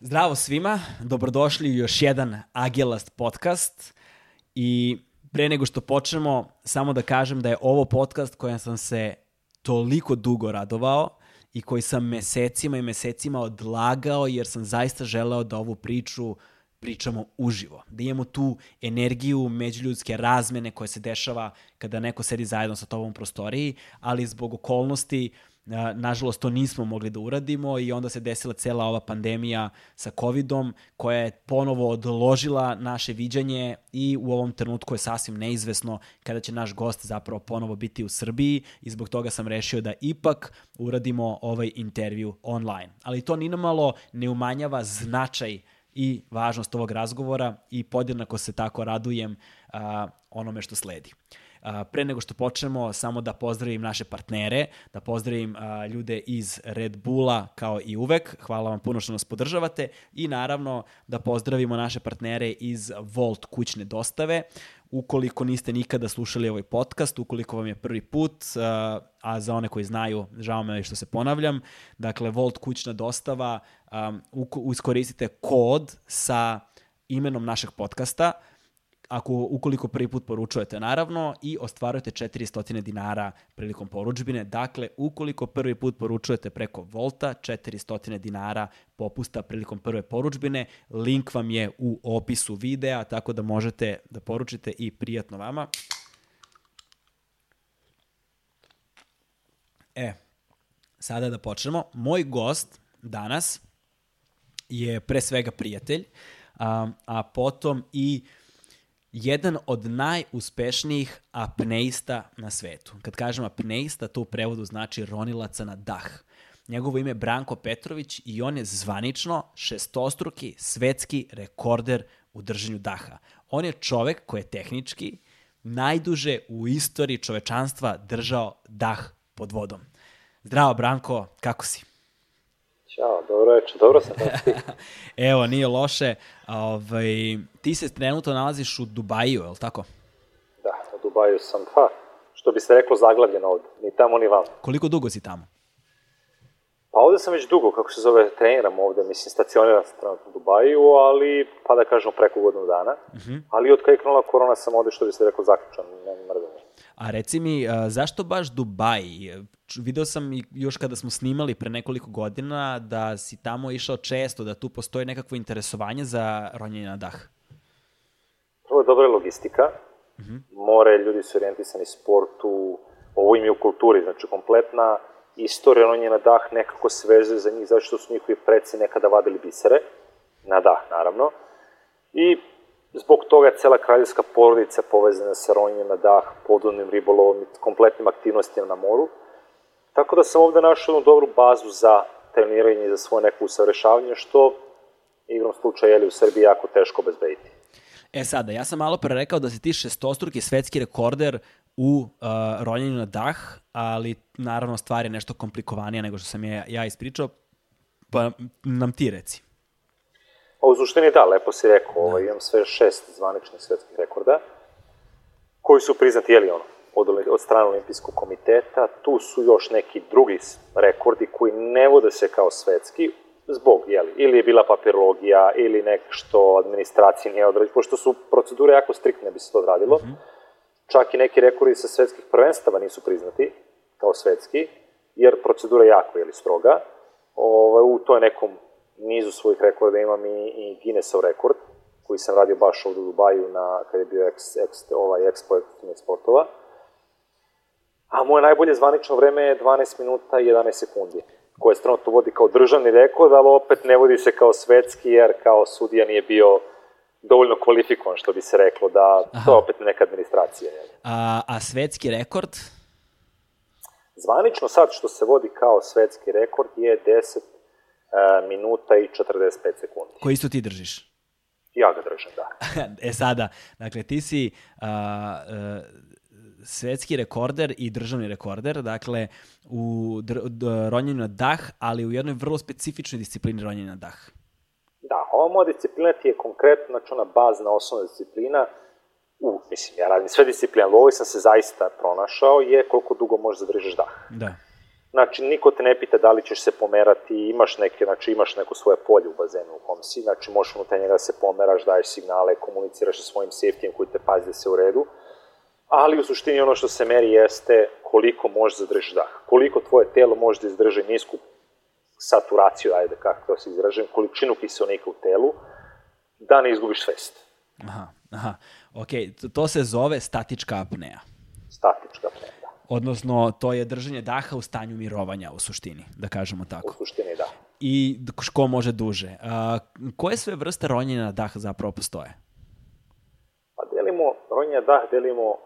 Zdravo svima, dobrodošli u još jedan Agelast podcast i pre nego što počnemo, samo da kažem da je ovo podcast kojem sam se toliko dugo radovao i koji sam mesecima i mesecima odlagao jer sam zaista želeo da ovu priču pričamo uživo. Da imamo tu energiju međuljudske razmene koje se dešava kada neko sedi zajedno sa tobom u prostoriji, ali zbog okolnosti uh, Nažalost, to nismo mogli da uradimo i onda se desila cela ova pandemija sa covidom koja je ponovo odložila naše viđanje i u ovom trenutku je sasvim neizvesno kada će naš gost zapravo ponovo biti u Srbiji i zbog toga sam rešio da ipak uradimo ovaj intervju online. Ali to ni namalo ne umanjava značaj i važnost ovog razgovora i podjednako se tako radujem a, onome što sledi. Pre nego što počnemo, samo da pozdravim naše partnere, da pozdravim ljude iz Red Bulla kao i uvek. Hvala vam puno što nas podržavate i naravno da pozdravimo naše partnere iz Volt kućne dostave. Ukoliko niste nikada slušali ovaj podcast, ukoliko vam je prvi put, a za one koji znaju, žao me što se ponavljam, dakle Volt kućna dostava, um, iskoristite kod sa imenom našeg podcasta, ako ukoliko prvi put poručujete naravno i ostvarujete 400 dinara prilikom poručbine. Dakle, ukoliko prvi put poručujete preko Volta, 400 dinara popusta prilikom prve poručbine. Link vam je u opisu videa, tako da možete da poručite i prijatno vama. E, sada da počnemo. Moj gost danas je pre svega prijatelj, a, a potom i uh, jedan od najuspešnijih apneista na svetu. Kad kažem apneista, to u prevodu znači ronilaca na dah. Njegovo ime je Branko Petrović i on je zvanično šestostruki svetski rekorder u držanju daha. On je čovek koji je tehnički najduže u istoriji čovečanstva držao dah pod vodom. Zdravo Branko, kako si? Ćao, dobro večer, dobro sam ti. Evo, nije loše. Ovaj, ti se trenutno nalaziš u Dubaju, je li tako? Da, u Dubaju sam, pa, što bi se reklo, zaglavljen ovde, ni tamo ni vamo. Koliko dugo si tamo? Pa ovde sam već dugo, kako se zove, treniram ovde, mislim, stacioniram sam trenutno u Dubaju, ali, pa da kažemo, preko godinu dana. Uh mhm. -huh. Ali od kada je krenula korona sam ovde, što bi se reklo, zaključan, ne mrzim. A reci mi, zašto baš Dubaj? Video sam još kada smo snimali pre nekoliko godina da si tamo išao često, da tu postoji nekakvo interesovanje za ronjenje na dah. Prvo je dobra logistika, uh mhm. -huh. more, ljudi su orijentisani sportu, ovo im je u kulturi, znači kompletna istorija ronjenja na dah nekako se vezuje za njih, zašto su njihovi preci nekada vadili bisere, na dah naravno, i Zbog toga je cela kraljevska porodica povezana sa ronjenjem na dah, podvodnim ribolovom i kompletnim aktivnostima na moru. Tako da sam ovde našao jednu dobru bazu za treniranje i za svoje neko usavrešavanje, što igrom slučaja je u Srbiji jako teško obezbediti. E sada, ja sam malo pre rekao da si ti šestostruki svetski rekorder u uh, ronjenju na dah, ali naravno stvar je nešto komplikovanija nego što sam je ja ispričao, pa nam ti reci. A u suštini da, lepo si rekao, da. ovaj, imam sve šest zvaničnih svetskih rekorda, koji su priznati, jeli ono, od, od strane olimpijskog komiteta, tu su još neki drugi rekordi koji ne vode se kao svetski, zbog, jeli, ili je bila papirologija, ili nešto administracije nije odrađeno, pošto su procedure jako striktne bi se to odradilo. Mm -hmm. Čak i neki rekordi sa svetskih prvenstava nisu priznati kao svetski, jer procedura je jako, jeli, stroga. Ovaj, u toj nekom nizu svojih rekorda imam i, i Guinnessov rekord, koji sam radio baš ovde u Dubaju na, kada je bio ex, ex, ovaj Expo sportova. A moje najbolje zvanično vreme je 12 minuta i 11 sekundi, koje trenutno vodi kao državni rekord, ali opet ne vodi se kao svetski, jer kao sudija nije bio dovoljno kvalifikovan, što bi se reklo, da Aha. to je opet neka administracija. Je. A, a svetski rekord? Zvanično sad što se vodi kao svetski rekord je 10 E, minuta i 45 sekundi. Koji isto ti držiš? Ja ga držim, da. e sada, dakle, ti si a, a, svetski rekorder i državni rekorder, dakle, u ronjenju na dah, ali u jednoj vrlo specifičnoj disciplini ronjenja na dah. Da, ova moja disciplina ti je konkretno, znači ona bazna osnovna disciplina, u, mislim, ja radim sve discipline, ali ovoj sam se zaista pronašao, je koliko dugo možeš zadržiš dah. Da. Znači, niko te ne pita da li ćeš se pomerati, imaš neke, znači imaš neko svoje polje u bazenu u kom si, znači možeš unutar njega da se pomeraš, daješ signale, komuniciraš sa svojim safety koji te pazi da se u redu, ali u suštini ono što se meri jeste koliko možeš zadržati dah, koliko tvoje telo može da izdrži nisku saturaciju, ajde kako to se izražem, količinu kiselnika u telu, da ne izgubiš svest. Aha, aha. Ok, to se zove statička apnea. Statička apnea, da. Odnosno, to je držanje daha u stanju mirovanja u suštini, da kažemo tako. U suštini, da. I ko može duže. A, koje sve vrste ronjenja na dah zapravo postoje? Pa delimo, ronjenja dah delimo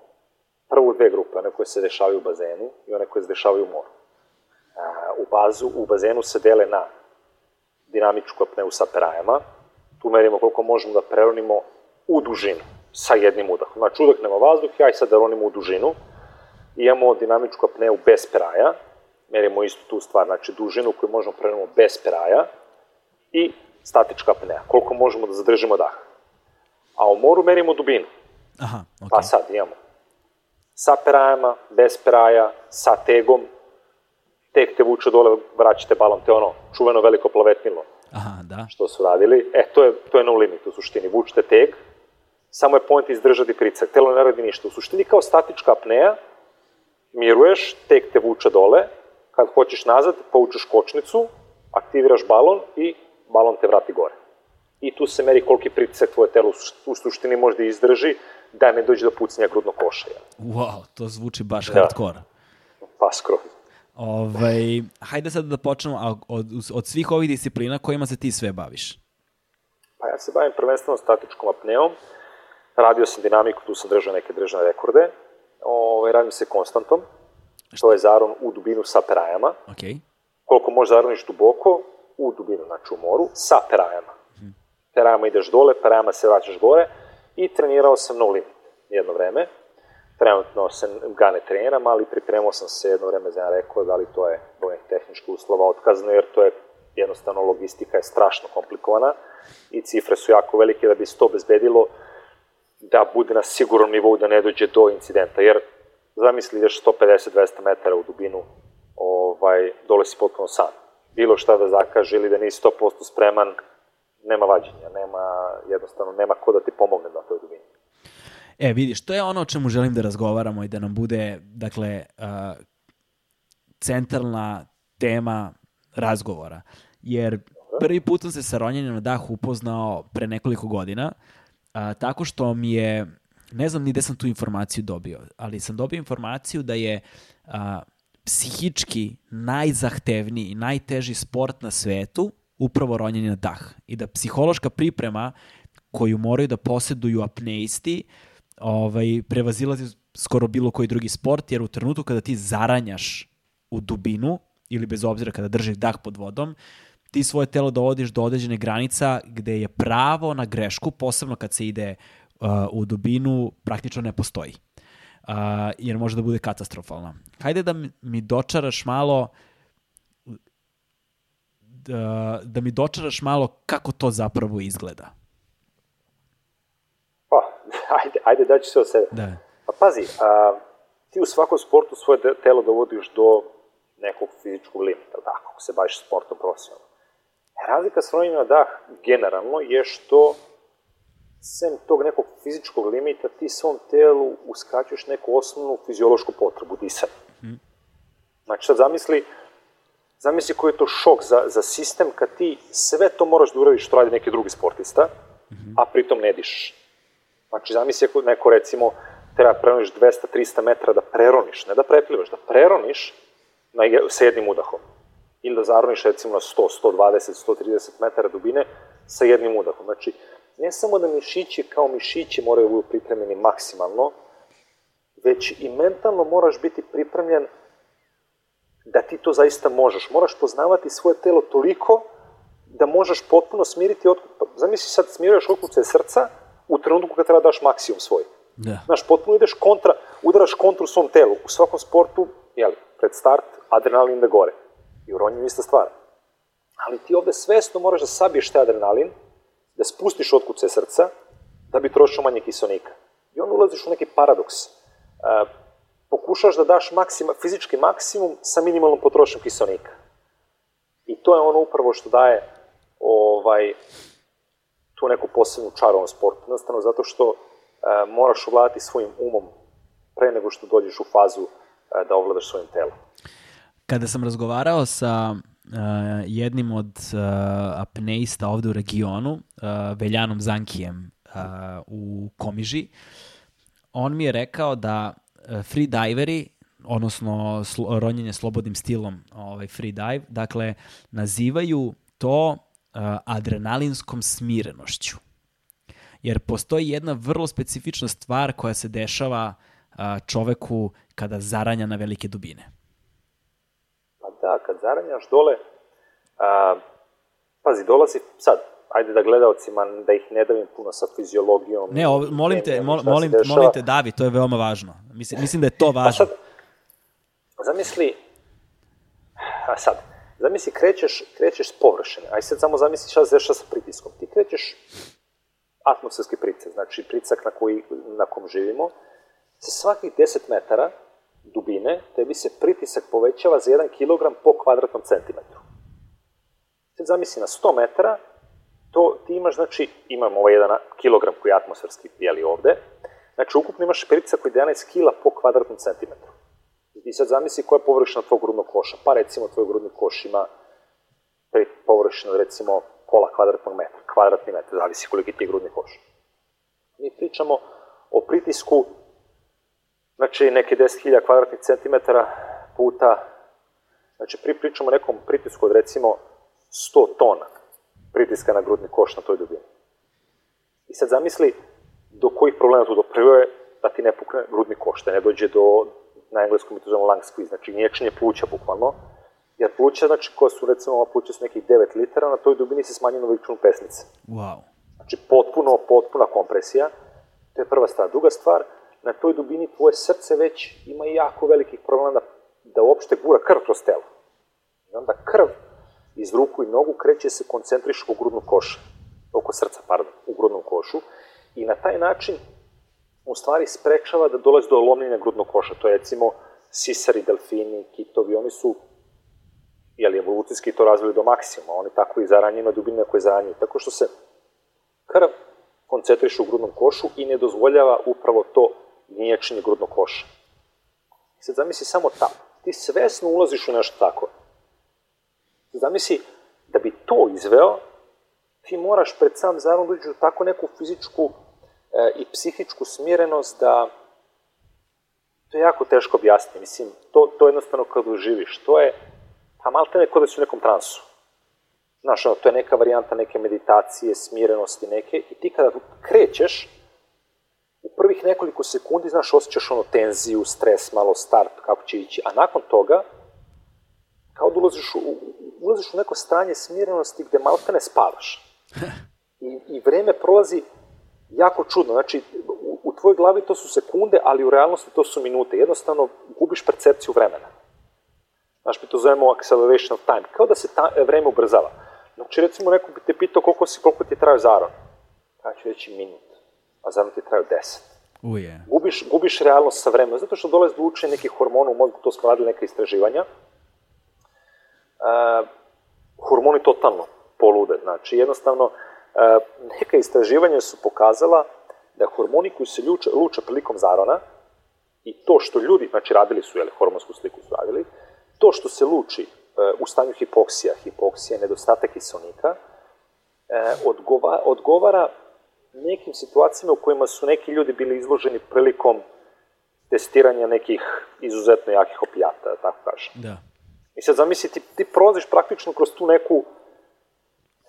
prvu dve grupe, one koje se dešavaju u bazenu i one koje se dešavaju u moru. A, u, bazu, u bazenu se dele na dinamičku apneu sa perajama, tu merimo koliko možemo da preronimo u dužinu sa jednim udahom. Znači, udah nema vazduh, ja i sad da ronimo u dužinu. Imamo dinamičku apneu bez peraja, merimo istu tu stvar, znači dužinu koju možemo preronimo bez peraja i statička apnea, koliko možemo da zadržimo dah. A u moru merimo dubinu. Aha, okay. Pa sad imamo sa perajama, bez peraja, sa tegom, tek te vuče dole, vraćate balon, te ono čuveno veliko plavetnilo. Aha, da. Što su radili. E, to je, to je no limit u suštini. Vučete teg, samo je point izdržati pricak. Telo ne radi ništa. U suštini kao statička apneja, miruješ, tek te vuče dole, kad hoćeš nazad, povučeš kočnicu, aktiviraš balon i balon te vrati gore. I tu se meri koliki pritisak tvoje telo u suštini može da izdrži da ne dođe do pucnja grudnog koša. Wow, to zvuči baš da. hardcore. Pa skroz. Ovaj, hajde sad da počnemo od, od svih ovih disciplina kojima se ti sve baviš. Pa ja se bavim prvenstveno statičkom apneom, radio sam dinamiku, tu sam držao neke držane rekorde, ovaj, radim se konstantom, to je zaron u dubinu sa perajama. Okay. Koliko možeš zaroniš duboko, u dubinu, znači u moru, sa perajama. Hmm. Perajama ideš dole, perajama se vraćaš gore i trenirao sam no limit jedno vreme trenutno se ga ne treniram, ali pripremao sam se jedno vreme za jedan rekord, ali to je do tehničkih uslova otkazano, jer to je jednostavno logistika je strašno komplikovana i cifre su jako velike da bi se to bezbedilo da bude na sigurnom nivou da ne dođe do incidenta, jer zamisli ideš 150-200 metara u dubinu, ovaj, dole si potpuno sam. Bilo šta da zakaže ili da nisi 100% spreman, nema vađenja, nema, jednostavno nema ko da ti pomogne na toj dubini. E, vidiš, to je ono o čemu želim da razgovaramo i da nam bude, dakle, uh, centralna tema razgovora. Jer prvi put sam se sa ronjenjem na dah upoznao pre nekoliko godina, uh, tako što mi je, ne znam ni gde sam tu informaciju dobio, ali sam dobio informaciju da je uh, psihički najzahtevniji i najteži sport na svetu upravo ronjenje na dah. I da psihološka priprema koju moraju da poseduju apneisti uh, ovaj, prevazilazi skoro bilo koji drugi sport, jer u trenutku kada ti zaranjaš u dubinu, ili bez obzira kada držiš dah pod vodom, ti svoje telo dovodiš do određene granica gde je pravo na grešku, posebno kad se ide uh, u dubinu, praktično ne postoji. Uh, jer može da bude katastrofalna. Hajde da mi dočaraš malo da, da mi dočaraš malo kako to zapravo izgleda ajde, ajde daću se od sebe. Da. Pa pazi, a, ti u svakom sportu svoje telo dovodiš do nekog fizičkog limita, da, ako se baviš sportom profesionalno. Razlika s ronjenjem na dah generalno je što sem tog nekog fizičkog limita ti svom telu uskraćuješ neku osnovnu fiziološku potrebu, disanje. Mm. Znači sad zamisli, zamisli koji je to šok za, za sistem kad ti sve to moraš da uradiš što radi neki drugi sportista, mm -hmm. a pritom ne dišeš. Znači, zamisli ako neko, recimo, treba preroniš 200-300 metara da preroniš, ne da preplivaš, da preroniš na, sa jednim udahom. Ili da zaroniš, recimo, na 100, 120, 130 metara dubine sa jednim udahom. Znači, ne samo da mišići kao mišići moraju da budu pripremljeni maksimalno, već i mentalno moraš biti pripremljen da ti to zaista možeš. Moraš poznavati svoje telo toliko da možeš potpuno smiriti otkup. Zamisli sad smiruješ otkuce srca, u trenutku kad treba daš maksimum svoj. Da. Znaš, potpuno ideš kontra, udaraš kontru svom telu. U svakom sportu, jeli, pred start, adrenalin ide gore. I u ronjenju ista stvar. Ali ti ovde svesno moraš da sabiješ taj adrenalin, da spustiš otkuce srca, da bi trošio manje kiselnika. I onda ulaziš u neki paradoks. E, pokušaš da daš maksima, fizički maksimum sa minimalnom potrošnjom kiselnika. I to je ono upravo što daje ovaj, tu neku posebnu čaru ovom sportu. Jednostavno zato što e, moraš ovladati svojim umom pre nego što dođeš u fazu e, da ovladaš svojim telom. Kada sam razgovarao sa uh, jednim od uh, apneista ovde u regionu, uh, Veljanom Zankijem uh, u Komiži, on mi je rekao da uh, freediveri, odnosno sl ronjenje slobodnim stilom ovaj free dive, dakle, nazivaju to uh, adrenalinskom smirenošću. Jer postoji jedna vrlo specifična stvar koja se dešava uh, čoveku kada zaranja na velike dubine. Pa da, kad zaranjaš dole, a, pazi, dolazi sad, ajde da gledalcima, da ih ne davim puno sa fiziologijom. Ne, ovo, molim te, mol, molim, molim te, Davi, to je veoma važno. Mislim, mislim da je to Pa važno. sad, zamisli, a sad, zamisli krećeš, krećeš s površine, aj sad samo zamisli šta se dešava sa pritiskom. Ti krećeš atmosferski pritisak, znači pritisak na, koji, na kom živimo, sa svakih 10 metara dubine tebi se pritisak povećava za 1 kg po kvadratnom centimetru. Sad zamisli na 100 metara, to ti imaš, znači, imamo ovaj 1 kilogram koji je atmosferski, jeli ovde, znači ukupno imaš pritisak od 11 kila po kvadratnom centimetru. I sad zamisli koja je površina tvog grudnog koša. Pa recimo tvoj grudni koš ima površinu recimo pola kvadratnog metra, kvadratni metar, zavisi koliki ti grudni koš. Mi pričamo o pritisku, znači neke 10.000 kvadratnih centimetara puta, znači pri pričamo o nekom pritisku od recimo 100 tona pritiska na grudni koš na toj dubini. I sad zamisli do kojih problema tu do prvo je da ti ne pukne grudni koš, da ne dođe do, na engleskom mi to zovemo lung squeeze, znači nječenje pluća bukvalno, jer pluća, znači koja su recimo, ova pluća su nekih 9 litara, na toj dubini se smanjuje na veličinu pesnice. Wow. Znači potpuno, potpuna kompresija, to je prva stvar. Druga stvar, na toj dubini tvoje srce već ima jako velikih problema da, da uopšte gura krv kroz telo. I onda krv iz ruku i nogu kreće se koncentriš oko grudnog koša, oko srca, pardon, u grudnom košu i na taj način u stvari sprečava da dolazi do lomljenja grudnog koša. To je recimo sisari, delfini, kitovi, oni su jeli, evolucijski to razvili do maksimuma, oni tako i zaranjaju na dubine koje zaranjuju, tako što se krv koncentriše u grudnom košu i ne dozvoljava upravo to niječenje grudnog koša. I sad zamisli samo tako, ti svesno ulaziš u nešto tako. Zamisli, da bi to izveo, ti moraš pred sam zaron da uđeš u tako neku fizičku e, i psihičku smirenost da to je jako teško objasniti. Mislim, to, to jednostavno kad uživiš, to je, pa malte ne kod da si u nekom transu. Znaš, ono, to je neka varijanta neke meditacije, smirenosti neke, i ti kada krećeš, u prvih nekoliko sekundi, znaš, osjećaš ono tenziju, stres, malo start, kako će ići, a nakon toga, kao da ulaziš u, ulaziš u neko stanje smirenosti gde malte ne spavaš. I, I vreme prolazi jako čudno, znači, u, u tvojoj glavi to su sekunde, ali u realnosti to su minute. Jednostavno, gubiš percepciju vremena. Znaš, mi to zovemo acceleration of time, kao da se ta, vreme ubrzava. Znači, recimo, neko bi te pitao koliko, si, koliko ti traju zaron. Ja ću reći minut, a zaron ti traju deset. Uje. Gubiš, gubiš realnost sa vremenom, zato što dolazi do učenja nekih hormona u mozgu, to smo radili neka istraživanja. Uh, hormoni totalno polude, znači jednostavno uh, neka istraživanja su pokazala da hormoni koji se luče, luče prilikom zarona i to što ljudi, znači radili su, jeli, hormonsku sliku su radili, to što se luči uh, u stanju hipoksija, hipoksija je nedostatak kiselnika, uh, odgova, odgovara nekim situacijama u kojima su neki ljudi bili izloženi prilikom testiranja nekih izuzetno jakih opijata, da tako kažem. Da. I sad zamisli, ti, ti prolaziš praktično kroz tu neku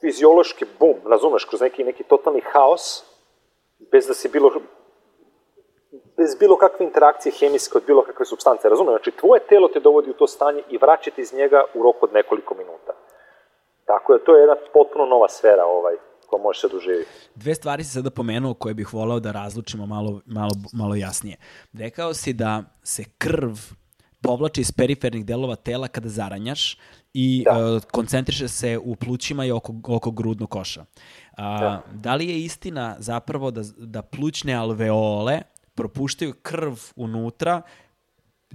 fiziološki bum, razumeš, kroz neki, neki totalni haos, bez da si bilo, bez bilo kakve interakcije hemijske od bilo kakve substance, razumeš? Znači, tvoje telo te dovodi u to stanje i vraća te iz njega u roku od nekoliko minuta. Tako da to je jedna potpuno nova sfera ovaj, to može se doživjeti. Dve stvari si sada pomenuo koje bih volao da razlučimo malo, malo, malo jasnije. Rekao si da se krv povlači iz perifernih delova tela kada zaranjaš i Da. uh, koncentriše se u plućima i oko, oko grudnog koša. A, Da. da li je istina zapravo da, da plućne alveole propuštaju krv unutra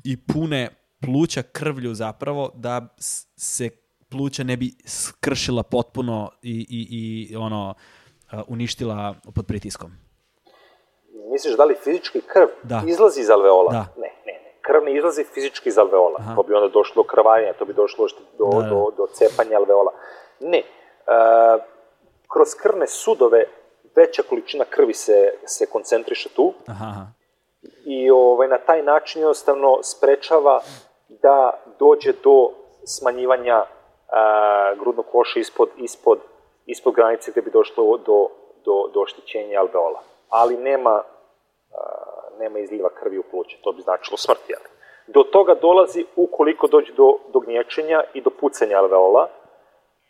i pune pluća krvlju zapravo da se pluća ne bi skršila potpuno i, i, i ono uh, uništila pod pritiskom? Misliš da li fizički krv Da. izlazi iz alveola? Da. Ne, ne, ne. Krv ne izlazi fizički iz alveola. Aha. To bi onda došlo do krvanja, to bi došlo do, Da, da. do, do cepanja alveola. Ne. E, kroz krvne sudove veća količina krvi se, se koncentriše tu Aha, aha. i ovaj, na taj način jednostavno sprečava da dođe do smanjivanja a, grudnog koša ispod, ispod, ispod granice gde bi došlo do, do, do oštećenja alveola. Ali nema, a, nema izliva krvi u pluće, to bi značilo smrt. Jel? Do toga dolazi ukoliko dođe do, do gnječenja i do pucanja alveola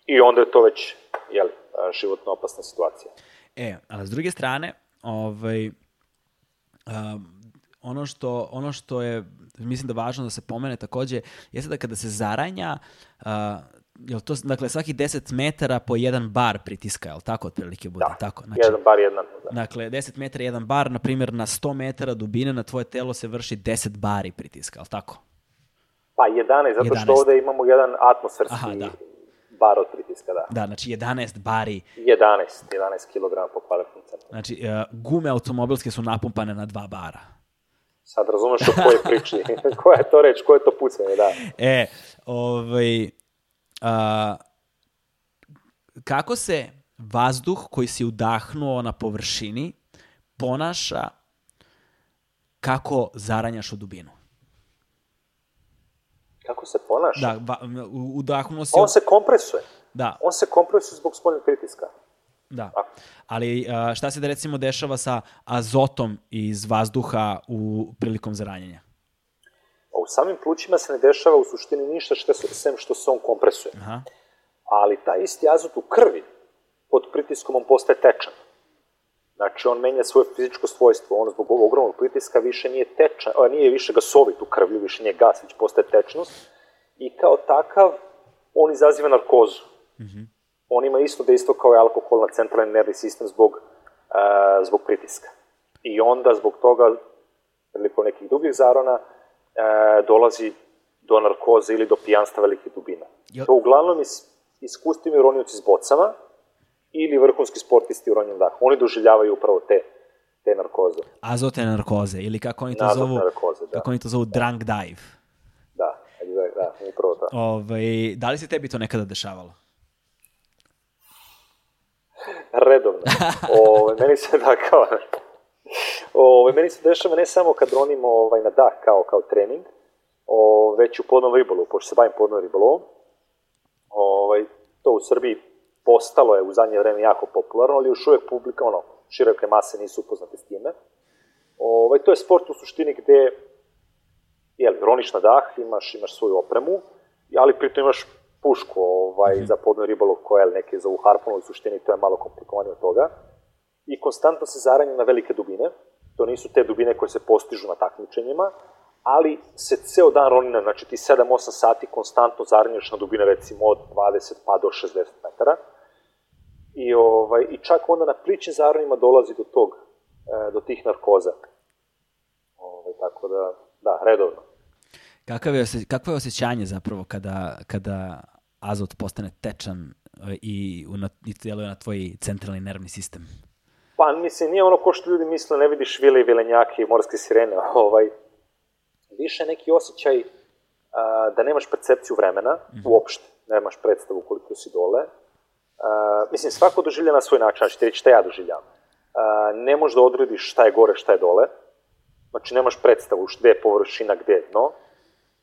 i onda je to već jel, a, životno opasna situacija. E, ali s druge strane, ovaj, um, ono, što, ono što je, mislim da važno da se pomene takođe, jeste da kada se zaranja, uh, jel to, dakle, svaki 10 metara po jedan bar pritiska, jel tako otprilike bude? Da, tako? Znači, jedan, bar jedan. Da. Dakle, 10 metara jedan bar, na primjer, na 100 metara dubine na tvoje telo se vrši 10 bari pritiska, jel tako? Pa 11, zato 11. što ovde imamo jedan atmosferski Aha, da. bar od pritiska, da. Da, znači 11 bari. 11, 11 kg po kvadratnom centru. Znači, uh, gume automobilske su napumpane na dva bara. Sad razumeš o kojoj priči, koja je to reč, koje je to pucanje, da. E, ovaj, a, kako se vazduh koji si udahnuo na površini ponaša kako zaranjaš u dubinu? Kako se ponaša? Da, va, udahnuo si... On se kompresuje. Da, On se kompresuje zbog spoljnog pritiska. da. Ali šta se da recimo dešava sa azotom iz vazduha u prilikom zaranjanja? A u samim plućima se ne dešava u suštini ništa što se, sem što se on kompresuje. Aha. Ali taj isti azot u krvi, pod pritiskom on postaje tečan. Znači, on menja svoje fizičko svojstvo. On zbog ovog ogromnog pritiska više nije tečan, a, nije više gasovit u krvlju, više nije gas, već postaje tečnost. I kao takav, on izaziva narkozu. On ima isto dejstvo kao i alkohol na centralni nervni sistem zbog, a, zbog pritiska. I onda, zbog toga, prilikom nekih drugih zarona, dolazi do narkoze ili do pijanstva velikih dubina. Jel- To uglavnom is, iskustveni ronioci s bocama ili vrhunski sportisti u ronjem dahu. Oni doživljavaju upravo te, te narkoze. Azotne narkoze ili kako oni to Azotne zovu, narkoze, da. kako oni to zovu drunk dive. Da, exact, da, upravo to. Ovaj, da li se tebi to nekada dešavalo? Redovno. Ove, meni se da kao... Ove, meni se dešava ne samo kad ronimo ovaj, na dah kao, kao trening, o, već u podnom ribolovu, pošto se bavim podnom ribolovom. Ovaj, to u Srbiji postalo je u zadnje vreme jako popularno, ali još uvek publika, ono, široke mase nisu upoznate s time. Ovaj, to je sport u suštini gde jel, roniš na dah, imaš, imaš svoju opremu, ali pritom imaš pušku ovaj, za podno ribolov koja je neke zovu harpun, u suštini to je malo komplikovanije od toga. I konstantno se zaranja na velike dubine, to nisu te dubine koje se postižu na takmičenjima, ali se ceo dan ronina, znači ti 7-8 sati konstantno zaranjaš na dubine recimo od 20 pa do 60 metara. I, ovaj, I čak onda na plićim zaronima dolazi do tog, e, do tih narkoza. Ovaj, tako da, da, redovno. Kakav je, kakvo je osjećanje zapravo kada, kada azot postane tečan e, i, u, i djeluje na tvoj centralni nervni sistem? Pa, mislim, nije ono ko što ljudi misle, ne vidiš vile i vilenjake i morske sirene, ovaj, više neki osjećaj a, da nemaš percepciju vremena, uopšte, nemaš predstavu koliko si dole. A, mislim, svako doživlja na svoj način, znači ti reći šta ja doživljam. A, ne možeš da odrediš šta je gore, šta je dole, znači nemaš predstavu gde je površina, gde je dno.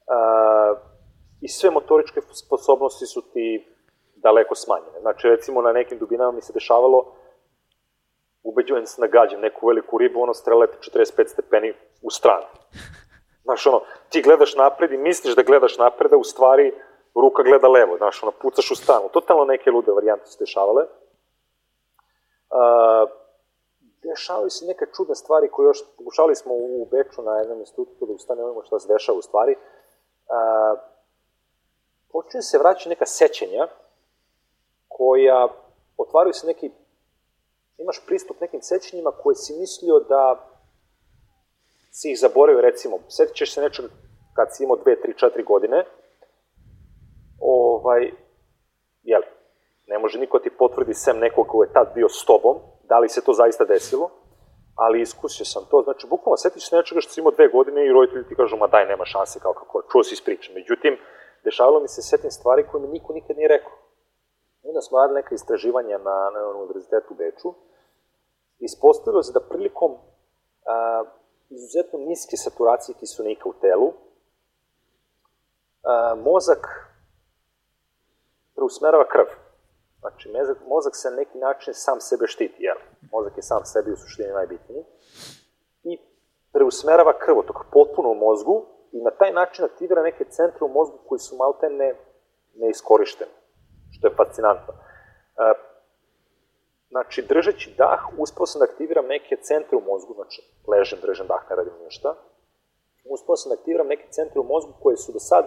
A, I sve motoričke sposobnosti su ti daleko smanjene. Znači, recimo, na nekim dubinama mi se dešavalo ubeđujem se da neku veliku ribu, ono strelete 45 stepeni u stranu. Znaš, ono, ti gledaš napred i misliš da gledaš napred, a u stvari ruka gleda levo, znaš, ono, pucaš u stranu. Totalno neke lude varijante su dešavale. Uh, dešavaju se neke čudne stvari koje još, pokušali smo u Beču na jednom institutu da ustanovimo šta se dešava u stvari. Uh, počinje se vraćati neka sećanja koja otvaraju se neki, imaš pristup nekim sećanjima koje si mislio da si ih zaboravio, recimo, setit ćeš se nečeg kad si imao 2, 3, 4 godine, ovaj, jeli, ne može niko ti potvrdi sem nekog ko je tad bio s tobom, da li se to zaista desilo, ali iskusio sam to, znači, bukvalno setiš se nečega što si imao dve godine i roditelji ti kažu, ma daj, nema šanse, kao kako, čuo si iz priče. Međutim, dešavalo mi se setim stvari koje mi niko nikad nije rekao. Onda smo radili neka istraživanja na, na univerzitetu u Beču. Ispostavilo se da prilikom a, izuzetno niske saturacije kiselnika u telu, a, mozak preusmerava krv. Znači, mozak, mozak se na neki način sam sebe štiti, jel? Mozak je sam sebi u suštini najbitniji. I preusmerava krvotok potpuno u mozgu i na taj način aktivira neke centre u mozgu koji su maltene neiskorišteni, što je fascinantno. E, znači, držeći dah, uspeo sam da aktiviram neke centre u mozgu, znači, ležem, držem dah, ne radim ništa. Uspeo sam da aktiviram neke centre u mozgu koje su do sad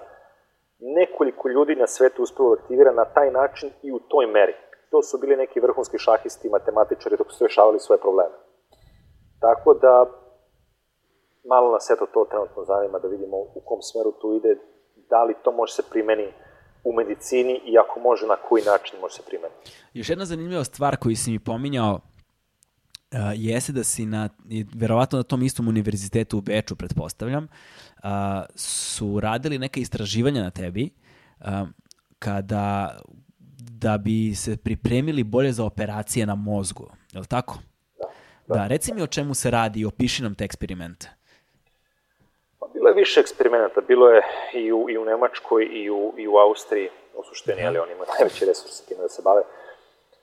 nekoliko ljudi na svetu uspelo da aktivira na taj način i u toj meri. To su bili neki vrhunski šahisti, matematičari dok su rešavali svoje probleme. Tako da, malo nas eto to trenutno zanima da vidimo u kom smeru tu ide, da li to može se primeni u medicini i ako može, na koji način može se primeni. Još jedna zanimljiva stvar koju si mi pominjao uh, jeste da si na, verovatno na tom istom univerzitetu u Beču, pretpostavljam, uh, su radili neka istraživanja na tebi uh, kada da bi se pripremili bolje za operacije na mozgu, je li tako? Da, da. da reci mi o čemu se radi i opiši nam te eksperimente. Bilo je više eksperimenata, bilo je i u, i u Nemačkoj i u, i u Austriji, u suštini, ali oni imaju najveće resurse time da se bave.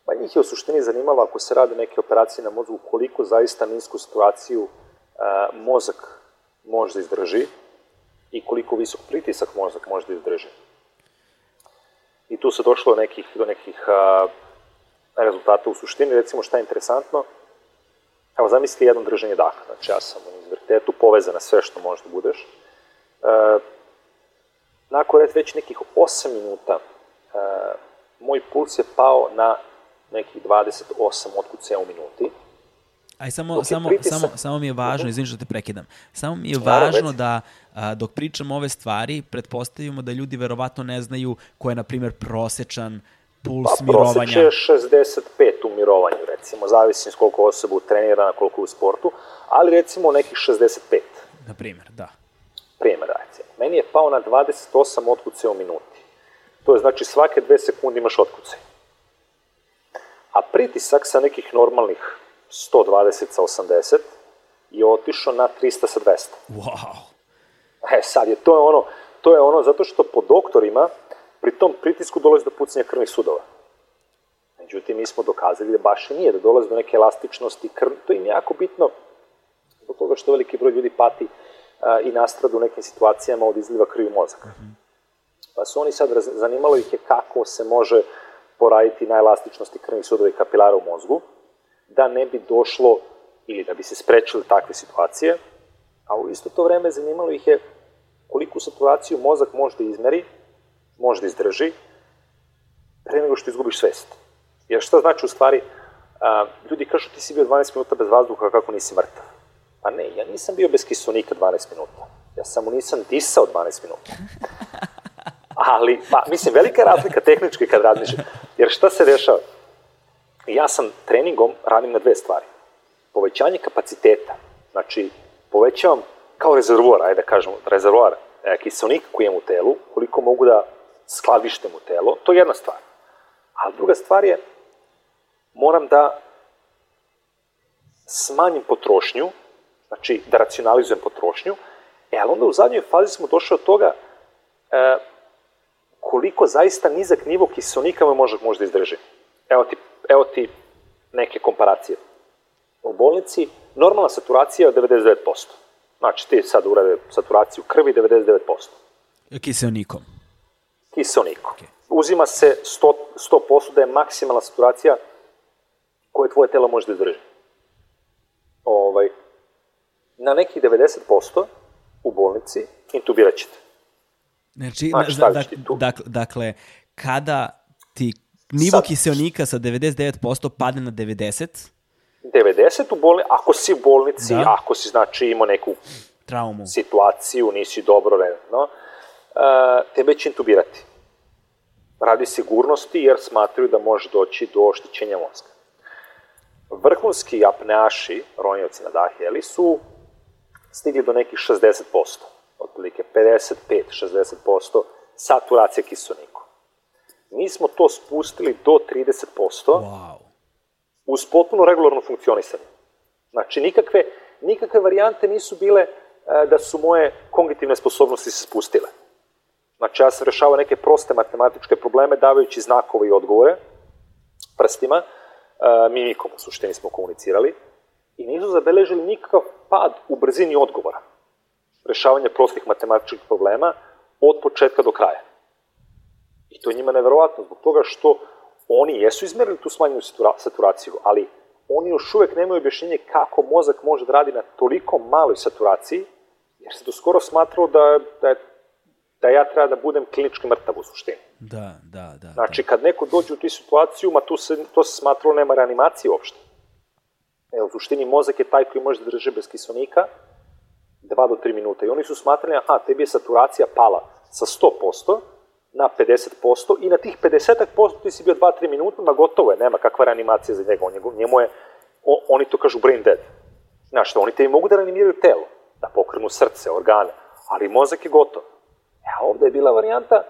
Pa njih je u suštini zanimalo ako se rade neke operacije na mozgu, koliko zaista nisku situaciju a, mozak može da izdrži i koliko visok pritisak mozak može da izdrži. I tu se došlo do nekih, do nekih a, rezultata u suštini. Recimo šta je interesantno, evo zamisli jedno držanje daha, znači ja sam u univerzitetu povezana sve što može da budeš. E, nakon već nekih 8 minuta e, moj puls je pao na nekih 28 otkucaja u minuti. Aj samo, samo, pritisak... samo, samo mi je važno, izvim što te prekidam, samo mi je važno da a, dok pričamo ove stvari, pretpostavimo da ljudi verovatno ne znaju ko je, na primjer, prosečan puls pa, mirovanja. Je 65 u mirovanju, recimo, zavisno s koliko osoba trenira, koliko u sportu, ali recimo nekih 65. Na primjer, da. Primjer, recimo. Meni je pao na 28 otkuce u minuti. To je znači svake dve sekunde imaš otkuce. A pritisak sa nekih normalnih 120 sa 80 je otišao na 300 sa 200. Wow. E sad je to je ono, to je ono zato što po doktorima pri tom pritisku dolazi do pucanja krvnih sudova. Međutim, mi smo dokazali da baš i nije, da dolazi do neke elastičnosti krv, to im je jako bitno zbog toga što veliki broj ljudi pati a, i nastradu u nekim situacijama od izliva krvi u mozak. Pa su oni sad, zanimalo ih je kako se može poraditi na elastičnosti krvnih sudova i kapilara u mozgu, da ne bi došlo ili da bi se sprečile takve situacije, a u isto to vreme zanimalo ih je koliko saturaciju mozak može da izmeri, može da izdrži, pre nego što izgubiš svest. Jer šta znači u stvari, a, ljudi kažu ti si bio 12 minuta bez vazduha kako nisi mrtav. Pa ne, ja nisam bio bez kiselnika 12 minuta. Ja samo nisam disao 12 minuta. Ali, pa, mislim, velika razlika tehnički kad razmišljam. Jer šta se dešava? Ja sam treningom radim na dve stvari. Povećanje kapaciteta. Znači, povećavam kao rezervoar, ajde da kažemo, rezervoar e, kiselnika koji imam u telu, koliko mogu da skladištem u telo, to je jedna stvar. A druga stvar je, moram da smanjim potrošnju znači da racionalizujem potrošnju, e, ali onda u zadnjoj fazi smo došli od toga e, koliko zaista nizak nivo kiselnika može, može da izdrži. Evo ti, evo ti neke komparacije. U bolnici normalna saturacija je 99%. Znači ti sad urade saturaciju krvi 99%. Kiselnikom? Okay. Uzima se 100%, 100% da je maksimalna saturacija koje tvoje telo može da drži. Ovaj, na nekih 90% u bolnici intubirat ćete. Znači, Znači, da- stavit dak- ću ti tu. dak- dakle, kada ti nivo Sad- kiseonika sa 99% padne na 90, 90 u bolnici, ako si u bolnici, Da. ako si znači imao neku traumu. situaciju, nisi dobro redno, tebe će intubirati. Radi sigurnosti jer smatraju da može doći do oštećenja mozga. Vrhunski apneaši, ronioci na daheli, su stigli do nekih 60%, otprilike 55-60% saturacije kiselnikom. Mi smo to spustili do 30%, Wow. uz potpuno regularno funkcionisanje. Znači, nikakve, nikakve varijante nisu bile da su moje kognitivne sposobnosti se spustile. Znači, ja sam rešavao neke proste matematičke probleme davajući znakove i odgovore prstima, e, mimikom u suštini smo komunicirali, i nisu zabeležili nikakav pad u brzini odgovora. Rešavanje prostih matematičkih problema od početka do kraja. I to je njima neverovatno, zbog toga što oni jesu izmerili tu smanjenu satura- saturaciju, ali oni još uvek nemaju objašnjenje kako mozak može da radi na toliko maloj saturaciji, jer se do skoro smatralo da, da, je- da ja treba da budem klinički mrtav u suštini. Da, da, da. Znači, kad neko dođe u tu situaciju, ma tu se, to se smatralo nema reanimacije uopšte. E, u suštini mozak je taj koji može da drži bez kiselnika 2 do 3 minuta. I oni su smatrali, aha, tebi je saturacija pala sa 100% na 50% i na tih 50% ti si bio 2-3 minuta, ma gotovo je, nema kakva reanimacija za njega. On, njemu je, o, oni to kažu brain dead. Znaš što, oni tebi mogu da reanimiraju telo, da pokrenu srce, organe, ali mozak je gotov. E, ovde je bila varijanta,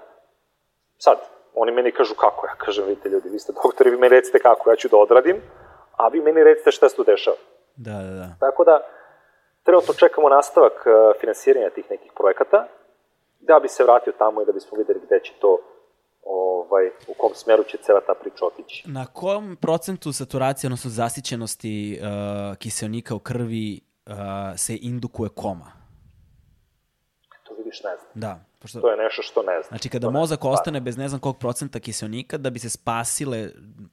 sad, oni meni kažu kako, ja kažem, vidite ljudi, vi ste doktori, vi meni recite kako, ja ću da odradim, a vi meni recite šta se tu dešava. Da, da, da. Tako da, trenutno čekamo nastavak uh, finansiranja tih nekih projekata, da bi se vratio tamo i da bismo videli gde će to, ovaj, u kom smeru će cela ta priča otići. Na kom procentu saturacije, odnosno zasićenosti uh, kiselnika u krvi uh, se indukuje koma? Vidiš, ne znam. Da, pošto... To je nešto što ne znam. Znači, kada To mozak ostane bez ne znam kog procenta kiselnika, da bi se spasile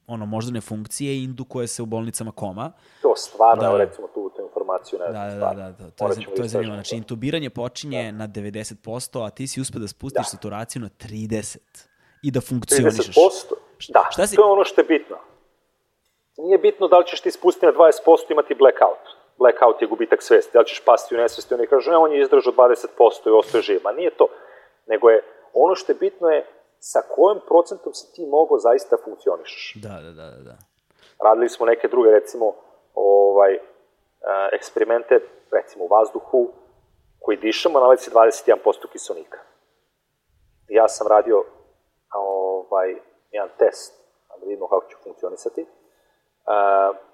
ono moždane funkcije, indukuje se u bolnicama koma. To stvarno, Da. evo recimo tu, tu informaciju ne Da, znam. da, da, stvarno. da, to, je, to da je zanimljivo. Znači, intubiranje počinje na 90%, a ti si uspio da spustiš saturaciju na 30% i da funkcionišeš. 30%? Da, Šta si- to je ono što je bitno. Nije bitno da li ćeš ti spustiti na 20% i imati blackout. Blackout je gubitak svesti. Da li ćeš pasti u nesvesti, oni kažu, ne, on je izdržao 20% i ostaje živ. Ma nije to. Nego je, ono što je bitno je sa kojim procentom si ti mogao zaista funkcionišeš. Da, da, da, da, da. Radili smo neke druge, recimo, ovaj, e, eksperimente, recimo u vazduhu, koji dišemo, nalazi se 21% kiselnika. Ja sam radio ovaj, jedan test, da vidimo kako ću funkcionisati. Uh,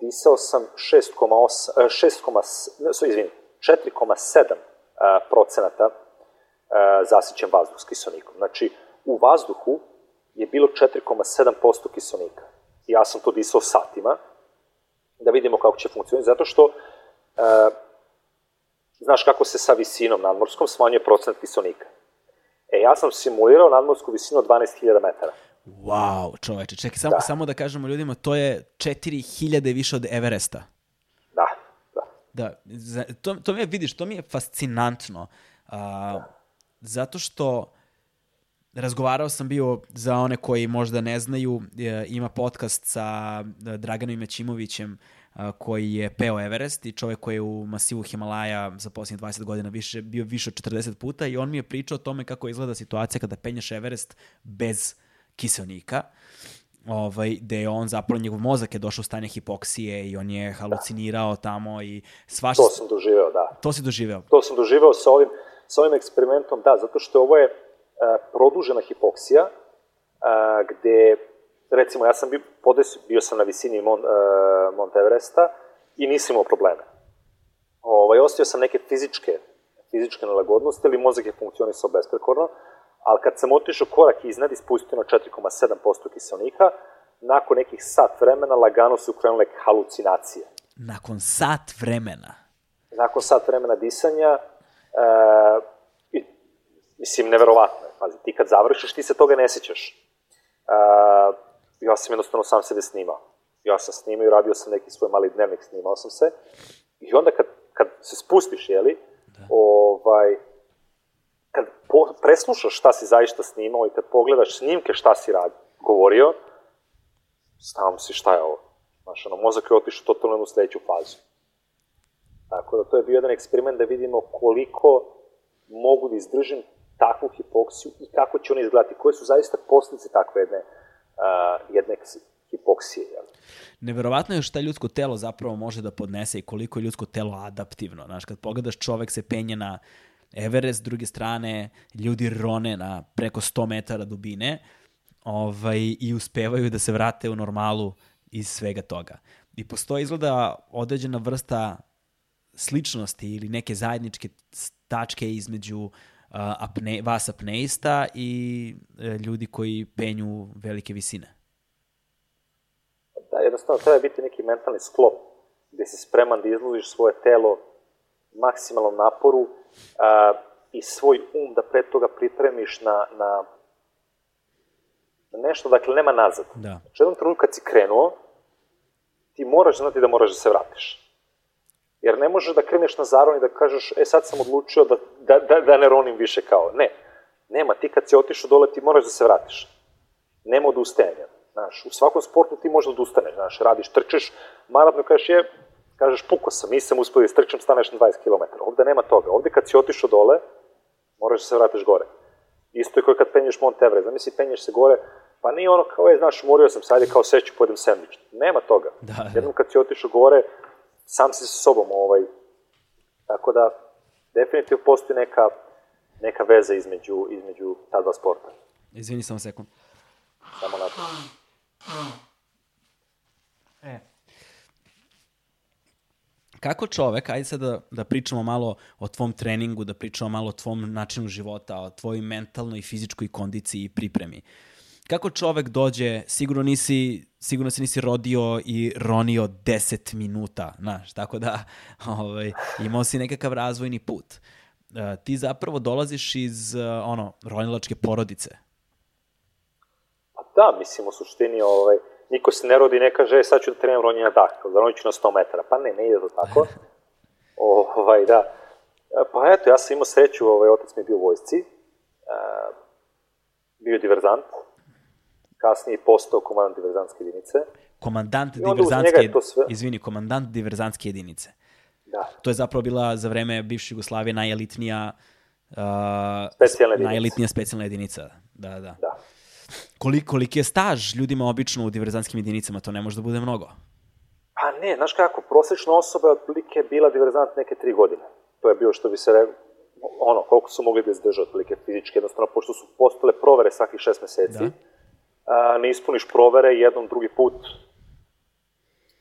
disao sam 6,8, e, 6,s- ne, so, izvini, 4,7 uh, procenata uh, zasićen vazduh s kiselnikom. Znači, u vazduhu je bilo 4,7% kiselnika. Ja sam to disao satima, da vidimo kako će funkcionirati, zato što uh, znaš kako se sa visinom nadmorskom smanjuje procent kiselnika. E, ja sam simulirao nadmorsku visinu od 12.000 metara. Wow, čoveče, čekaj, samo, Da. samo da kažemo ljudima, to je 4000 više od Everesta. Da, da. Da, za, to, to mi je, vidiš, to mi je fascinantno. A, Zato što razgovarao sam bio za one koji možda ne znaju, e, ima podcast sa e, Draganom Imećimovićem a, koji je peo Everest i čovek koji je u masivu Himalaja za posljednjih 20 godina više, bio više od 40 puta i on mi je pričao o tome kako izgleda situacija kada penješ Everest bez kiselnika ovaj, gde je on zapravo, njegov mozak je došao u stanje hipoksije i on je halucinirao tamo i svašta... To sam doživeo, da. To si doživeo. To sam doživeo sa ovim, sa ovim eksperimentom, da, zato što ovo je e, produžena hipoksija, e, gde, recimo, ja sam bio, podesio, bio sam na visini Mon, e, Mount Everesta i nisam imao probleme. Ovaj, ostio sam neke fizičke, fizičke nelagodnosti, ali mozak je funkcionisao besprekorno, ali kad sam otišao korak iznad i spustio na 4,7% kiselnika, nakon nekih sat vremena lagano su krenule halucinacije. Nakon sat vremena. nakon sat vremena disanja, e, i, mislim, neverovatno je. Pazi, ti kad završiš, ti se toga ne sjećaš. E, ja sam jednostavno sam sebe snimao. Ja sam snimao i radio sam neki svoj mali dnevnik, snimao sam se. I onda kad, kad se spustiš, jeli, da. ovaj, kad po, preslušaš šta si zaista snimao i kad pogledaš snimke šta si rad, govorio, stavam si šta je ovo. Znaš, ono, mozak je otišao totalno u sledeću fazu. Tako da to je bio jedan eksperiment da vidimo koliko mogu da izdržim takvu hipoksiju i kako će oni izgledati, koje su zaista posljedice takve jedne, uh, jedne hipoksije. Jel? Neverovatno je šta ljudsko telo zapravo može da podnese i koliko je ljudsko telo adaptivno. Znaš, kad pogledaš čovek se penje na Everest, s druge strane ljudi rone na preko 100 metara dubine ovaj, i uspevaju da se vrate u normalu iz svega toga. I postoji izgleda određena vrsta sličnosti ili neke zajedničke tačke između uh, apne, vas apneista i uh, ljudi koji penju velike visine. Da, jednostavno treba biti neki mentalni sklop gde si spreman da izložiš svoje telo maksimalnom naporu uh, i svoj um da pre toga pripremiš na, na, na nešto, dakle nema nazad. Da. Znači, jednom trenutku kad si krenuo, ti moraš znati da moraš da se vratiš. Jer ne možeš da kreneš na zaron i da kažeš, e sad sam odlučio da, da, da, da ne ronim više kao. Ne. Nema, ti kad si otišao dole, ti moraš da se vratiš. Nema odustajanja. Znaš, u svakom sportu ti možeš da odustaneš, znaš, radiš, trčeš, maraton kažeš, je, kažeš, puko sam, nisam uspio da istrčam, staneš na 20 km. Ovde nema toga. Ovde kad si otišao dole, moraš da se vratiš gore. Isto je kao kad penješ Mont Everest. Zamisli, penješ se gore, pa nije ono kao, je, znaš, umorio sam, sad je kao seću, pojedem sandvič. Nema toga. Da, da. Jednom kad si otišao gore, sam si sa sobom, ovaj, tako da definitivno postoji neka, neka veza između, između ta dva sporta. Izvini samo sekund. Samo na to. E. Kako čovek, ajde sad da, da pričamo malo o tvom treningu, da pričamo malo o tvom načinu života, o tvojoj mentalnoj i fizičkoj kondiciji i pripremi. Kako čovek dođe, sigurno nisi sigurno se nisi rodio i ronio 10 minuta, znaš, tako da ovaj, imao si nekakav razvojni put. Uh, ti zapravo dolaziš iz, uh, ono, ronilačke porodice. Pa da, mislim, u suštini, ovaj, niko se ne rodi i ne kaže, e, sad ću da treniram ronjenja dah, da ću na 100 metara. Pa ne, ne ide to tako. ovaj, da. E, pa eto, ja sam imao sreću, ovaj, otac mi je bio u vojsci, uh, bio je diverzant, kasnije postao komandant diverzantske jedinice. Komandant diverzantske, sve... izvini, komandant diverzantske jedinice. Da. To je zapravo bila za vreme bivše Jugoslavije najelitnija uh, specijalna jedinica. najelitnija specijalna jedinica. Da, da. da. Koliko, koliki je staž ljudima obično u diverzantskim jedinicama? To ne može da bude mnogo. Pa ne, znaš kako, prosečna osoba je otprilike bila diverzant neke tri godine. To je bio što bi se rekao, ono, koliko su mogli da izdrža otprilike fizički, jednostavno, pošto su postale provere svakih šest meseci, da a, ne ispuniš provere, jednom, drugi put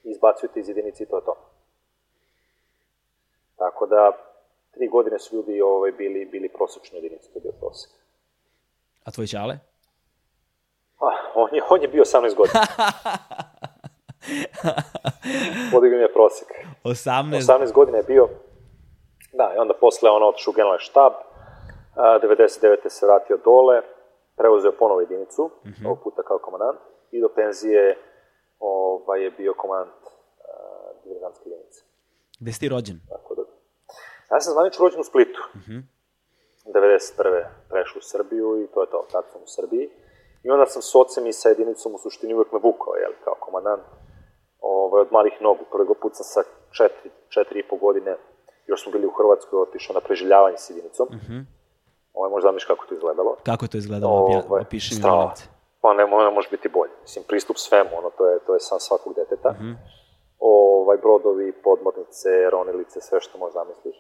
izbacuju te iz jedinice i to je to. Tako da, tri godine su ljudi ovaj, bili, bili prosečni jedinici, to je bio prosek. A tvoj čale? A, on, je, on je bio 18 godina. Podigao mi je prosek. 18? 18 godina je bio. Da, i onda posle on otišu u generalni štab, 99. se vratio dole, preuzeo ponovo jedinicu, mm -hmm. ovog puta kao komandant, i do penzije ovaj, je bio komandant diverzantske jedinice. Gde si ti rođen? Tako da, ja sam zvanično rođen u Splitu. Mm -hmm. 91. prešao u Srbiju i to je to, tad sam u Srbiji. I onda sam s ocem i sa jedinicom u suštini uvek me vukao, jel, kao komandant. Ovaj, od malih nogu, prvog put sam sa četiri, četiri i po godine, još smo bili u Hrvatskoj, otišao na preživljavanje s jedinicom. Mm -hmm Ovaj, možda zamiš kako to izgledalo. Kako to izgledalo? Ovaj, Opiši mi. Pa ne, ne može biti bolje. Mislim, pristup svemu, ono, to je, to je sam svakog deteta. Mm -hmm. ovaj, brodovi, podmornice, ronilice, sve što možeš zamisliš.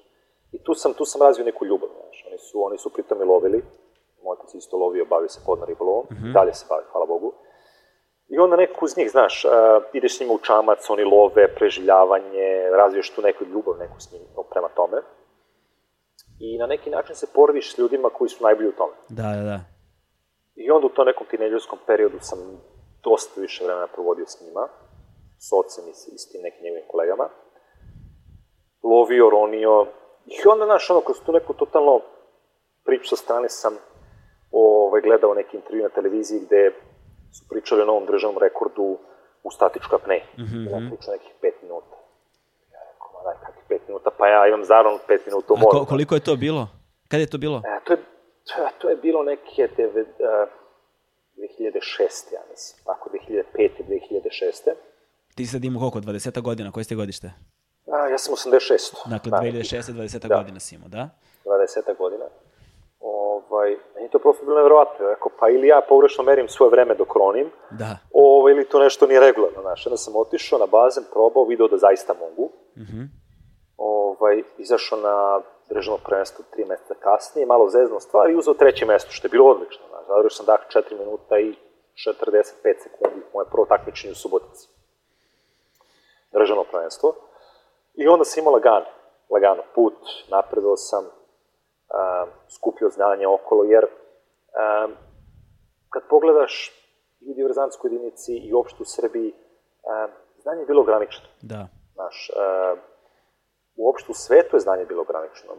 I tu sam, tu sam razvio neku ljubav, znaš. Oni su, oni su pritom i lovili. Moj otac isto lovio, bavio se podna ribolovom. Mm -hmm. Dalje se bavi, hvala Bogu. I onda neko uz njih, znaš, uh, ideš s njima u čamac, oni love, preživljavanje, razviješ tu neku ljubav neku s njim prema tome i na neki način se porodiš s ljudima koji su najbolji u tome. Da, da, da. I onda u tom nekom tineđerskom periodu sam dosta više vremena provodio s njima, s ocem i s tim nekim njegovim kolegama. Lovio, ronio, i onda, znaš, ono, kroz tu neku totalno priču sa strane sam ovaj, gledao neki intervju na televiziji gde su pričali o novom državnom rekordu u statičkoj apneji. Mm -hmm. Ja pričam nekih pet minuta. Ja rekao, ma daj, kakvih pet minuta, pa ja imam zaron pet minuta u moru. A ko, koliko je to bilo? Kad je to bilo? E, to, je, to, je, to je bilo neke deve, uh, 2006. ja mislim. Tako, 2005. 2006. Ti sad ima koliko, 20 godina, koje ste godište? A, ja sam 86. Dakle, 2006. 20 da. godina si imao, da? 20 godina. Ovaj, meni to prosto bilo nevjerovatno. Rekao, pa ili ja pogrešno merim svoje vreme dok ronim, da. ovo, ili to nešto nije regularno. Znaš, onda sam otišao na bazen, probao, video da zaista mogu. Mm -hmm. ovaj, izašao na državno prvenstvo tri meseca kasnije, malo zezno stvar i uzao treće mesto, što je bilo odlično. Znaš, zadržao sam dah 4 minuta i 45 sekundi, moje prvo takmičenje u Subotici. Državno prvenstvo. I onda sam imao lagano, lagano put, napredao sam, uh, skupio znanje okolo, jer uh, kad pogledaš i u diverzantskoj jedinici i uopšte u Srbiji, uh, znanje je bilo ograničeno. Da. Znaš, uh, uopšte u svetu je znanje bilo ograničeno.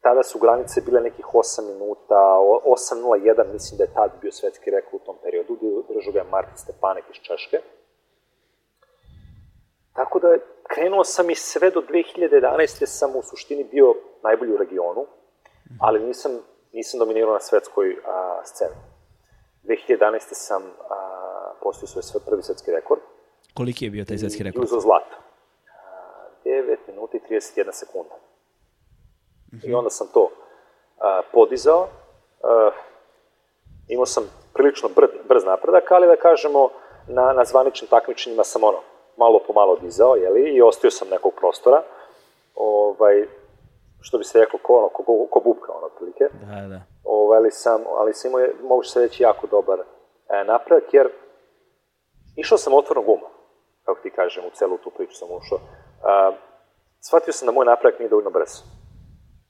Tada su granice bile nekih 8 minuta, 8.01, mislim da je tad bio svetski rekord u tom periodu, držao ga Martin Stepanek iz Češke. Tako da krenuo sam i sve do 2011. sam u suštini bio najbolji u regionu, ali nisam, nisam dominirao na svetskoj a, sceni. 2011. sam a, postao svoj sve prvi svetski rekord. Koliki je bio taj svetski rekord? I uzao zlata. 9 minuta i 31 sekunda. Mm -hmm. I onda sam to a, podizao. A, imao sam prilično brz, brz napredak, ali da kažemo, na, na zvaničnim takmičenjima sam ono, malo po malo dizao, jeli, i ostio sam nekog prostora. Ovaj, što bi se reklo, ko, ono, ko, ko, bubka, ono, otprilike. Da, da. Ovaj, ali sam, ali sam imao, mogu se reći, jako dobar e, napredak, jer išao sam otvorno guma, kako ti kažem, u celu tu priču sam ušao. A, shvatio sam da moj napredak nije dovoljno brzo.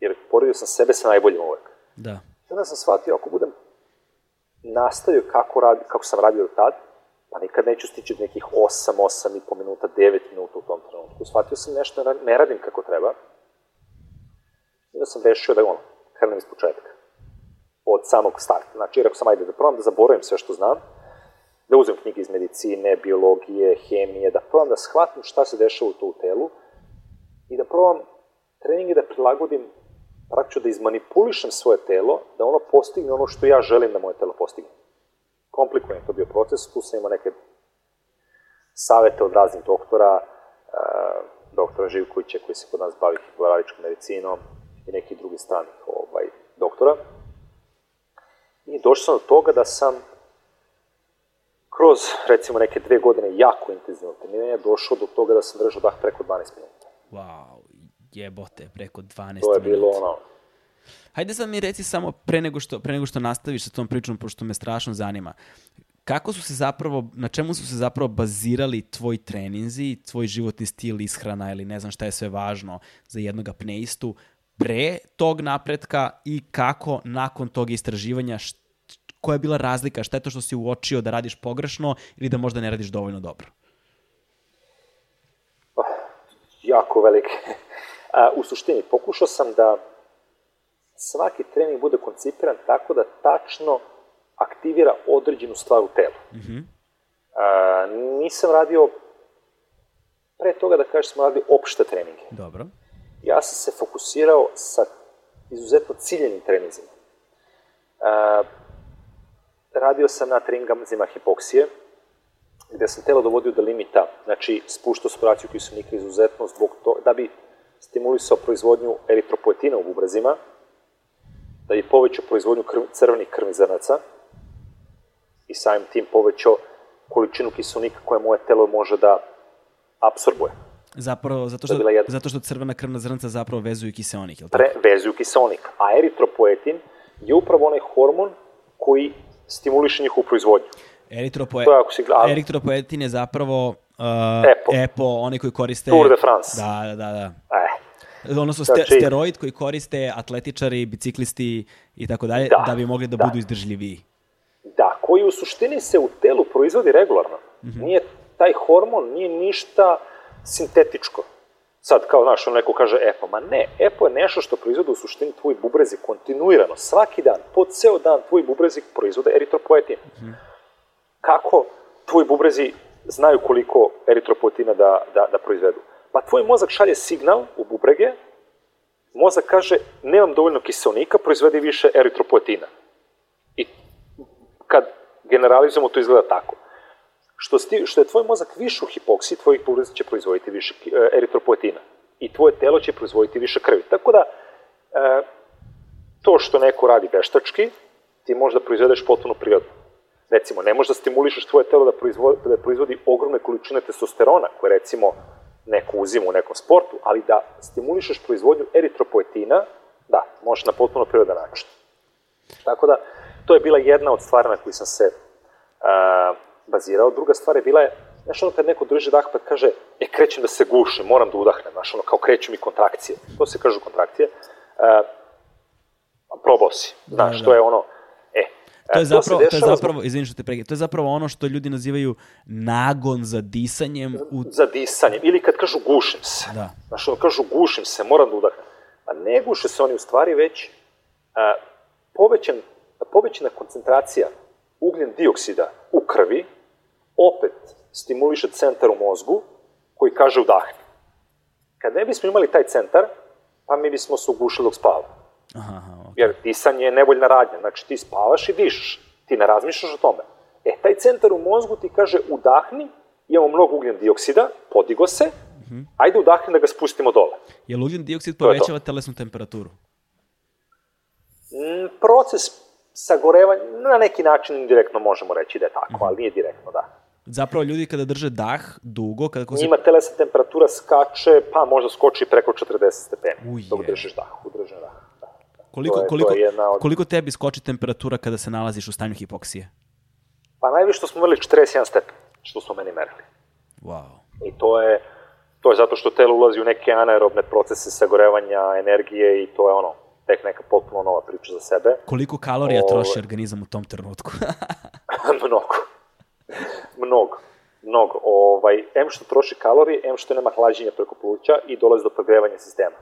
Jer poredio sam sebe sa najboljim uvek. Da. I onda sam shvatio, ako budem nastavio kako, radi, kako sam radio do tad, pa nikad neću stići do nekih 8, 8 i po minuta, 9 minuta u tom trenutku. Shvatio sam nešto ne radim kako treba. Onda sam rešio da ono, krenem iz početka. Od samog starta. Znači, rekao sam, ajde da probam da zaboravim sve što znam, da uzem knjige iz medicine, biologije, hemije, da probam da shvatim šta se dešava u to u telu i da probam treninge da prilagodim, praktično da izmanipulišem svoje telo, da ono postigne ono što ja želim da moje telo postigne. Komplikovan je to bio proces, tu sam imao neke savete od raznih doktora, doktora Živkovića koji se kod nas bavi hipovalaričkom medicinom i neki drugi stranih ovaj, doktora. I došao sam do toga da sam kroz, recimo, neke dve godine jako intenzivno treniranja došao do toga da sam držao dah preko 12 minuta. Wow, jebote, preko 12 minuta. To je bilo ono, Hajde sad mi reci samo pre nego što, pre nego što nastaviš sa tom pričom, pošto me strašno zanima. Kako su se zapravo, na čemu su se zapravo bazirali tvoji treninzi, tvoj životni stil, ishrana ili ne znam šta je sve važno za jednog apneistu pre tog napretka i kako nakon tog istraživanja koja je bila razlika, šta je to što si uočio da radiš pogrešno ili da možda ne radiš dovoljno dobro? Oh, jako velike. u suštini, pokušao sam da svaki trening bude koncipiran tako da tačno aktivira određenu stvar u telu. Mm -hmm. A, nisam radio, pre toga da kažem, sam radio opšte treninge. Dobro. Ja sam se fokusirao sa izuzetno ciljenim treninzima. A, radio sam na treningama hipoksije, gde sam telo dovodio do limita, znači spuštao sporaciju kiselnika izuzetno zbog to, da bi stimulisao proizvodnju eritropoetina u bubrezima, da je povećao proizvodnju krv, crvenih krvnih zrnaca i samim tim povećao količinu kiselnika koje moje telo može da absorbuje. Zapravo, zato što, zato što crvena krvna zrnca zapravo vezuju kiseonik, je li tako? Pre, vezuju kiseonik. A eritropoetin je upravo onaj hormon koji stimuliše njihovu proizvodnju. Eritropoe... Je, Eritropoetin je zapravo uh, EPO. EPO, onaj koji koriste... Tour de France. Da, da, da. da. E, odnosno ste, znači, steroid koji koriste atletičari, biciklisti i tako dalje, da, da bi mogli da, da budu izdržljiviji. Da, koji u suštini se u telu proizvodi regularno. Mm -hmm. Nije, taj hormon nije ništa sintetičko. Sad, kao, znaš, on neko kaže EPO, ma ne, EPO je nešto što proizvode u suštini tvoj bubrezi kontinuirano, svaki dan, po ceo dan tvoj bubrezi proizvode eritropoetin. Mm -hmm. Kako tvoj bubrezi znaju koliko eritropoetina da, da, da proizvedu. Pa tvoj mozak šalje signal u bubrege, mozak kaže nemam dovoljno kiselnika, proizvedi više eritropoetina. I kad generalizujemo, to izgleda tako. Što, sti, što je tvoj mozak više u hipoksiji, tvojih bubrega će proizvoditi više e, eritropoetina. I tvoje telo će proizvoditi više krvi. Tako da, e, to što neko radi veštački, ti možda proizvedeš potpuno prirodno. Recimo, ne možda stimulišeš tvoje telo da proizvodi, da proizvodi ogromne količine testosterona, koje recimo neko uzima u nekom sportu, ali da stimulišeš proizvodnju eritropoetina, da, možeš na potpuno prirodan način. Tako da, to je bila jedna od stvari na koju sam se uh, bazirao. Druga stvar je bila je, znaš ono kad neko drži dah pa kaže, e, krećem da se gušim, moram da udahnem, znaš ono, kao kreću mi kontrakcije. To se kažu kontrakcije. Uh, probao si, znaš, da, da. to je ono, e, To je zapravo, to, to je zapravo, izvini što te pregledam, to je zapravo ono što ljudi nazivaju nagon za disanjem. U... Za disanjem, ili kad kažu gušim se. Da. Znaš, ono kažu gušim se, moram da udahnem. A ne guše se oni u stvari već a, povećan, povećana koncentracija ugljen dioksida u krvi opet stimuliše centar u mozgu koji kaže udahni. Kad ne bismo imali taj centar, pa mi bismo se ugušili dok spavamo. Aha, okay. Jer disanje je nevoljna radnja, znači ti spavaš i dišeš, ti ne razmišljaš o tome. E, taj centar u mozgu ti kaže udahni, imamo mnogo ugljen dioksida, podigo se, mm -hmm. ajde udahni da ga spustimo dole. Je li ugljen dioksid povećava telesnu temperaturu? Mm, proces sagorevanja, na neki način indirektno možemo reći da je tako, -hmm. ali nije direktno, da. Zapravo ljudi kada drže dah dugo, kada ko se... Njima telesna temperatura skače, pa možda skoči preko 40 stepeni, Uje. dok držiš dah, udržen dah. Koliko, to je, koliko, to je od... koliko tebi skoči temperatura kada se nalaziš u stanju hipoksije? Pa najviše što smo merili 41 stepen, što smo meni merili. Wow. I to je, to je zato što telo ulazi u neke anaerobne procese sagorevanja energije i to je ono, tek neka potpuno nova priča za sebe. Koliko kalorija o... troši organizam u tom trenutku? mnogo. mnogo. Mnogo. Ovaj, M što troši kalorije, M što nema hlađenja preko pluća i dolazi do pregrevanja sistema.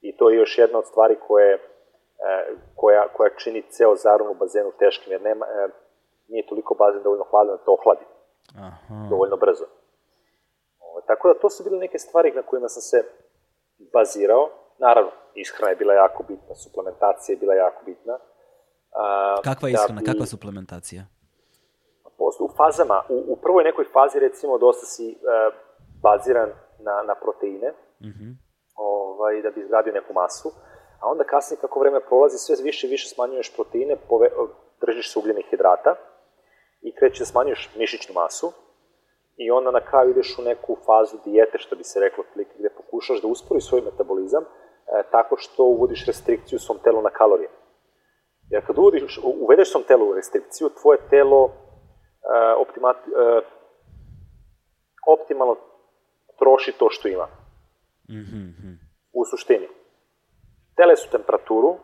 I to je još jedna od stvari koje, e, koja, koja čini ceo zarun u bazenu teškim, jer nema, e, nije toliko bazen dovoljno hladan da to ohladi Aha. dovoljno brzo. O, tako da to su bile neke stvari na kojima sam se bazirao. Naravno, ishrana je bila jako bitna, suplementacija je bila jako bitna. A, kakva je da ishrana, da bi, kakva suplementacija? U fazama, u, u prvoj nekoj fazi recimo dosta si uh, baziran na, na proteine, uh mhm. -huh ovaj, da bi izgradio neku masu, a onda kasnije kako vreme prolazi sve više i više smanjuješ proteine, pove, držiš se ugljenih hidrata i kreće da smanjuješ mišićnu masu i onda na kraju ideš u neku fazu dijete, što bi se reklo, gde pokušaš da usporiš svoj metabolizam e, tako što uvodiš restrikciju svom telu na kalorije. Jer kad uvodiš, uvedeš svom telu restrikciju, tvoje telo e, optima, e, optimalno troši to što ima. Mm -hmm. U suštini, telesu temperaturu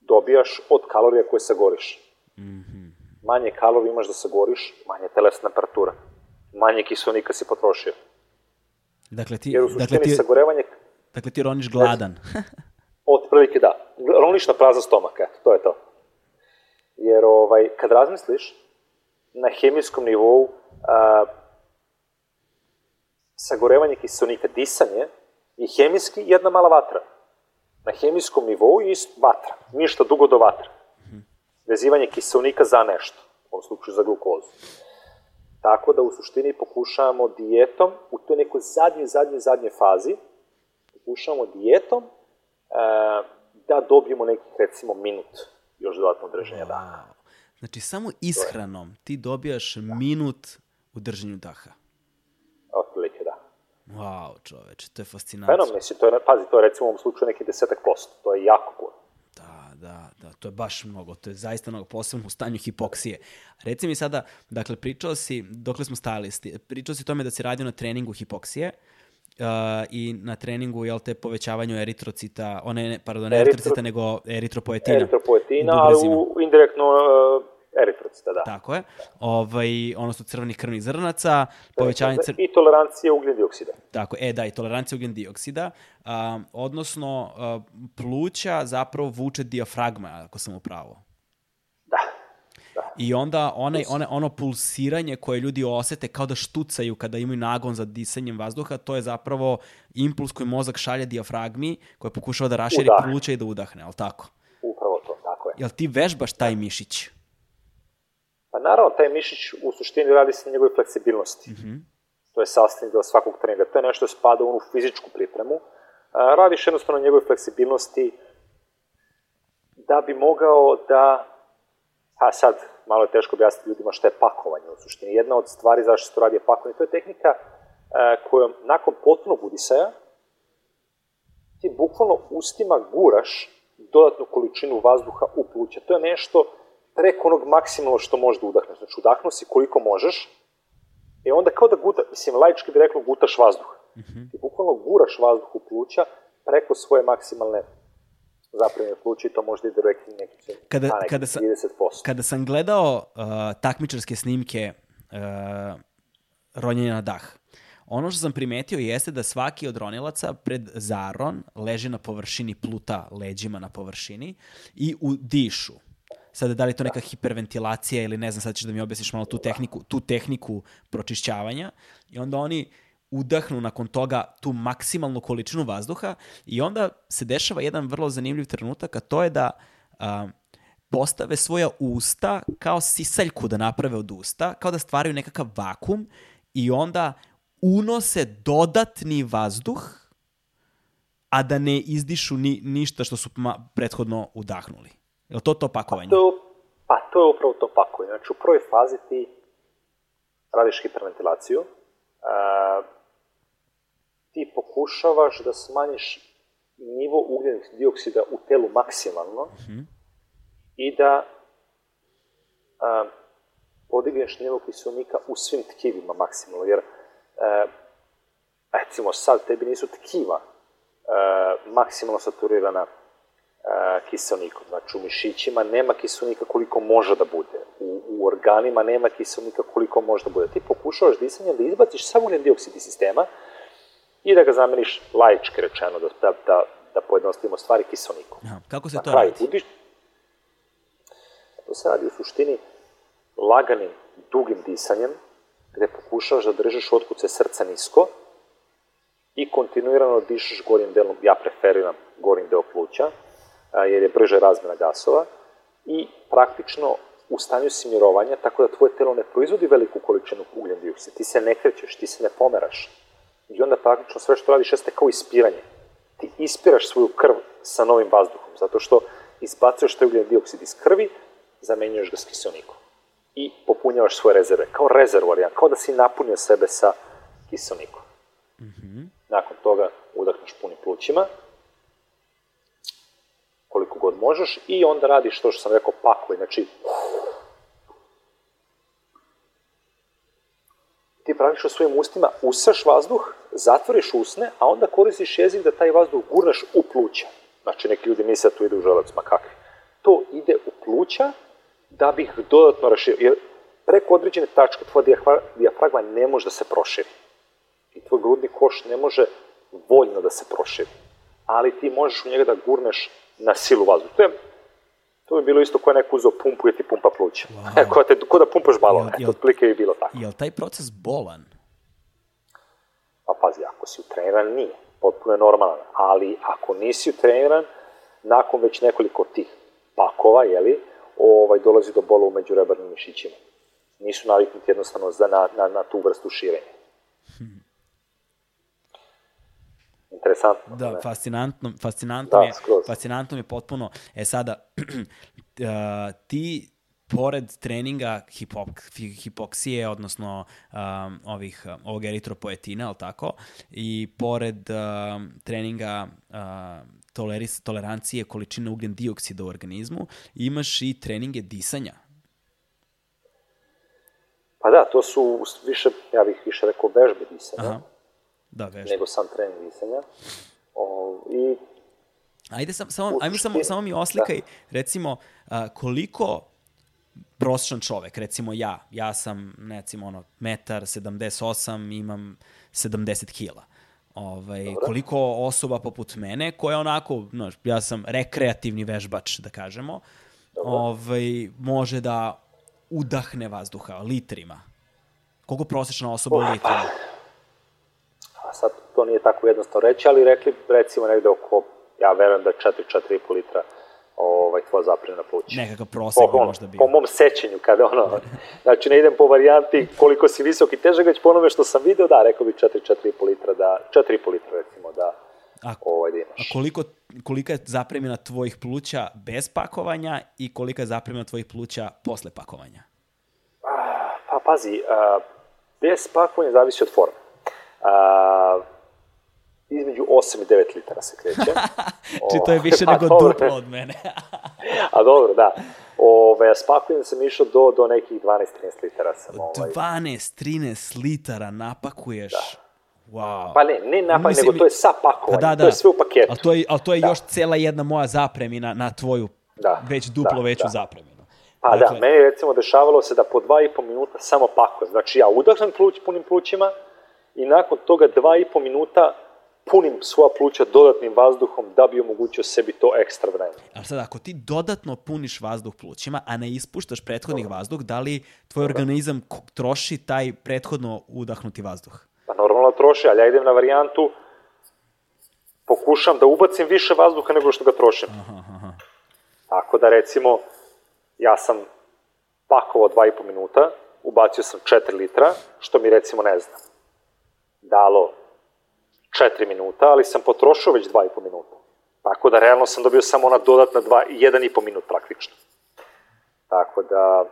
dobijaš od kalorija koje sagoriš. Mm -hmm. Manje kalorija imaš da sagoriš, manje telesna temperatura. Manje kiselnika si potrošio. Dakle, ti, Jer u suštini dakle, ti, sagorevanje... Dakle, ti roniš gladan. od prilike da. Roniš na prazan stomak, eto, to je to. Jer ovaj, kad razmisliš, na hemijskom nivou a, sagorevanje kiselnika, disanje, i hemijski jedna mala vatra. Na hemijskom nivou je vatra, ništa dugo do vatra. Vezivanje kiselnika za nešto, u ovom slučaju za glukozu. Tako da u suštini pokušavamo dijetom, u toj nekoj zadnjoj, zadnjoj, zadnjoj fazi, pokušavamo dijetom e, da dobijemo nekih, recimo, minut još dodatno držanja wow. daha. Znači, samo ishranom ti dobijaš da. minut u držanju daha. Wow, čoveče, to je fascinantno. Fenomen, mislim, to je, pazi, to je recimo u ovom slučaju neki desetak posto, to je jako puno. Da, da, da, to je baš mnogo, to je zaista mnogo, posebno u stanju hipoksije. Reci mi sada, dakle, pričao si, dokle smo stali, pričao si tome da si radio na treningu hipoksije, uh, i na treningu, jel te, povećavanju eritrocita, one, pardon, ne Eritro... eritrocita, nego eritropoetina. Eritropoetina, ali u, indirektno uh, eritrocita, da. Tako je. Ovaj, su crvenih krvnih zrnaca, povećanje... Cr... I tolerancija ugljen dioksida. Tako, e da, i tolerancija ugljen dioksida. Um, odnosno, uh, pluća zapravo vuče diafragma, ako sam upravo. Da, da. I onda onaj, one, ono pulsiranje koje ljudi osete kao da štucaju kada imaju nagon za disanjem vazduha, to je zapravo impuls koji mozak šalje dijafragmi koja pokušava da raširi Udahne. pluća i da udahne, ali tako? Upravo to, tako je. Jel ti vežbaš taj mišić? Pa naravno, taj mišić u suštini radi se na njegovoj fleksibilnosti. To je sastavni deo svakog treninga. To je nešto što spada u onu fizičku pripremu. Radiš jednostavno na njegovoj fleksibilnosti da bi mogao da, a sad malo je teško objasniti ljudima šta je pakovanje u suštini. Jedna od stvari zašto se to radi je pakovanje, to je tehnika e, kojom nakon potpunog udisaja ti bukvalno ustima guraš dodatnu količinu vazduha u pluća. To je nešto preko onog maksimalno što možeš da udahneš. Znači, udahnu si koliko možeš, i onda kao da guta, mislim, laički bi reklo gutaš vazduh. Ti bukvalno guraš vazduh u pluća preko svoje maksimalne zapremljene pluća i to možda ide rekli neki, Kada- a, neki kada sam- 30%. Kada sam gledao uh, takmičarske snimke uh, ronjenja na dah, ono što sam primetio jeste da svaki od ronilaca pred zaron leži na površini pluta leđima na površini i u dišu. Sada, da li je to neka hiperventilacija ili ne znam, sad ćeš da mi objasniš malo tu tehniku, tu tehniku pročišćavanja i onda oni udahnu nakon toga tu maksimalnu količinu vazduha i onda se dešava jedan vrlo zanimljiv trenutak, a to je da a, postave svoja usta kao sisaljku da naprave od usta, kao da stvaraju nekakav vakum i onda unose dodatni vazduh, a da ne izdišu ni, ništa što su prethodno udahnuli. Je li to to pakovanje? To je, pa to je upravo to pakovanje. Znači, u prvoj fazi ti radiš hiperventilaciju, a, ti pokušavaš da smanjiš nivo ugljenog dioksida u telu maksimalno i da a, podigneš nivo kiselnika u svim tkivima maksimalno, jer e, recimo sad tebi nisu tkiva e, maksimalno saturirana e, kiselnikom. Znači u mišićima nema kiselnika koliko može da bude. U, u organima nema kiselnika koliko može da bude. Ti pokušavaš disanjem da izbaciš samo ugljen dioksid iz sistema i da ga zameniš laički rečeno, da, da, da, da pojednostavimo stvari kiselnikom. Aha, Kako se Na to radi? udiš... To se radi u suštini laganim, dugim disanjem, gde pokušavaš da držiš otkuce srca nisko i kontinuirano dišeš gornjim delom, ja preferiram gornjim deo pluća, jer je brže razmena gasova i praktično u stanju si mirovanja, tako da tvoje telo ne proizvodi veliku količinu ugljen dioksida. Ti se ne krećeš, ti se ne pomeraš. I onda praktično sve što radiš jeste kao ispiranje. Ti ispiraš svoju krv sa novim vazduhom, zato što izbacuješ taj ugljen dioksid iz krvi, zamenjuješ ga s kiselnikom. I popunjavaš svoje rezerve, kao rezervoar, jedan, kao da si napunio sebe sa kiselnikom. Nakon toga udahneš punim plućima, koliko god možeš, i onda radiš to što sam rekao, pakuj, znači ti praktično svojim ustima usaš vazduh, zatvoriš usne, a onda koristiš jezik da taj vazduh gurneš u pluća. Znači, neki ljudi misle da to ide u želac, ma kakvi. To ide u pluća da bi ih dodatno raširio. Jer preko određene tačke tvoja dijafra- dijafragma ne može da se proširi. I tvoj grudni koš ne može voljno da se proširi. Ali ti možeš u njega da gurneš na silu vazduh. To je to bi bilo isto kao neko uzeo pumpu i ti pumpa pluća. Wow. Ko, te, ko da pumpaš balon, Jel- eto, jel- otprilike bi bilo tako. Je li taj proces bolan? Pa pazi, ako si utreniran, nije. Potpuno je normalan. Ali ako nisi utreniran, nakon već nekoliko tih pakova, jeli, ovaj, dolazi do bola u međurebarnim mišićima. Nisu naviknuti jednostavno za, na, na, na tu vrstu širenja. Interesantno. Da, ne? fascinantno, fascinantno, Da, mi je, skroz. fascinantno mi je potpuno. E sada, uh, ti pored treninga hipok, hi- hipoksije, odnosno um, ovih, um, ovog eritropoetina, ali tako, i pored um, treninga uh, toleris, tolerancije količine ugljen dioksida u organizmu, imaš i treninge disanja. Pa da, to su više, ja bih više rekao, vežbe disanja, Aha. Da, vežba. nego sam trening disanja. O, I Ajde, sam, samo, U ajme samo, samo mi oslikaj, recimo, a, koliko prosječan čovek, recimo ja, ja sam, recimo, ono, metar 78, imam 70 kila. Ovaj, koliko osoba poput mene, koja onako, znaš, ja sam rekreativni vežbač, da kažemo, ovaj, može da udahne vazduha, litrima? Koliko prosječna osoba u litrima? A to nije tako jednostavno reći, ali rekli recimo negde oko, ja verujem da 4-4,5 litra ovaj, tvoja zapremna pluća. Nekakav prosek po, možda bio. po mom sećenju, kada ono, znači ne idem po varijanti koliko si visok i težak, već po onome što sam video, da, rekao bi 4-4,5 litra, da, 4,5 litra recimo, da, A, ovaj, da a imaš. koliko, kolika je zapremina tvojih pluća bez pakovanja i kolika je zapremina tvojih pluća posle pakovanja? Pa pazi, a, bez pakovanja zavisi od forme. A, između 8 i 9 litara se kreće. Či to je više Pa, nego dobro. duplo od mene. A dobro, da. Ove, a s pakovanjem sam išao do, do nekih 12-13 litara sam. Ovaj. 12-13 litara napakuješ. Wow. Pa ne, ne napad, Mislim, nego to je sa Pa pakovanjem, da, da. to je sve u paketu. Ali to je, ali to je Da. još cela jedna moja zapremina na tvoju Da, već duplo da, veću da. zapreminu. Pa Dakle, da, meni je recimo dešavalo se da po dva i po minuta samo pakujem. Znači ja udahnem pluć punim plućima i nakon toga dva i po minuta punim svoja pluća dodatnim vazduhom da bi omogućio sebi to ekstra vreme. Ali sad, ako ti dodatno puniš vazduh plućima, a ne ispuštaš prethodnih vazduh, da li tvoj organizam troši taj prethodno udahnuti vazduh? Pa normalno troši, ali ja idem na varijantu pokušam da ubacim više vazduha nego što ga trošim. Tako da recimo, ja sam pakovao dva i po minuta, ubacio sam 4 litra, što mi recimo ne znam, dalo 4 minuta, ali sam potrošio već dva i po minuta. Tako da realno sam dobio samo ona dodatna dva, jedan i po minut praktično. Tako da,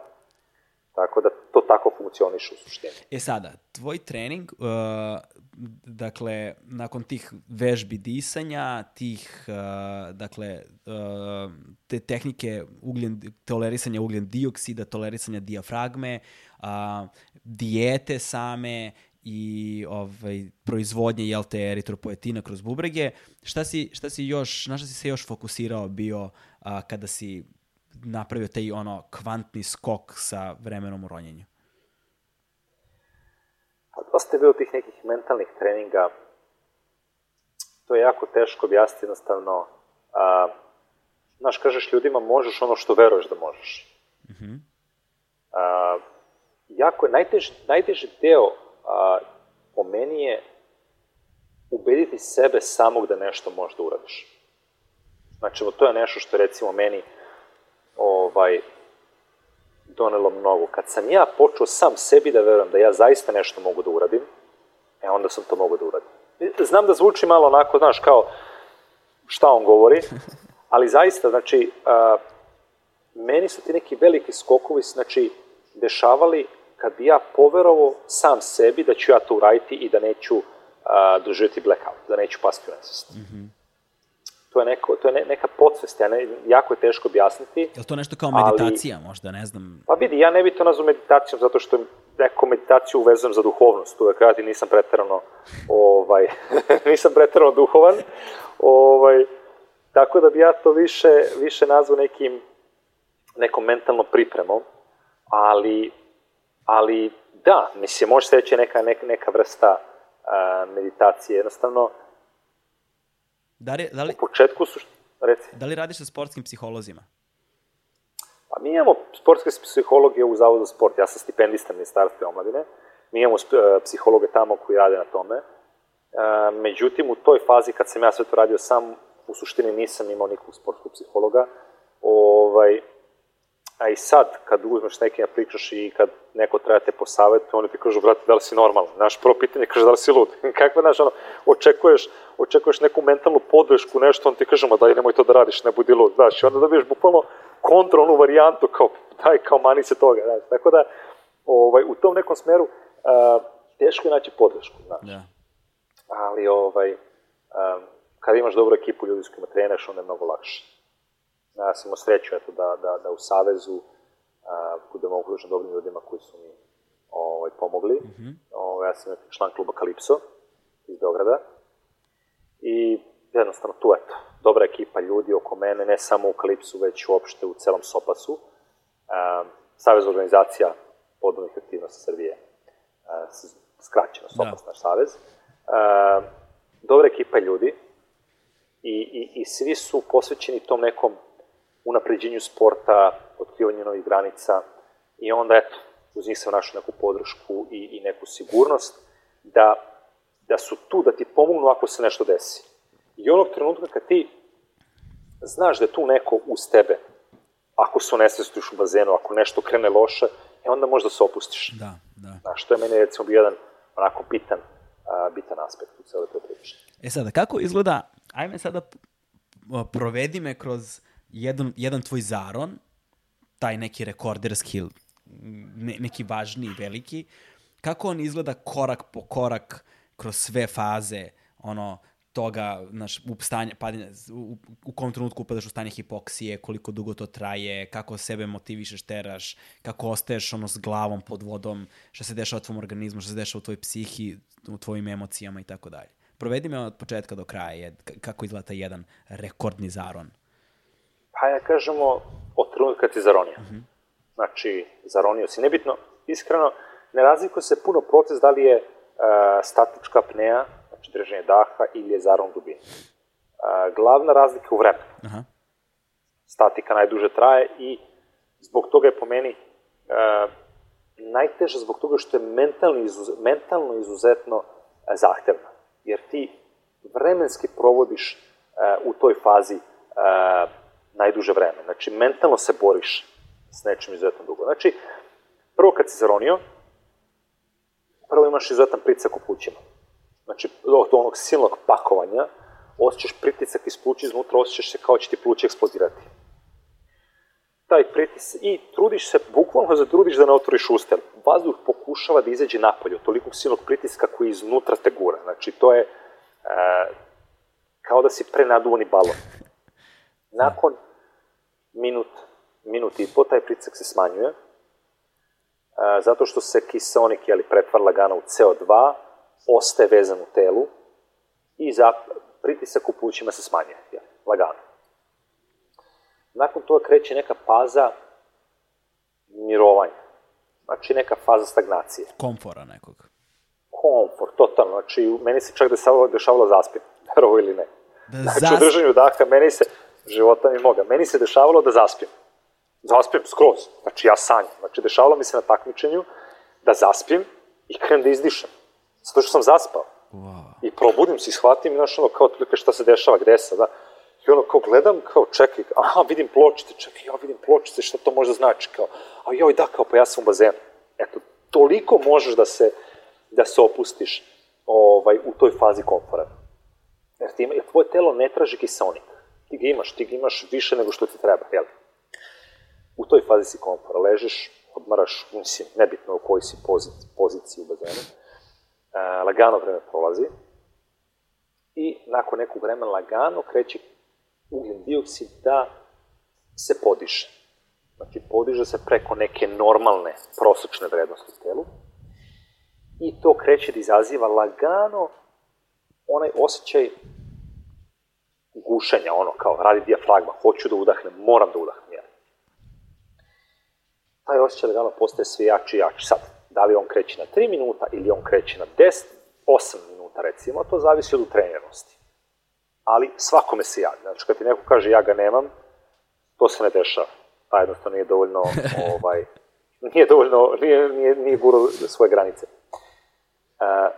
tako da to tako funkcioniše u suštini. E sada, tvoj trening, uh, dakle, nakon tih vežbi disanja, tih, uh, dakle, uh, te tehnike ugljen, tolerisanja ugljen dioksida, tolerisanja dijafragme, uh, dijete same i ovaj, proizvodnje, jel te, eritropoetina kroz bubrege, šta si, šta si još, na šta si se još fokusirao bio a, kada si napravio taj ono kvantni skok sa vremenom u ronjenju? A dosta je bilo tih nekih mentalnih treninga. To je jako teško objasniti jednostavno. A, znaš, kažeš ljudima možeš ono što veruješ da možeš. A, jako je, najteži, najteži deo a, po meni je ubediti sebe samog da nešto možeš da uradiš. Znači, to je nešto što recimo meni ovaj, donelo mnogo. Kad sam ja počeo sam sebi da verujem da ja zaista nešto mogu da uradim, e onda sam to mogu da uradim. Znam da zvuči malo onako, znaš, kao šta on govori, ali zaista, znači, a, meni su ti neki veliki skokovi, znači, dešavali kad bi ja poverovao sam sebi da ću ja to uraditi i da neću a, doživjeti blackout, da neću pasti u nesvest. To je, neko, to je ne, neka podsvest, ja ne, jako je teško objasniti. Je li to nešto kao Ali- meditacija možda, ne znam? Pa vidi, ja ne bi to nazvao meditacijom zato što neko meditaciju uvezujem za duhovnost, uvek radi, nisam preterano, ovaj, nisam preterano duhovan, ovaj, tako da bi ja to više, više nazvao nekim, nekom mentalnom pripremom, ali, ali da, mislim, može se reći neka, neka, neka vrsta a, meditacije, jednostavno, Da li, da, li, u početku su, reci, da li radiš sa sportskim psiholozima? Pa mi imamo sportske psihologije u Zavodu za sport. Ja sam stipendista Ministarstva omladine. Mi imamo sp- e, psihologe tamo koji rade na tome. E, međutim, u toj fazi kad sam ja sve to radio sam, u suštini nisam imao nikog sportskog psihologa. Ovaj, a i sad, kad uzmeš da pričaš i kad neko treba te po savjetu, oni ti kažu, brate, da li si normalan? Naš prvo pitanje kaže, da li si lud? Kakva, znaš, ono, očekuješ, očekuješ neku mentalnu podršku, nešto, on ti kaže, ma daj, nemoj to da radiš, ne budi lud, znaš, i onda dobiješ bukvalno kontrolnu varijantu, kao, daj, kao mani se toga, znaš, tako da, ovaj, u tom nekom smeru, a, teško je naći podršku, znaš, Da. ali, ovaj, a, kada imaš dobru ekipu ljudi s kojima treniraš, onda je mnogo lakše. Ja sam sreću eto, da, da, da u Savezu a, budemo okružen dobrim ljudima koji su mi ovaj, pomogli. Mm -hmm. ovaj, ja sam član kluba Kalipso iz Beograda i jednostavno tu eto, dobra ekipa ljudi oko mene, ne samo u Kalipsu, već uopšte u celom Sopasu. A, Savez organizacija podvodnih aktivnosti Srbije, a, skraćeno Sopas, Da. naš savez. A, dobra ekipa ljudi, i, i, i svi su posvećeni tom nekom unapređenju sporta, otkrivanju novih granica. i onda, eto, uz njih sam našao neku podršku i, i neku sigurnost da, da su tu da ti pomognu ako se nešto desi. I onog trenutka kad ti znaš da je tu neko uz tebe, ako se onesvestiš u bazenu, ako nešto krene loše, e onda možda se opustiš. Da, da. Znaš, to je meni recimo bio jedan onako bitan, a, bitan aspekt u celoj toj priči. E sada, kako izgleda, ajme sada provedi me kroz jedan, jedan tvoj zaron, taj neki rekorderski, ne, neki važniji, veliki, kako on izgleda korak po korak kroz sve faze, ono, toga, znaš, u stanje, padanje, u, u kom trenutku upadaš u stanje hipoksije, koliko dugo to traje, kako sebe motivišeš, teraš, kako ostaješ ono s glavom pod vodom, šta se dešava u tvom organizmu, šta se dešava u tvojoj psihi, u tvojim emocijama i tako dalje. Provedi me od početka do kraja, jed, k- kako izgleda taj jedan rekordni zaron. Pa ja kažemo od trenutka kad si zaronio. Znači, zaronio si. Nebitno, iskreno, ne razlikuje se puno proces da li je uh, statička apnea, znači držanje daha, ili je zaron dubine. Uh, glavna razlika je u vremenu. Aha. Statika najduže traje i zbog toga je po meni uh, najteže zbog toga što je mentalno, izuz, mentalno izuzetno uh, zahtevna. Jer ti vremenski provodiš uh, u toj fazi uh, najduže vreme. Znači, mentalno se boriš s nečim izuzetno dugo. Znači, prvo kad si zaronio, prvo imaš izuzetan pritisak u plućima. Znači, od onog silnog pakovanja, osjećaš pritisak iz pluća iznutra, osjećaš se kao će ti pluće eksplodirati. Taj pritis i trudiš se, bukvalno se trudiš da ne otvoriš usta. Vazduh pokušava da izađe napolje od tolikog silnog pritiska koji iznutra te gura. Znači, to je e, kao da si prenaduvani balon. Nakon minut, minut i po, taj pritisak se smanjuje, a, zato što se kiseonik, jeli, pretvara lagano u CO2, ostaje vezan u telu i za, pritisak u plućima se smanjuje, jeli, lagano. Nakon toga kreće neka faza mirovanja, znači neka faza stagnacije Komfora nekog. komfort, totalno. Znači, meni se čak dešavalo, dešavalo da zaspim, verovo ili ne. Da znači, zas- u držanju daha, meni se, života mi moga, meni se dešavalo da zaspim. Zaspim, skroz. Znači, ja sanjam. Znači, dešavalo mi se na takmičenju da zaspim i krenem da izdišem. Zato što sam zaspao. Wow. I probudim se i shvatim, znaš, ono, kao otprilike šta se dešava, gde sam, da. I ono, kao gledam, kao, čekaj, aha, vidim pločice, čekaj, ja vidim pločice, šta to možda znači, kao, a joj, da, kao, pa ja sam u bazenu. Eto, toliko možeš da se, da se opustiš ovaj, u toj fazi komfora. Jer, ti ima, jer tvoje telo ne traži kiseonik. Ti ga imaš, ti ga imaš više nego što ti treba, jel? U toj fazi si komfora, ležiš, odmaraš, mislim, nebitno u kojoj si poziciji, poziciji u bazenu, e, lagano vreme prolazi i nakon nekog vremena lagano kreće ugljen dioksid da se podiže. Znači, podiže se preko neke normalne prosečne vrednosti u telu i to kreće da izaziva lagano onaj osjećaj gušenja, ono kao radi dijafragma, hoću da udahnem, moram da udahnem. Jel? Taj osjećaj lagano postaje sve jači i jači. Sad, da li on kreće na 3 minuta ili on kreće na 10, 8 minuta recimo, to zavisi od utreniranosti. Ali svakome se javi. Znači, kad ti neko kaže ja ga nemam, to se ne dešava. Pa jednostavno nije dovoljno, ovaj, nije dovoljno, nije, nije, nije gurao svoje granice. E,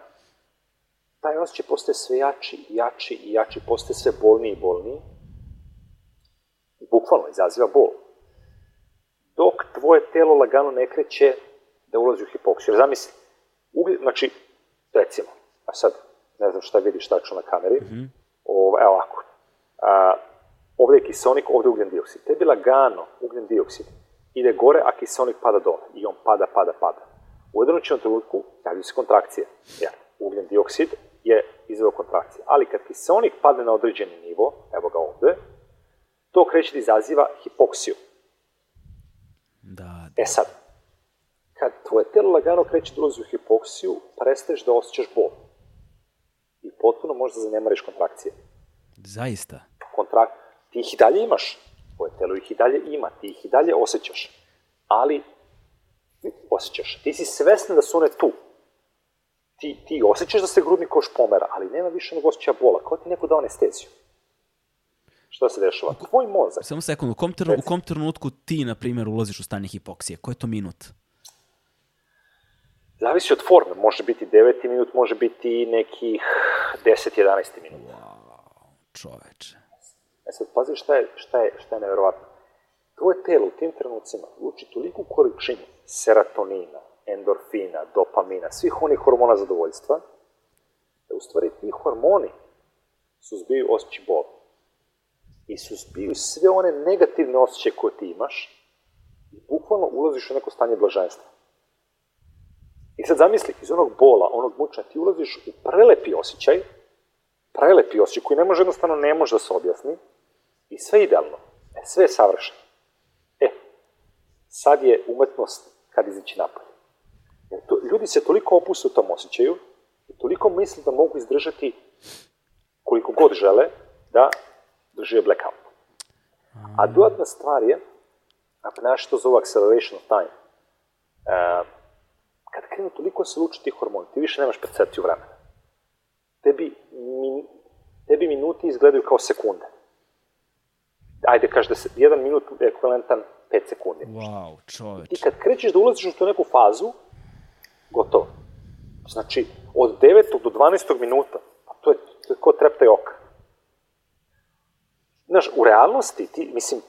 taj osjećaj postaje sve jači i jači i jači, postaje sve bolniji i bolniji. Bukvalno izaziva bol. Dok tvoje telo lagano ne kreće da ulazi u hipoksiju. Zamisli, uglj, znači, recimo, a sad, ne znam šta vidiš tačno na kameri, mm -hmm. ovo, evo ovako, a, ovde je kiseonik, ovde je ugljen dioksid. Tebi lagano ugljen dioksid ide gore, a kiseonik pada dole. I on pada, pada, pada. U jednom trenutku javljaju se kontrakcije. Jer ugljen dioksid je izveo kontrakcije. Ali kad kiseonik padne na određeni nivo, evo ga ovde, to kreće da izaziva hipoksiju. Da, E sad, kad tvoje telo lagano kreće da ulazi u hipoksiju, prestaješ da osjećaš bol. I potpuno možeš da zanemariš kontrakcije. zaista. Kontrakt, ti ih i dalje imaš, tvoje telo ih i dalje ima, ti ih i dalje osjećaš. Ali, osjećaš, ti si svestan da su one tu. Ti, ti osjećaš da se grudni koš pomera, ali nema više nego osjećaja bola, kao ti neko dao anesteziju. šta se dešava? Tvoj mozak, Samo sekund, u kom, trenu, u kom trenutku ti, na primjer, ulaziš u stanje hipoksije? Koji je to minut? zavisi od forme, može biti 9. minut, može biti nekih 10-11. minut. Čoveče. E sad, pazi šta je, šta je, šta je nevjerovatno. Tvoje telo u tim trenucima luči toliku količinu serotonina, endorfina, dopamina, svih onih hormona zadovoljstva, da u stvari ti hormoni suzbiju osjećaj bol. I suzbiju sve one negativne osjećaje koje ti imaš i bukvalno ulaziš u neko stanje blaženstva. I sad zamisli, iz onog bola, onog mučenja, ti ulaziš u prelepi osjećaj, prelepi osjećaj koji ne može jednostavno ne može da se objasni i sve idealno. E, sve je savršeno. E, sad je umetnost kad izaći napolje. To, ljudi se toliko opuste u tom osjećaju i toliko misle da mogu izdržati koliko god žele da drže blackout. A dodatna stvar je, a naš to zove acceleration of time, e, kad krenu toliko se luči ti hormoni, ti više nemaš percepciju vremena. Tebi, min, tebi minuti izgledaju kao sekunde. Ajde, kaži da se jedan minut je ekvivalentan 5 sekundi. Wow, Ti čoveče. kad krećeš da ulaziš u tu neku fazu, gotovo. Znači, od 9. do 12. minuta, pa to je, to je ko treptaj oka. Znaš, u realnosti, ti, mislim,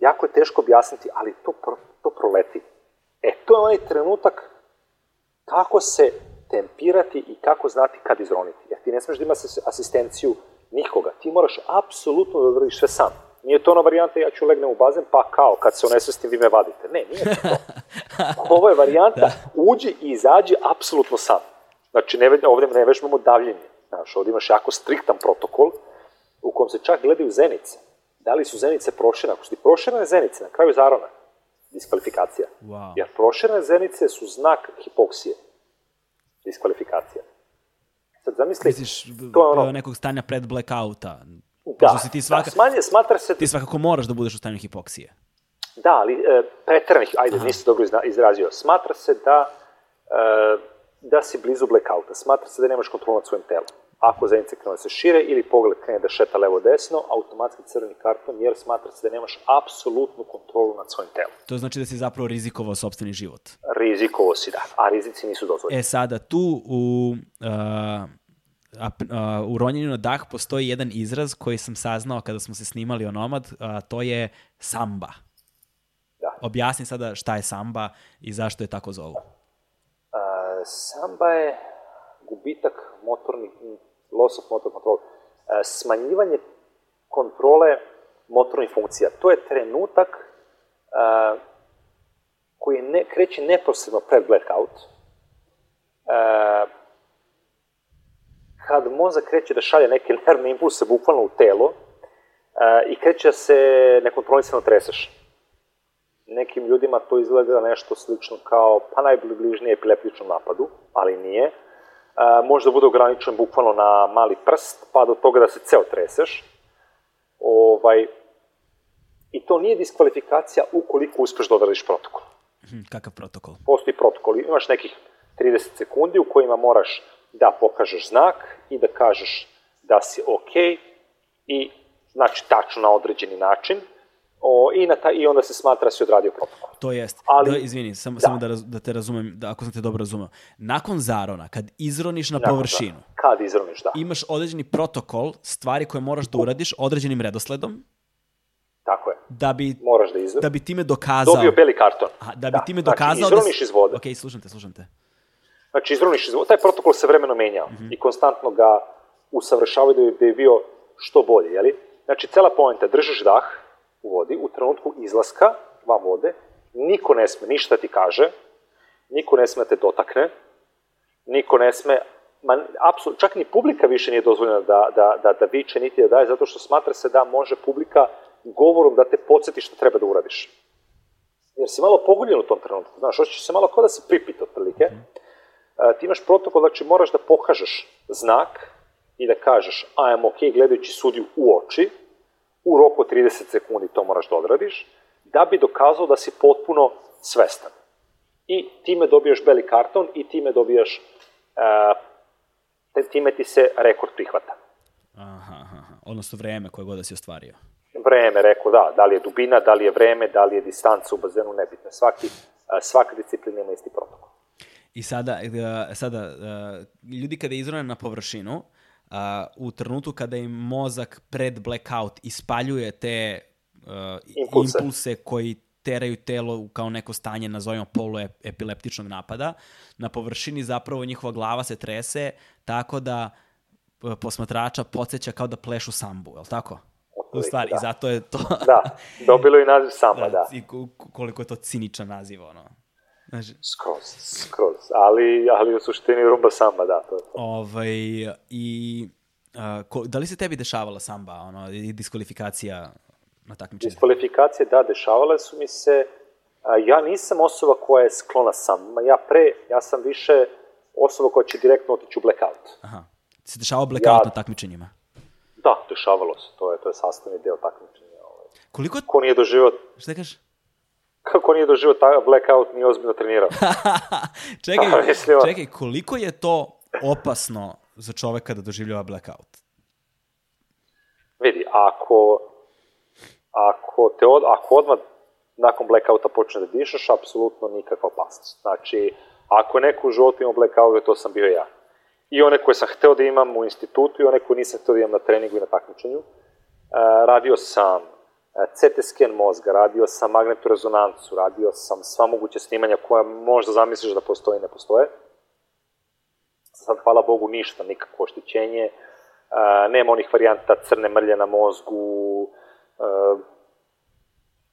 jako je teško objasniti, ali to, pro, to proleti. E, to je onaj trenutak kako se tempirati i kako znati kad izroniti. Jer ti ne smeš da ima asistenciju nikoga. Ti moraš apsolutno da odradiš sve sam. Nije to ona varijanta ja ću legnem u bazen pa kao kad se onesvestim vi me vadite. Ne, nije to. Ovo je varijanta uđi i izađi apsolutno sam. Znači, ne, ovde ne vežbamo davljenje. Znaš, ovde imaš jako striktan protokol u kom se čak gledaju zenice. Da li su zenice proširane? Ako su ti proširane zenice na kraju zarona, diskvalifikacija. Wow. Jer proširane zenice su znak hipoksije. Diskvalifikacija. Sad zamisli, Misliš to je ono, nekog stanja pred blackouta? Da, Pošto si ti svaka, da, smanje, smatra se, ti svakako moraš da budeš u stanju hipoksije. da, ali e, preteranih, ajde, nisi dobro izrazio, smatra se da, e, da si blizu blackouta, smatra se da nemaš kontrolu nad svojim telom. Ako zenice krenu da se šire ili pogled krene da šeta levo-desno, automatski crveni karton, jer smatra se da nemaš apsolutnu kontrolu nad svojim telom. To znači da si zapravo rizikovao sobstveni život. Rizikovo si, da, a rizici nisu dozvoljeni. E sada, tu u, uh, a, a, u ronjenju na dah postoji jedan izraz koji sam saznao kada smo se snimali o Nomad, a, to je samba. Da. Objasni sada šta je samba i zašto je tako zovu. Uh, samba je gubitak motornih, loss of motor control, uh, smanjivanje kontrole motornih funkcija. To je trenutak uh, koji ne, kreće neposredno pred blackout, uh, kad mozak kreće da šalje neke nervne impulse bukvalno u telo uh, i kreće da se nekontrolisano treseš nekim ljudima to izgleda nešto slično kao, pa najbližnije epileptičnom napadu, ali nije. E, možda bude ograničen bukvalno na mali prst, pa do toga da se ceo treseš. Ovaj, I to nije diskvalifikacija ukoliko uspeš da odradiš protokol. Hm, kakav protokol? Postoji protokol, imaš nekih 30 sekundi u kojima moraš da pokažeš znak i da kažeš da si ok i znači tačno na određeni način o, i, na ta, i onda se smatra da si odradio protokol. To jest, Ali- da, izvini, samo, da. samo da, raz, da te razumem, da, ako sam te dobro razumeo. Nakon zarona, kad izroniš na Nakon površinu, toga, Kad izroniš, da. imaš određeni protokol, stvari koje moraš da uradiš određenim redosledom, Tako je. da bi, Moraš da izroniš. da bi time dokazao... Dobio beli karton. A, da bi time Znači, dokazao... izroniš da, iz vode. Ok, slušam te, slušam te. Znači, izroniš iz. Taj protokol se vremeno menjao Mhm. i konstantno ga usavršavaju da bi, da bi bio što bolje, jeli? Znači, cela poenta, držiš dah u vodi, u trenutku izlaska van vode, niko ne sme ništa ti kaže, niko ne sme da te dotakne, niko ne sme, ma, apsolutno, čak ni publika više nije dozvoljena da, da, da, da viče niti da daje, zato što smatra se da može publika govorom da te podsjeti što treba da uradiš. Jer si malo poguljen u tom trenutku, znaš, hoćeš se malo kao da se pripita otprilike. E, ti imaš protokol, znači moraš da pokažeš znak i da kažeš I am ok gledajući sudiju u oči, u roku od 30 sekundi to moraš da odradiš, da bi dokazao da si potpuno svestan. I time dobijaš beli karton i time dobijaš, e, time ti se rekord prihvata. Aha, aha. Odnosno vreme koje god da si ostvario. Vreme, rekao da, da li je dubina, da li je vreme, da li je distanca u bazenu, nebitno. Svaki, svaka disciplina ima isti protokol. I sada, e, sada e, ljudi kada izrone na površinu, u trenutku kada im mozak pred blackout ispaljuje te uh, Impulse. impulse koji teraju telo u kao neko stanje, nazovimo poluepileptičnog napada, na površini zapravo njihova glava se trese tako da e, posmatrača podsjeća kao da plešu sambu, je li tako? U stvari, da. i zato je to... Da, dobilo i naziv samba, da. I ko- koliko je to ciničan naziv, ono. Znači, Skroz, skroz. Ali, ali u suštini rumba samba, da, to je to. ovaj, i... a, ko, da li se tebi dešavala samba, ono, i diskvalifikacija na takmičenju? Diskvalifikacije, da, dešavale su mi se. A, ja nisam osoba koja je sklona samba. Ja pre, ja sam više osoba koja će direktno otići u blackout. Aha. Ti se dešavao blackout Ja- na takmičenjima? Da, dešavalo se. To je, to je sastavni deo takmičenja. Ovaj. Koliko... Ko nije doživio, Šta kažeš? Kako nije doživio ta blackout, nije ozbiljno trenirao. čekaj, čekaj, koliko je to opasno za čoveka da doživljava blackout? Vidi, ako, ako, te od, ako odmah nakon blackouta počne da dišeš, apsolutno nikakva opasnost. Znači, ako neko u životu imao blackout, to sam bio ja. I one koje sam hteo da imam u institutu i one koje nisam hteo da imam na treningu i na takmičenju. E, radio sam CT scan mozga, radio sam magnetnu rezonancu, radio sam sva moguća snimanja koja možda zamisliš da postoje i ne postoje. Sad, hvala Bogu, ništa, nikakvo oštećenje. E, nema onih varijanta crne mrlje na mozgu. E,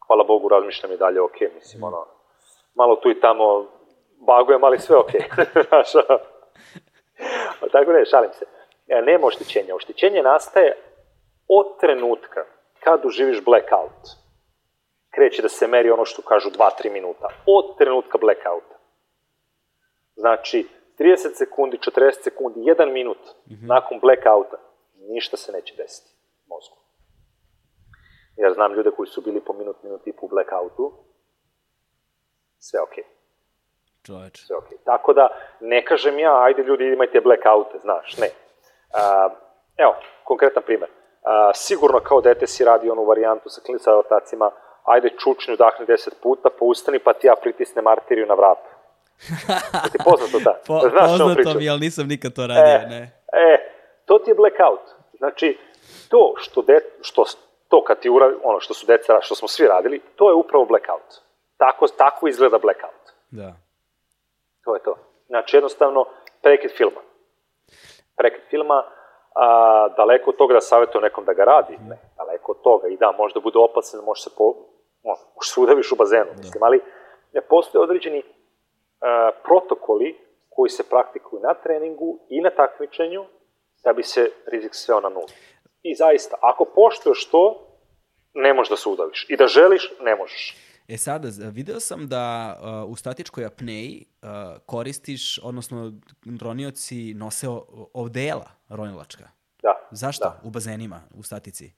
hvala Bogu, razmišljam i dalje, ok, mislim, ono, malo tu i tamo bagujem, ali sve ok. Tako ne, šalim se. E, nema oštećenja. Oštećenje nastaje od trenutka kad uživiš blackout. Kreće da se meri ono što kažu 2-3 minuta. Od trenutka blackouta. Znači, 30 sekundi, 40 sekundi, 1 minut nakon blackouta, ništa se neće desiti mozgu. Ja znam ljude koji su bili po minut, minut i po blackoutu, sve okej. Čoveč. sve okej. Tako da, ne kažem ja, ajde ljudi imajte blackoute, znaš, ne. A, evo, konkretan primer. A, sigurno kao dete si radi onu varijantu sa klinica adaptacijama, ajde čučnju dahni 10 puta, pa ustani pa ti ja pritisnem arteriju na vrat. Da ti poznato da? Po, znaš poznato mi, ali nisam nikad to radio, E, ne. e, to ti je blackout. Znači, to što, de, što to kad ti ura, ono što su deca, što smo svi radili, to je upravo blackout. Tako, tako izgleda blackout. Da. To je to. Znači, jednostavno, prekid filma. Prekid filma, a, daleko od toga da savjetuje nekom da ga radi, ne, daleko od toga. I da, možda bude opasan, može se po, može se udaviš u bazenu, mislim, ali ne postoje određeni a, protokoli koji se praktikuju na treningu i na takmičenju da bi se rizik sveo na nulu. I zaista, ako poštuješ to, ne možeš da se udaviš. I da želiš, ne možeš. E sada, video sam da uh, u statičkoj apneji uh, koristiš, odnosno ronioci nose o- odela ronilačka. Da. Zašto? Da. U bazenima, u statici.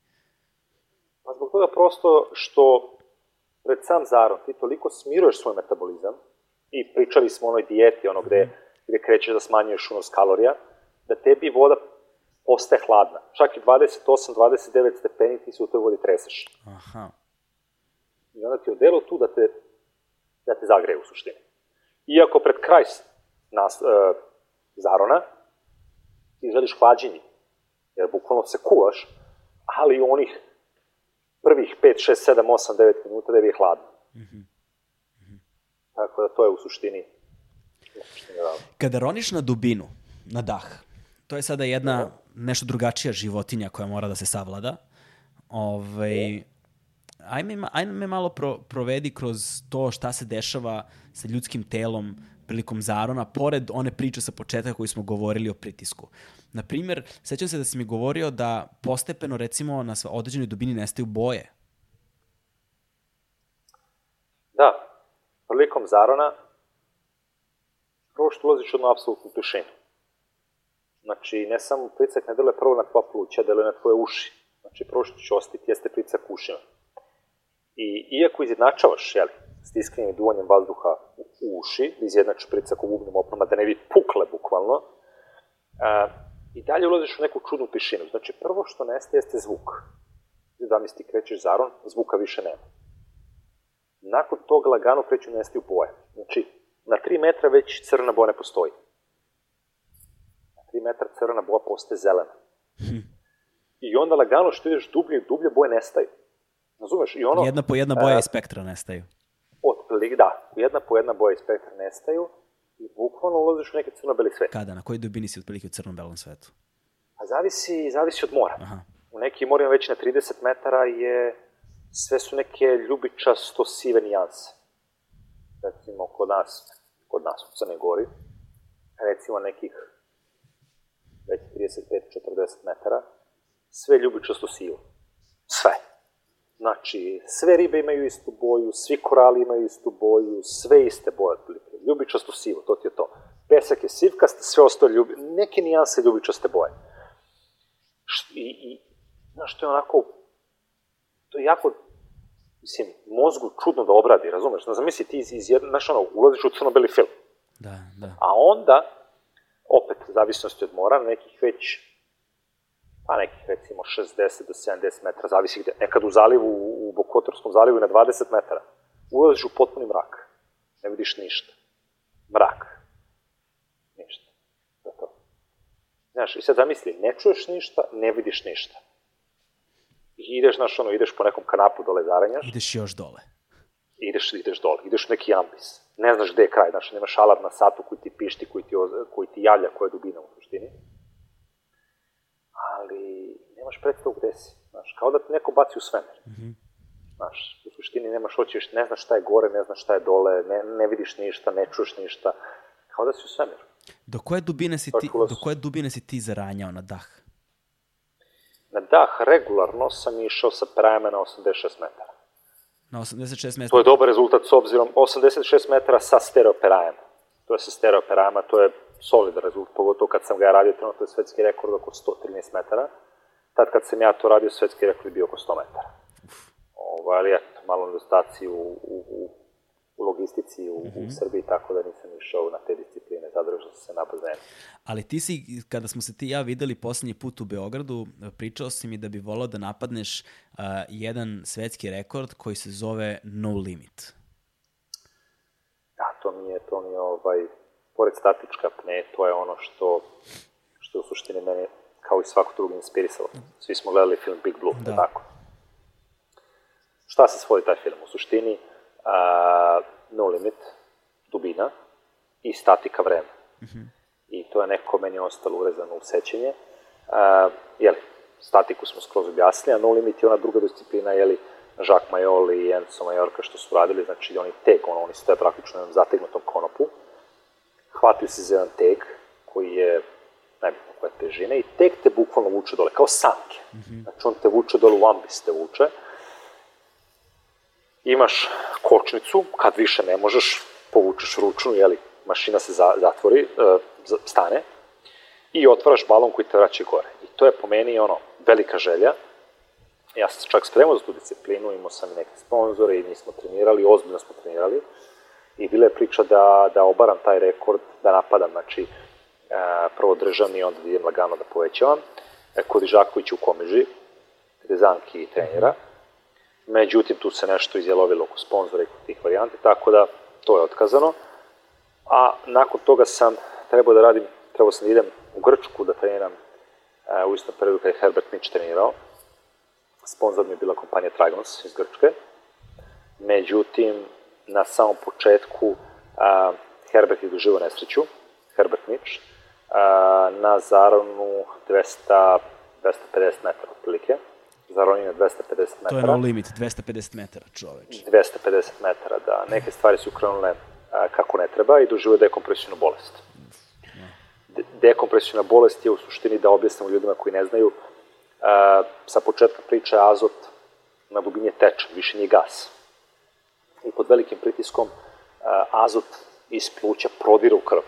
Pa zbog toga prosto što pred sam zaron ti toliko smiruješ svoj metabolizam i pričali smo o onoj dijeti, ono gde, gde krećeš da smanjuješ unos kalorija, da tebi voda postaje hladna. Čak i 28-29 stepeni ti se u toj vodi treseš. Aha. I onda ti odelo tu da te, da te zagreje u suštini. Iako pred kraj nas, e, zarona ti želiš hlađenje, jer bukvalno se kuvaš, ali onih prvih 5, 6, 7, 8, 9 minuta da je hladno. Tako da to je u suštini, u suštini da. Kada roniš na dubinu, na dah, to je sada jedna nešto drugačija životinja koja mora da se savlada. Ovaj, ajme, ajme me malo pro, provedi kroz to šta se dešava sa ljudskim telom prilikom zarona, pored one priče sa početka koju smo govorili o pritisku. Na primjer, sećam se da si mi govorio da postepeno, recimo, na određenoj dubini nestaju boje. Da, prilikom zarona, prvo što ulaziš u apsolutnu tišinu. Znači, ne samo pricak ne deluje prvo na tvoja pluća, deluje na tvoje uši. Znači, prvo što će ostiti jeste pricak ušima. I iako izjednačavaš, jeli, stiskanim i duvanjem vazduha u, uši, da izjednaču pricak u bubnim oprama, da ne bi pukle bukvalno, a, i dalje ulaziš u neku čudnu tišinu. Znači, prvo što nestaje jeste zvuk. Da mi ti krećeš zaron, zvuka više nema. Nakon toga lagano kreću nestaju boje. Znači, na 3 metra već crna boja ne postoji. Na 3 metra crna boja postaje zelena. I onda lagano što ideš dublje i dublje boje nestaju. Razumeš? I ono, Jedna po jedna boja iz spektra nestaju. Otprilike, da. Jedna po jedna boja iz spektra nestaju i bukvalno ulaziš u neki crno-beli svet. Kada? Na kojoj dubini si otprilike u crno-belom svetu? A zavisi, zavisi od mora. Aha. U nekim morima već na 30 metara je, sve su neke ljubičasto sive nijanse. Recimo, kod nas, kod nas u Crnoj Gori, recimo nekih već 35-40 metara, sve ljubičasto sivo. Sve. Znači, sve ribe imaju istu boju, svi korali imaju istu boju, sve iste boje otprilike. Ljubičasto sivo, to ti je to. Pesak je sivkast, sve ostalo ljubi... Neke nijanse ljubičaste boje. I, i znaš, to je onako, to je jako, mislim, mozgu čudno da obradi, razumeš? Znaš, zamisli ti iz, iz jedne, znaš, ono, ulaziš u crno-beli film, Da, da. a onda, opet, zavisnosti od mora, nekih već, pa nekih recimo 60 do 70 metara, zavisi gde, nekad u zalivu, u Bokotorskom zalivu na 20 metara, ulaziš u potpuni mrak, ne vidiš ništa. Mrak. Ništa. To je to. Znaš, i sad zamisli, ne čuješ ništa, ne vidiš ništa. I ideš, znaš, ono, ideš po nekom kanapu dole zaranjaš, Ideš još dole. ideš, ideš dole, ideš u neki ambis. Ne znaš gde je kraj, znaš, nemaš alarm na satu koji ti pišti, koji ti, koji ti javlja koja je dubina u suštini. Nemaš predstavu gde si, znaš, kao da te neko baci u svemir. Znaš, u suštini nemaš hoćeš, ne znaš šta je gore, ne znaš šta je dole, ne, ne vidiš ništa, ne čuješ ništa, kao da si u svemiru. Do koje dubine si ti, da do koje dubine si ti zaranjao na dah? Na dah regularno sam išao sa prajama na 86 metara. Na 86 To mesta. je dobar rezultat s obzirom 86 metara sa stereoperajama. To je sa stereoperajama, to je solidan rezultat, pogotovo kad sam ga radio, trenutno svetski rekord oko 113 metara. Tad kad sam ja to radio, svetski rekord bio oko 100 metara. Ovo, ali eto, malo nedostaci u, u, u, u logistici u, u Srbiji, tako da nisam išao na te discipline, zadržao sam se na bazenu. Ali ti si, kada smo se ti ja videli poslednji put u Beogradu, pričao si mi da bi volao da napadneš uh, jedan svetski rekord koji se zove No Limit. Da, to mi je, to mi je, ovaj, pored statička apne, to je ono što, što u suštini mene, kao i svako drugi, inspirisalo. Svi smo gledali film Big Blue, Da. tako. Šta se svodi taj film? U suštini, a, no limit, dubina i statika vreme. I to je neko meni ostalo urezano u sećanje. A, jeli, statiku smo skroz objasnili, a no limit je ona druga disciplina, jeli, Jacques Majoli i Enzo Majorka što su radili, znači oni teg, ono, oni stoje praktično na jednom zategnutom konopu, hvataju se za jedan teg koji je nebitno koja težina i teg te bukvalno vuče dole, kao sanke. Znači on te vuče dole u ambis te vuče. Imaš kočnicu, kad više ne možeš, povučeš ručnu, jeli, mašina se za, zatvori, e, stane i otvaraš balon koji te vraća gore. I to je po meni ono, velika želja. Ja sam čak spremao za tu disciplinu, imao sam i neke sponzore i mi smo trenirali, ozbiljno smo trenirali. I bila je priča da, da obaram taj rekord, da napadam, znači, prvo državni, onda da idem lagano da povećavam. E, kod Ižaković u Komeži, gde Zanki trenira. Međutim, tu se nešto izjelovilo oko sponzora i tih varijanti, tako da to je otkazano. A nakon toga sam trebao da radim, trebao sam da idem u Grčku da treniram e, u istom periodu kada je Herbert Mitch trenirao. Sponzor mi je bila kompanija Tragons iz Grčke. Međutim, na samom početku a, Herbert je doživao nesreću, Herbert Mitch, na zaronu 200, 250 metara otprilike. Zaron je na 250 metara. To je No Limit, 250 metara, čoveč. 250 metara, da neke stvari su krenule kako ne treba i doživio dekompresivnu bolest. De dekompresivna bolest je u suštini, da objasnimo ljudima koji ne znaju, sa početka priče azot na dubini je tečan, više nije gas. I pod velikim pritiskom azot iz pluća prodira u krv.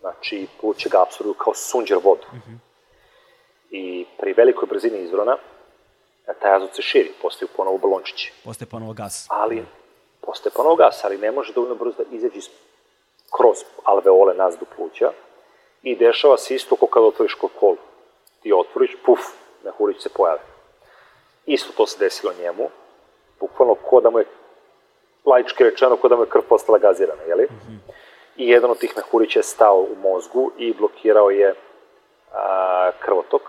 Znači, pluće ga absorbuju kao sunđer vodu. I pri velikoj brzini izvrona, taj azot se širi, postaju ponovo balončići Postaje ponovo gas. ali postaje ponovo gas, ali ne može dovoljno brzo da izađe iz- kroz alveole nazdu pluća i dešava se isto kao kada otvoriš kokolu. Ti otvoriš, puf, mehurić se pojave. Isto to se desilo njemu, bukvalno ko da mu je, laički rečeno, ko da mu je krv postala gazirana, jeli? Mm -hmm. I jedan od tih mehurića je stao u mozgu i blokirao je a, krvotok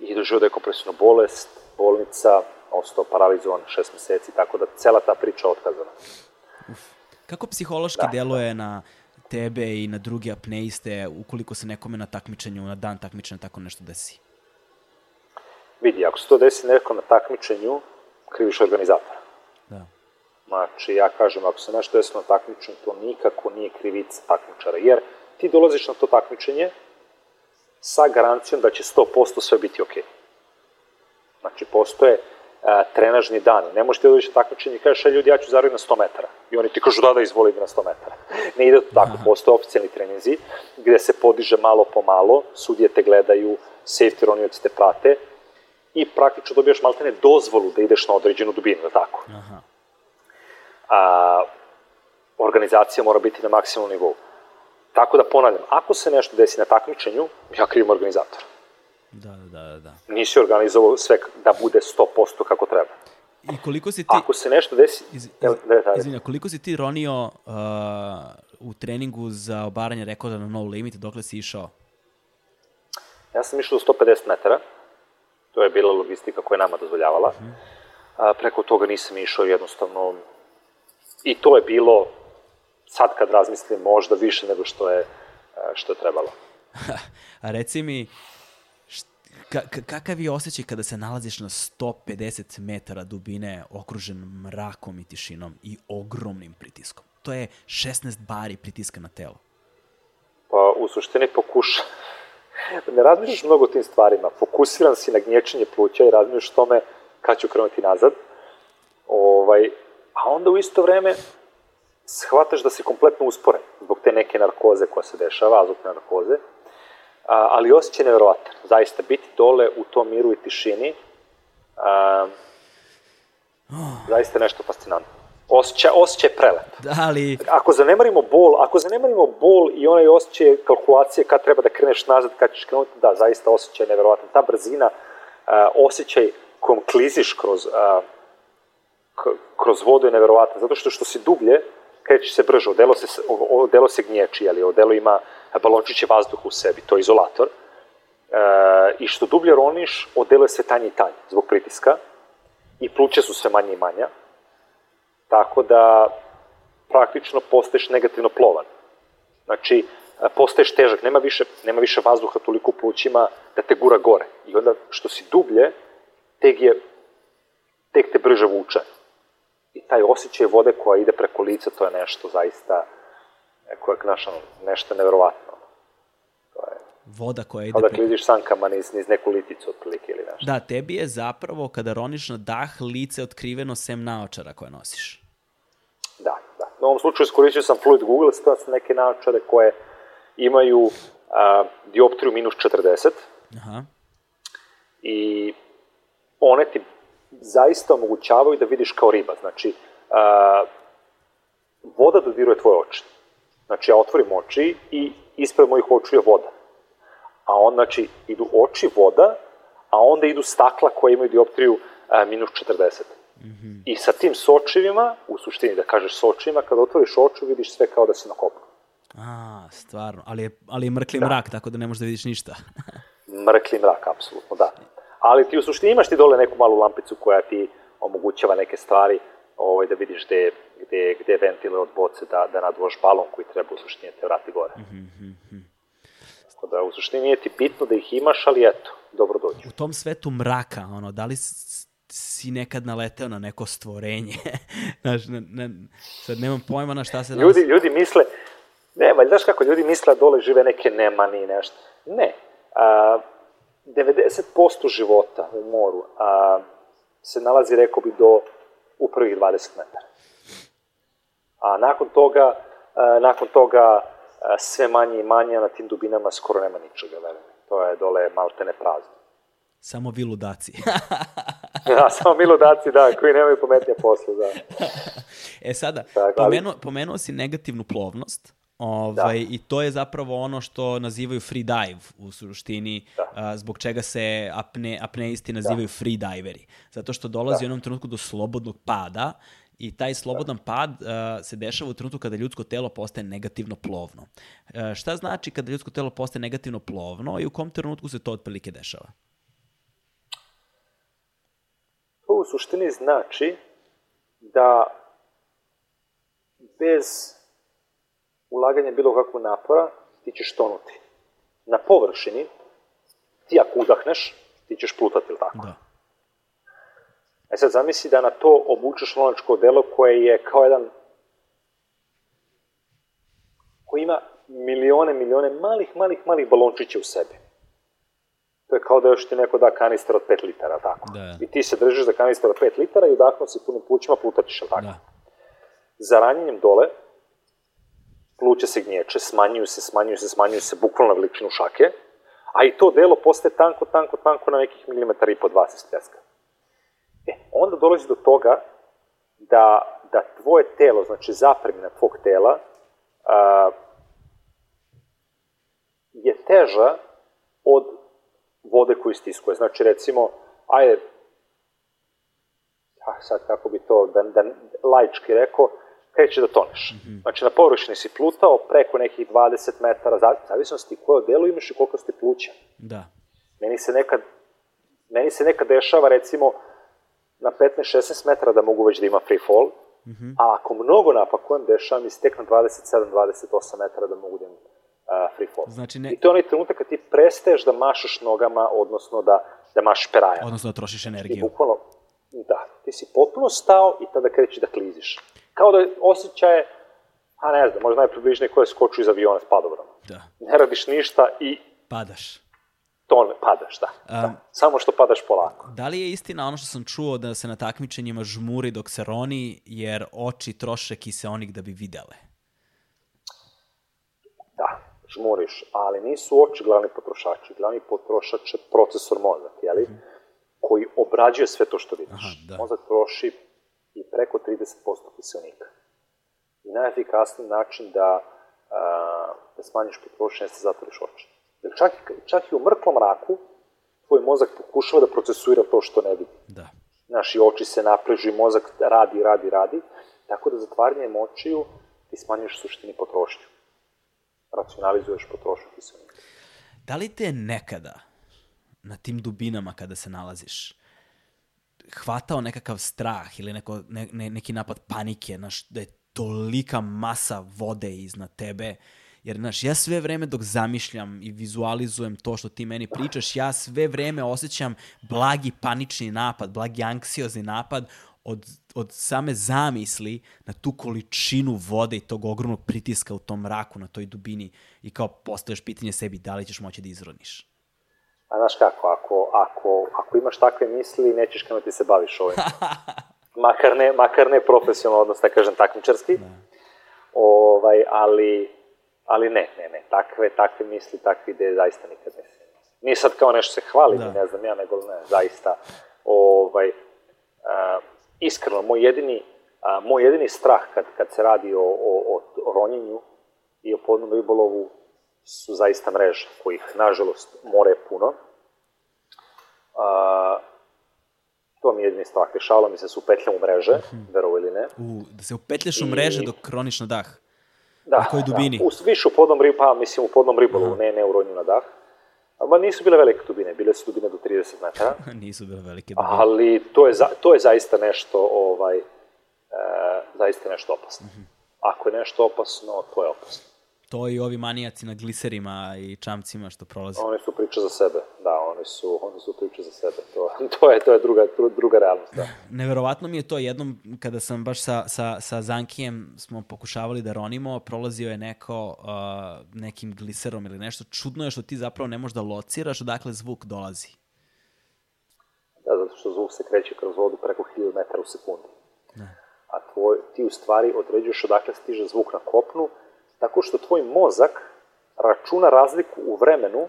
i doživio da je kompresivna bolest, bolnica, ostao paralizovan šest meseci, tako da cela ta priča otkazana. Uf. Kako psihološki da. deluje na tebe i na druge apneiste ukoliko se nekome na takmičenju, na dan takmičenja tako nešto desi? Vidi, ako se to desi neko na takmičenju, kriviš organizatora. Da. Znači, ja kažem, ako se nešto desi na takmičenju, to nikako nije krivica takmičara, jer ti dolaziš na to takmičenje sa garancijom da će 100% sve biti okej. Okay. Znači, postoje a, trenažni dani. Ne možete doći na takmičenje i kažeš, ljudi, ja ću zaraditi na 100 metara. I oni ti kažu, da, da, izvoli na 100 metara. ne ide to tako, postoje oficijalni treninzi gde se podiže malo po malo, sudije te gledaju, safety ronioci te prate i praktično dobijaš maltene dozvolu da ideš na određenu dubinu, da tako. Aha. A, organizacija mora biti na maksimum nivou. Tako da ponavljam, ako se nešto desi na takmičenju, ja krivim organizatora. Da, da, da, da. Nisi organizovao sve da bude 100% kako treba. I koliko si ti... Ako se nešto desi... Iz, iz, da, da, izvinja, koliko si ti ronio uh, u treningu za obaranje rekorda na no limit, dokle si išao? Ja sam išao do 150 metara. To je bila logistika koja je nama dozvoljavala. Uh mhm. -huh. A, preko toga nisam išao jednostavno... I to je bilo, sad kad razmislim, možda više nego što je, što je trebalo. A reci mi, Ka, kakav je osjećaj kada se nalaziš na 150 metara dubine okružen mrakom i tišinom i ogromnim pritiskom? To je 16 bari pritiska na telo. Pa, u suštini pokuša. ne razmišljaš mnogo o tim stvarima. Fokusiran si na gnječenje pluća i razmišljaš tome kad ću krenuti nazad. Ovaj, a onda u isto vreme shvataš da si kompletno usporen zbog te neke narkoze koja se dešava, azotne narkoze a, ali osjećaj nevjerovatan. Zaista, biti dole u tom miru i tišini, a, zaista nešto fascinantno. Osjećaj, osjećaj prelep. Da, ali... Ako zanemarimo bol, ako zanemarimo bol i onaj osjećaj kalkulacije kad treba da kreneš nazad, kad ćeš krenuti, da, zaista osjećaj nevjerovatan. Ta brzina, a, osjećaj kojom kliziš kroz, a, kroz vodu je nevjerovatan, zato što što si dublje, krećeš se brže, odelo se, odelo se gnječi, ali odelo ima balončiće vazduha u sebi, to je izolator, e, i što dublje roniš, odelo je sve tanje i tanje, zbog pritiska, i pluće su sve manje i manja, tako da praktično postaješ negativno plovan. Znači, e, postaješ težak, nema više, nema više vazduha toliko u plućima da te gura gore. I onda, što si dublje, tek, je, tek te brže vuče i taj osjećaj vode koja ide preko lica, to je nešto zaista, koje je naša, nešto neverovatno. To je, voda koja ide... Kao da kliziš sankama niz, niz neku liticu otprilike ili nešto. Da, tebi je zapravo, kada roniš na dah, lice otkriveno sem naočara koje nosiš. Da, da. Na ovom slučaju iskoristio sam Fluid Google, stavio sam neke naočare koje imaju a, dioptriju minus 40. Aha. I one ti zaista omogućavaju da vidiš kao riba. Znači, a, voda dodiruje tvoje oči. Znači, ja otvorim oči i ispred mojih očiju je voda. A on, znači, idu oči, voda, a onda idu stakla koje imaju dioptriju a, minus 40. Mm -hmm. I sa tim sočivima, u suštini da kažeš sočivima, kada otvoriš oči, vidiš sve kao da si na kopnu. A, stvarno. Ali je, ali je mrkli da. mrak, tako da ne možeš da vidiš ništa. mrkli mrak, apsolutno, da ali ti u suštini imaš ti dole neku malu lampicu koja ti omogućava neke stvari, ovaj, da vidiš gde, gde, gde ventile od boce da, da nadvoš balon koji treba u suštini da te vrati gore. Mm -hmm. Tako da u suštini nije ti bitno da ih imaš, ali eto, dobro dođu. U tom svetu mraka, ono, da li si nekad naleteo na neko stvorenje? znaš, ne, ne, sad nemam pojma na šta se... Ljudi, nas... ljudi misle, ne, valj, znaš kako, ljudi misle da dole žive neke nemani i nešto. Ne. A, 90% života u moru a, se nalazi, rekao bi, do u prvih 20 metara. A nakon toga, a, nakon toga a, sve manje i manje, na tim dubinama skoro nema ničega, verujem. To je dole maltene prazno. Samo viludaci. da, samo viludaci, da, koji nemaju pametnije posle, da. e sada, Tako, pomenuo, pomenuo si negativnu plovnost, Ovaj, I to je zapravo ono što nazivaju free dive u suštini, a, zbog čega se apne, apneisti nazivaju free diveri. Zato što dolazi u jednom trenutku do slobodnog pada i taj slobodan pad uh, se dešava u trenutku kada ljudsko telo postaje negativno plovno. Uh, šta znači kada ljudsko telo postaje negativno plovno i u kom trenutku se to otprilike dešava? To u suštini znači da bez ulaganja bilo kakvog napora ti ćeš tonuti. Na površini, ti ako udahneš, ti ćeš plutati, ili tako? Da. E sad zamisli da na to obučeš lonačko delo koje je kao jedan koji ima milione, milione malih, malih, malih balončića u sebi. To je kao da još ti neko da kanister od 5 litara, tako? Da. I ti se držiš za kanister od 5 litara i udahnuo si punim plućima, plutaćeš, ali tako? Da. Za ranjenjem dole, pluća se gnječe, smanjuju se, smanjuju se, smanjuju se, bukvalno na veličinu šake, a i to delo postaje tanko, tanko, tanko na nekih milimetara i po dva se stjeska. E, onda dolazi do toga da, da tvoje telo, znači zapremina tvog tela, a, je teža od vode koju stiskuje. Znači, recimo, ajde, ah, sad kako bi to, da, da laički rekao, kreće da toneš. Mm -hmm. Znači, na površini si plutao preko nekih 20 metara, zavisnosti koje delo imaš i koliko ste pluća. Da. Meni se nekad, meni se nekad dešava, recimo, na 15-16 metara da mogu već da ima free fall, mm -hmm. a ako mnogo napakujem, dešava mi se tek na 27-28 metara da mogu da imam uh, free fall. Znači ne... I to je onaj trenutak kad ti prestaješ da mašaš nogama, odnosno da, da mašaš peraja. Odnosno da trošiš energiju. Ti bukvalno, da, ti si potpuno stao i tada kreći da kliziš. Kao da osjećaje, a ne znam, možda najpribližnije koje skoču iz aviona s padobranom. Da. Ne radiš ništa i... Padaš. To ne, padaš, da. Um, da. Samo što padaš polako. Da li je istina ono što sam čuo da se na takmičenjima žmuri dok se roni, jer oči troše kiseonik da bi videle? Da, žmuriš, ali nisu oči glavni potrošači. Glavni potrošač je procesor mozak, jeli? Mm. koji obrađuje sve to što vidiš. Aha, da. Mozak troši i preko 30% kiselnika. I najefikasniji način da, a, da smanjiš potrošnje jeste zatvoriš oči. Jer čak, čak i u mrklom mraku tvoj mozak pokušava da procesuira to što ne vidi. Da. Naši oči se naprežu i mozak radi, radi, radi. Tako da zatvaranjem očiju ti smanjuješ suštini potrošnju. Racionalizuješ potrošnju kiselnika. Da li te nekada na tim dubinama kada se nalaziš hvatao nekakav strah ili neko, ne, ne, neki napad panike, naš, da je tolika masa vode iznad tebe, jer, znaš, ja sve vreme dok zamišljam i vizualizujem to što ti meni pričaš, ja sve vreme osjećam blagi panični napad, blagi anksiozni napad od, od same zamisli na tu količinu vode i tog ogromnog pritiska u tom mraku, na toj dubini i kao postaveš pitanje sebi da li ćeš moći da izroniš. A znaš kako, ako, ako, ako imaš takve misli, nećeš krenuti se baviš ovim. makar, ne, makar ne profesionalno, odnosno da kažem takmičarski. Ne. Ovaj, ali, ali ne, ne, ne. Takve, takve misli, takve ideje zaista nikad ne se. Nije sad kao nešto se hvali, da. ne znam ja, nego ne, zaista. Ovaj, a, iskreno, moj jedini, a, moj jedini strah kad, kad se radi o, o, o ronjenju i o podnom ribolovu su zaista mreže, kojih, nažalost, more je puno. A, to mi je jedini strah. Dešavalo mi se da se upetljam u mreže, mm -hmm. verovo ili ne. U, da se upetljaš u mreže I... dok kroniš na dah? Da. Na kojoj dubini? Da, u, više u podnom ribolovu, pa mislim u podnom ribolovu, ne, ne u ronju na dah. Ma nisu bile velike dubine, bile su dubine do 30 metara. nisu bile velike dubine. Ali to je, za, to je zaista nešto, ovaj, e, zaista nešto opasno. Mm -hmm. Ako je nešto opasno, to je opasno to i ovi manijaci na gliserima i čamcima što prolaze. Oni su priča za sebe, da, oni su, oni su priča za sebe, to, to, je, to je druga, druga realnost. Da. Neverovatno mi je to jednom, kada sam baš sa, sa, sa Zankijem smo pokušavali da ronimo, prolazio je neko uh, nekim gliserom ili nešto, čudno je što ti zapravo ne možeš da lociraš odakle zvuk dolazi. Da, zato što zvuk se kreće kroz vodu preko 1000 metara u sekundi. Ne. A tvoj, ti u stvari određuješ odakle stiže zvuk na kopnu, tako što tvoj mozak računa razliku u vremenu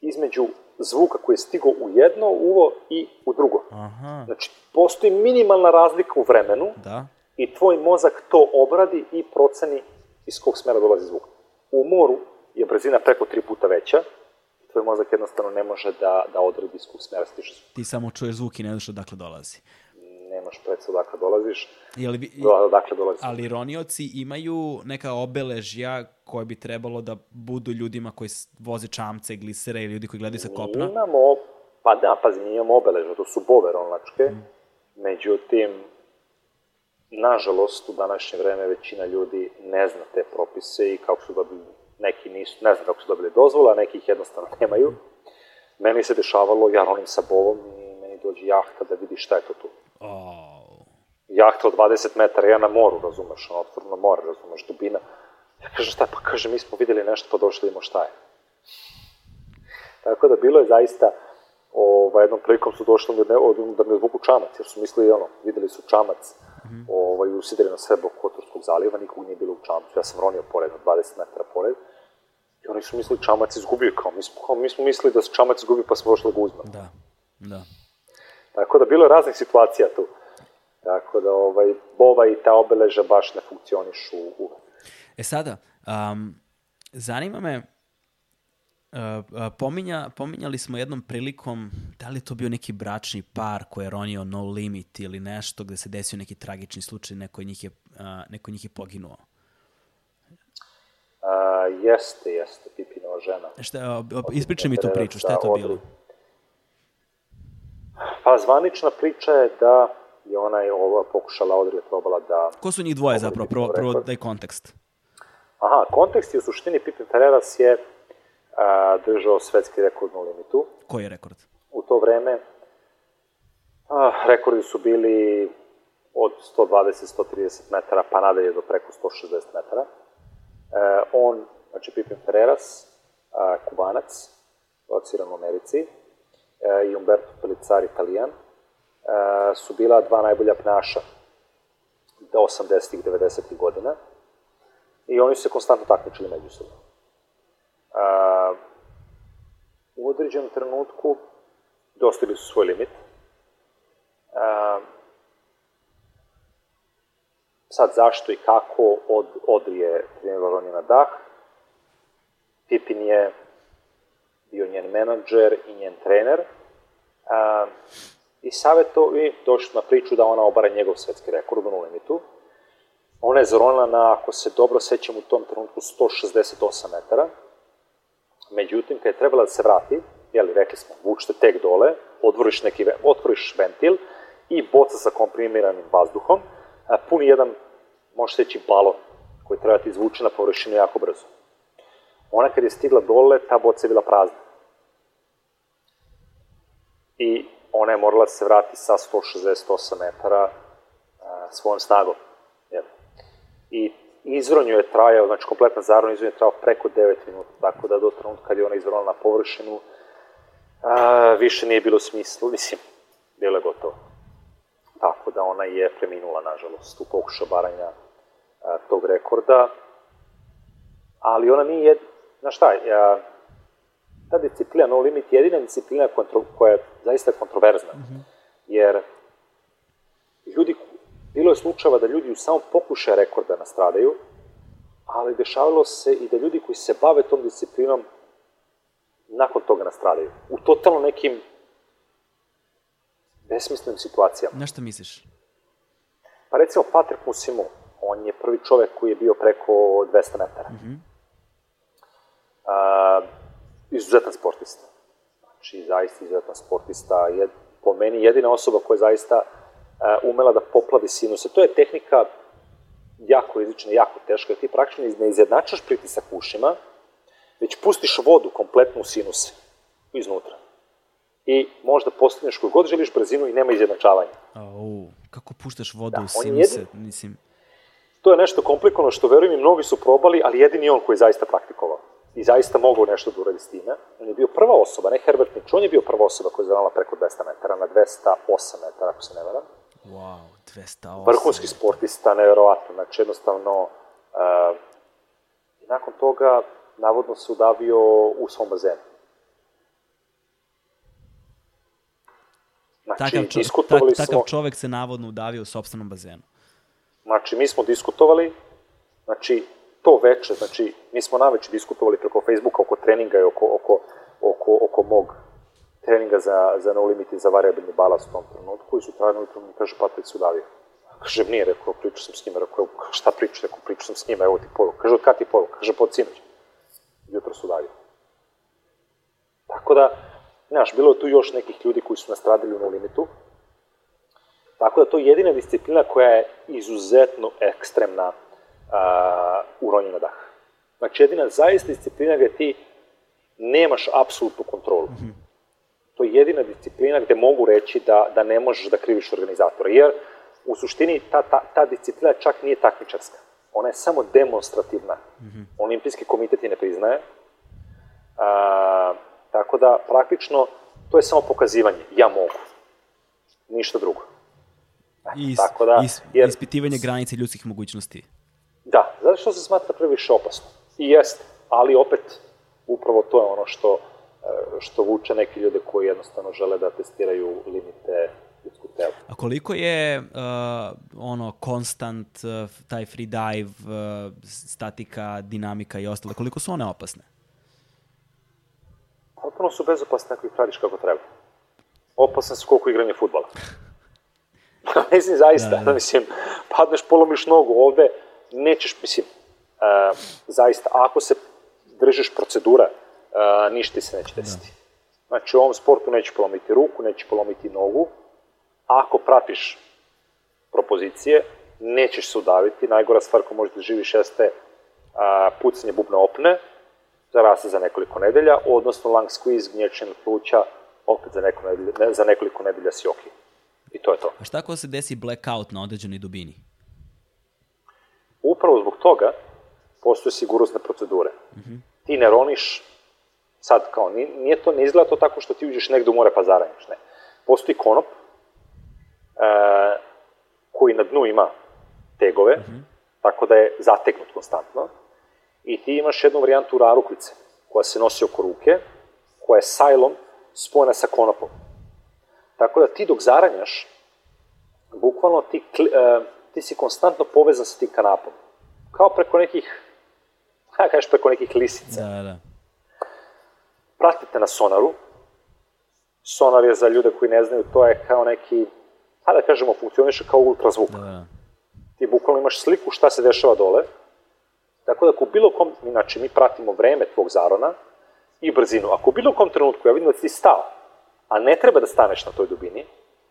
između zvuka koji je stigo u jedno uvo i u drugo. Aha. Znači, postoji minimalna razlika u vremenu da. i tvoj mozak to obradi i proceni iz kog smera dolazi zvuk. U moru je brzina preko tri puta veća, tvoj mozak jednostavno ne može da, da odredi iz kog smera stiže zvuk. Ti samo čuješ zvuk i ne znaš odakle dolazi. Nemaš predstav odakle dolaziš, Je li, vi- do- odakle dolazi. ali ronioci imaju neka obeležja koje bi trebalo da budu ljudima koji voze čamce, glisere ili ljudi koji gledaju sa kopna? Imamo, pa da, pazi, mi imamo obeleža, to su bove ronlačke, međutim, nažalost, u današnje vreme većina ljudi ne zna te propise i kako su dobili, neki nisu, ne znam kako su dobili dozvola, neki ih jednostavno nemaju. Meni se dešavalo, ja ronim sa bovom i meni dođe jahta da vidi šta je to tu. Oh. Jahta od 20 metara, ja na moru, razumeš, ono, otvoreno more, razumeš, dubina. Ja kažem šta pa kaže, mi smo videli nešto pa došli da vidimo šta je. Tako da bilo je zaista, ovaj, jednom prilikom su došli da, ne, od, da mi odvuku čamac, jer su mislili, ono, videli su čamac ovaj, usideli na sebe oko Kotorskog zaliva, nikog nije bilo u čamcu, ja sam ronio pored, na 20 metara pored, i oni su mislili čamac izgubio, kao mi smo, kao, mi smo mislili da se čamac izgubio pa smo došli da ga uzmemo. Da, da. Tako da bilo je raznih situacija tu. Tako da ovaj, bova i ta obeleža baš ne funkcionišu uvek. E sada, um, zanima me, uh, uh, pominja, pominjali smo jednom prilikom, da li je to bio neki bračni par koji je ronio No Limit ili nešto gde se desio neki tragični slučaj, neko od njih je, uh, neko od njih je poginuo. A, jeste, jeste, Pipinova žena. Šta, uh, ispričaj mi tu priču, šta je to bilo? Pa zvanična priča je da je ona je ova pokušala, Audrey je probala da... Ko su njih dvoje zapravo? Prvo, prvo daj kontekst. Aha, kontekst je u suštini Pipin Ferreras je a, držao svetski rekord na limitu. Koji je rekord? U to vreme a, rekordi su bili od 120-130 metara pa nadalje do preko 160 metara. E, on, znači Pipin Ferreras, a, kubanac, lociran u Americi, i Umberto Pellizzari, italijan, e, su bila dva najbolja pnaša do 80-ih, 90-ih godina i oni su se konstantno takmičili međusobno. A, u određenom trenutku dostigli su svoj limit. Sad zašto i kako od, Odri je trenirala on je na dah. Pipin je bio njen menadžer i njen trener. A, I savjeto, i došli na priču da ona obara njegov svetski rekord u limitu. Ona je zaronila na, ako se dobro sećam, u tom trenutku 168 metara. Međutim, kad je trebala da se vrati, jeli, rekli smo, vučete tek dole, otvoriš neki, otvoriš ventil i boca sa komprimiranim vazduhom, puni jedan, može se reći, balon koji treba da ti izvuče na površinu jako brzo. Ona kad je stigla dole, ta boca je bila prazna. I ona je morala da se vrati sa 168 metara a, svojom snagom. Jel? I izronju je trajao, znači kompletna zaron izron je trajao preko 9 minuta, tako da do trenutka kad je ona izronila na površinu, a, više nije bilo smisla, mislim, bilo je gotovo. Tako da ona je preminula, nažalost, u pokuša baranja a, tog rekorda. Ali ona nije. Znaš šta, ja, ta disciplina No Limit je jedina disciplina kontro, koja je zaista kontroverzna. Jer ljudi, bilo je slučajeva da ljudi u samom pokušaju rekorda nastradaju, ali dešavalo se i da ljudi koji se bave tom disciplinom nakon toga nastradaju. U totalno nekim besmislenim situacijama. Na šta misliš? Pa recimo Patrick Musimu, on je prvi čovek koji je bio preko 200 metara. Mm -hmm. A, izuzetan sportista. Znači, zaista izuzetan sportista. Je, po meni jedina osoba koja je zaista a, umela da poplavi sinuse. To je tehnika jako rizična, jako teška. Ti praktično ne izjednačaš pritisak u ušima, već pustiš vodu kompletno u sinuse, iznutra. I možda postigneš koju god želiš brzinu i nema izjednačavanja. Au, kako puštaš vodu Da, u je sinuse? jedini- Mislim, To je nešto komplikovano što verujem i mnogi su probali, ali jedini on koji je zaista praktikovao. I zaista mogao nešto da uradi s time. On je bio prva osoba, ne Herbert Mitch, on je bio prva osoba koja je zanala preko 200 metara, na 208 metara, ako se ne varam. wow, 208. Vrhunski sportista, neverovatno, znači jednostavno, uh, i nakon toga, navodno se udavio u svom bazenu. Znači, Takav, čo, diskutovali tak, smo... takav čovek se navodno udavio u sopstvenom bazenu. Znači, mi smo diskutovali, znači, to veče, znači, mi smo naveče diskutovali preko Facebooka oko treninga i oko, oko, oko, oko mog treninga za, za no limit i za variabilni balast u tom trenutku, koji su trajali ujutro mi kaže Patrik Sudavio. Kaže, nije, rekao, pričao sam s njima, rekao, šta pričao, rekao, pričao sam s njima, evo ti poruka. Kaže, od kada ti poruka? Kaže, pod sinoć. Jutro su davio. Tako da, znaš, bilo je tu još nekih ljudi koji su nastradili u no limitu, Tako da to je jedina disciplina koja je izuzetno ekstremna a, u ronju na dah. Znači, jedina zaista disciplina gde ti nemaš apsolutnu kontrolu. Mm -hmm. To je jedina disciplina gde mogu reći da, da ne možeš da kriviš organizatora, jer u suštini ta, ta, ta disciplina čak nije takmičarska. Ona je samo demonstrativna. Mm -hmm. Olimpijski komitet je ne priznaje. A, tako da, praktično, to je samo pokazivanje. Ja mogu. Ništa drugo. Is, Tako da, is, jer, ispitivanje granice ljudskih mogućnosti. Da, zato što se smatra previše opasno. I jeste, ali opet, upravo to je ono što, e, što vuče neki ljude koji jednostavno žele da testiraju limite ljudskog tela. A koliko je uh, ono konstant, uh, taj free dive, uh, statika, dinamika i ostalo, koliko su one opasne? Potpuno su bezopasne ako ih radiš kako treba. Opasne su koliko igranje futbala. mislim, zaista, da, da. mislim, padneš, polomiš nogu ovde, nećeš, mislim, uh, zaista, ako se držiš procedura, uh, ništa se neće da. desiti. Da. Znači, u ovom sportu neće polomiti ruku, neće polomiti nogu, ako pratiš propozicije, nećeš se udaviti, najgora stvar ko možeš da živiš jeste uh, pucanje bubna opne, zarasta za nekoliko nedelja, odnosno lung squeeze, gnječenje pluća, opet za, neko nedelja, za nekoliko nedelja si okej. Okay. I to je to. A šta ako se desi blackout na određenoj dubini? Upravo zbog toga postoje sigurnosne procedure. Mm -hmm. Ti ne roniš, sad kao, nije to, ne izgleda to tako što ti uđeš negde u more pa zaranješ, ne. Postoji konop e, koji na dnu ima tegove, mm -hmm. tako da je zategnut konstantno, i ti imaš jednu varijantu rarukvice koja se nosi oko ruke, koja je sajlom spojena sa konopom. Tako da ti dok zaranjaš, bukvalno ti, uh, ti si konstantno povezan sa tim kanapom. Kao preko nekih, ha, kažeš preko nekih lisica. Da, da. Pratite na sonaru. Sonar je za ljude koji ne znaju, to je kao neki, hajde da kažemo, funkcioniše kao ultrazvuk. Da, da. Ti bukvalno imaš sliku šta se dešava dole. Tako da ako bilo kom, znači mi pratimo vreme tvog zarona i brzinu. Ako u bilo kom trenutku ja vidim da si stao, a ne treba da staneš na toj dubini,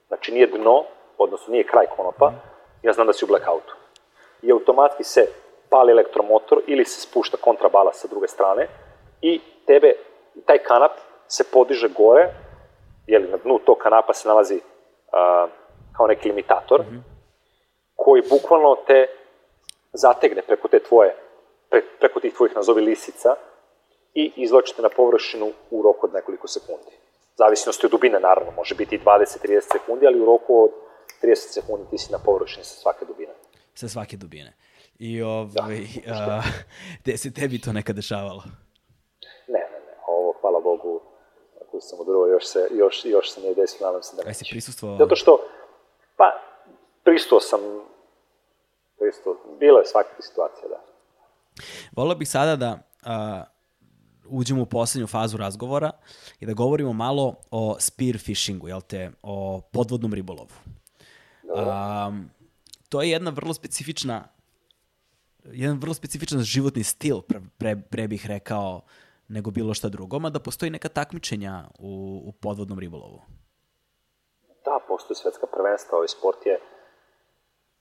znači nije dno, odnosno nije kraj konopa, ja znam da si u blackoutu. I automatski se pali elektromotor ili se spušta kontrabala sa druge strane i tebe, taj kanap se podiže gore, jeli na dnu tog kanapa se nalazi uh, kao neki limitator, mm -hmm. koji bukvalno te zategne preko te tvoje, pre, preko tih tvojih nazovi lisica i izločite na površinu u roku od nekoliko sekundi zavisnosti od dubine, naravno, može biti 20-30 sekundi, ali u roku od 30 sekundi ti si na površini sa svake dubine. Sa svake dubine. I ovaj, da, a, gde se tebi to nekad dešavalo? Ne, ne, ne, ovo, hvala Bogu, ako sam u drugo, još se, još, još se nije desilo, nadam se da neće. Aj si prisustvovao? Zato što, pa, prisustvo sam, prisustvo, bilo je svakakve situacije, da. Volio bih sada da a, uđemo u poslednju fazu razgovora i da govorimo malo o spearfishingu, jel te, o podvodnom ribolovu. Um, to je jedna vrlo specifična jedan vrlo specifičan životni stil, pre, pre, pre bih rekao, nego bilo šta drugo, da postoji neka takmičenja u, u podvodnom ribolovu. Da, postoji svetska prvenstva, ovaj sport je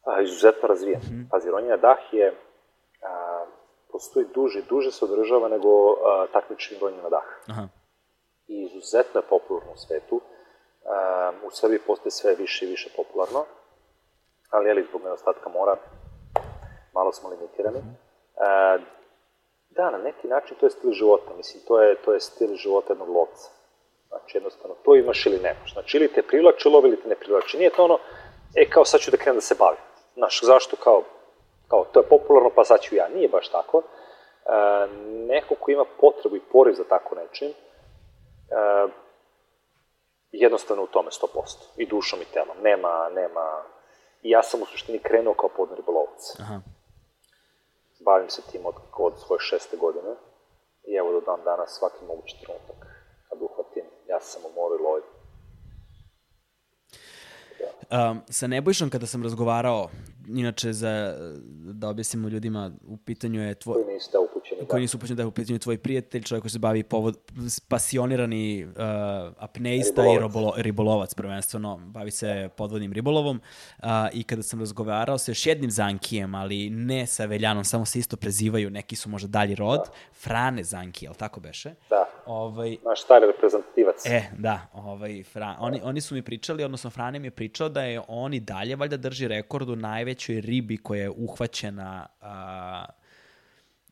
a, izuzetno razvijen. Mm -hmm. Pazi, Dah je a, postoji duže, duže se održava nego uh, takmičenje ronje na dah. Aha. I izuzetno je popularno u svetu. Uh, u Srbiji postoje sve više i više popularno, ali je li zbog nedostatka mora malo smo limitirani. Uh, da, na neki način to je stil života. Mislim, to je, to je stil života jednog lovca. Znači, jednostavno, to imaš ili nemaš. Znači, ili te privlači lov ili te ne privlači. Nije to ono, e, kao sad ću da krenem da se bavim. Znaš, zašto kao, kao to je popularno, pa sad ću ja. Nije baš tako. E, neko ko ima potrebu i poriv za tako nečim, e, jednostavno u tome 100%. I dušom i telom. Nema, nema... I ja sam u suštini krenuo kao podni ribolovac. Aha. bavim se tim od, od svoje šeste godine i evo do dan danas svaki mogući trenutak kad uhvatim, ja sam u moru i lovim. Um, sa Nebojšom kada sam razgovarao, inače za, da objasnimo ljudima, u pitanju je tvoj... Koji da upućeni. Koji nisu upućeni da je u pitanju tvoj prijatelj, čovjek koji se bavi povod, pasionirani uh, apneista ribolovac. i robolo, ribolovac prvenstveno, bavi se podvodnim ribolovom uh, i kada sam razgovarao sa još jednim zankijem, ali ne sa Veljanom, samo se isto prezivaju, neki su možda dalji rod, da. Frane Zanki, jel tako beše? Da, ovaj, naš stari reprezentativac. E, da, ovaj, Fra, oni, oni su mi pričali, odnosno Frane mi je pričao da je on i dalje valjda drži rekord u najvećoj ribi koja je uhvaćena a,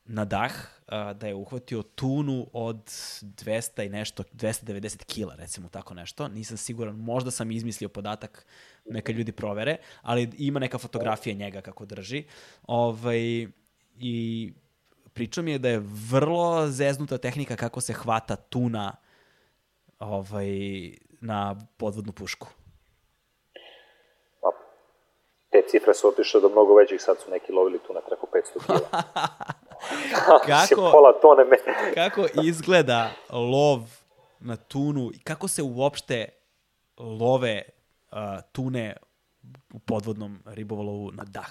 na dah, a, da je uhvatio tunu od 200 i nešto, 290 kila, recimo tako nešto. Nisam siguran, možda sam izmislio podatak, neka ljudi provere, ali ima neka fotografija njega kako drži. Ovaj, I pričao mi je da je vrlo zeznuta tehnika kako se hvata tuna ovaj, na podvodnu pušku te cifre su otišle do mnogo većih, sad su neki lovili tu na preko 500 kila. kako, pola tone me... kako izgleda lov na tunu i kako se uopšte love uh, tune u podvodnom ribolovu na dah?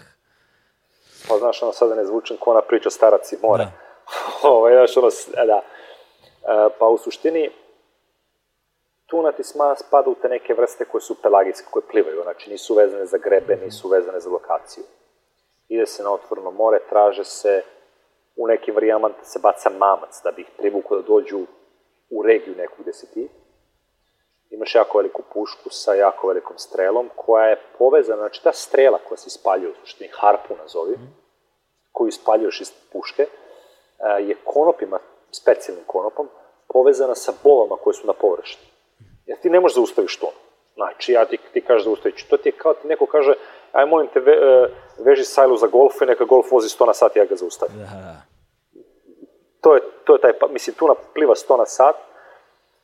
Pa znaš, ono sada ne zvučem ko ona priča starac i more. Da. Ovo, ovaj, znaš, ono, da. Uh, pa u suštini, tuna ti sma, spada u te neke vrste koje su pelagijske, koje plivaju, znači nisu vezane za grebe, nisu vezane za lokaciju. Ide se na otvorno more, traže se, u nekim varijamama se baca mamac da bi ih privuku da dođu u regiju neku gde si ti. Imaš jako veliku pušku sa jako velikom strelom koja je povezana, znači ta strela koja se ispaljuje, u suštini harpu nazovi, mm. koju ispaljuješ iz puške, eh, je konopima, specijalnim konopom, povezana sa bovama koje su na površini. Jer ti ne možeš da ustaviš to. Znači, ja ti, ti kažeš da ustaviš. To ti je kao ti neko kaže, aj molim te, ve, e, veži sajlu za golf i neka golf vozi 100 na sat i ja ga zaustavim. Da. To je, to je taj, pa, mislim, tuna pliva 100 na sat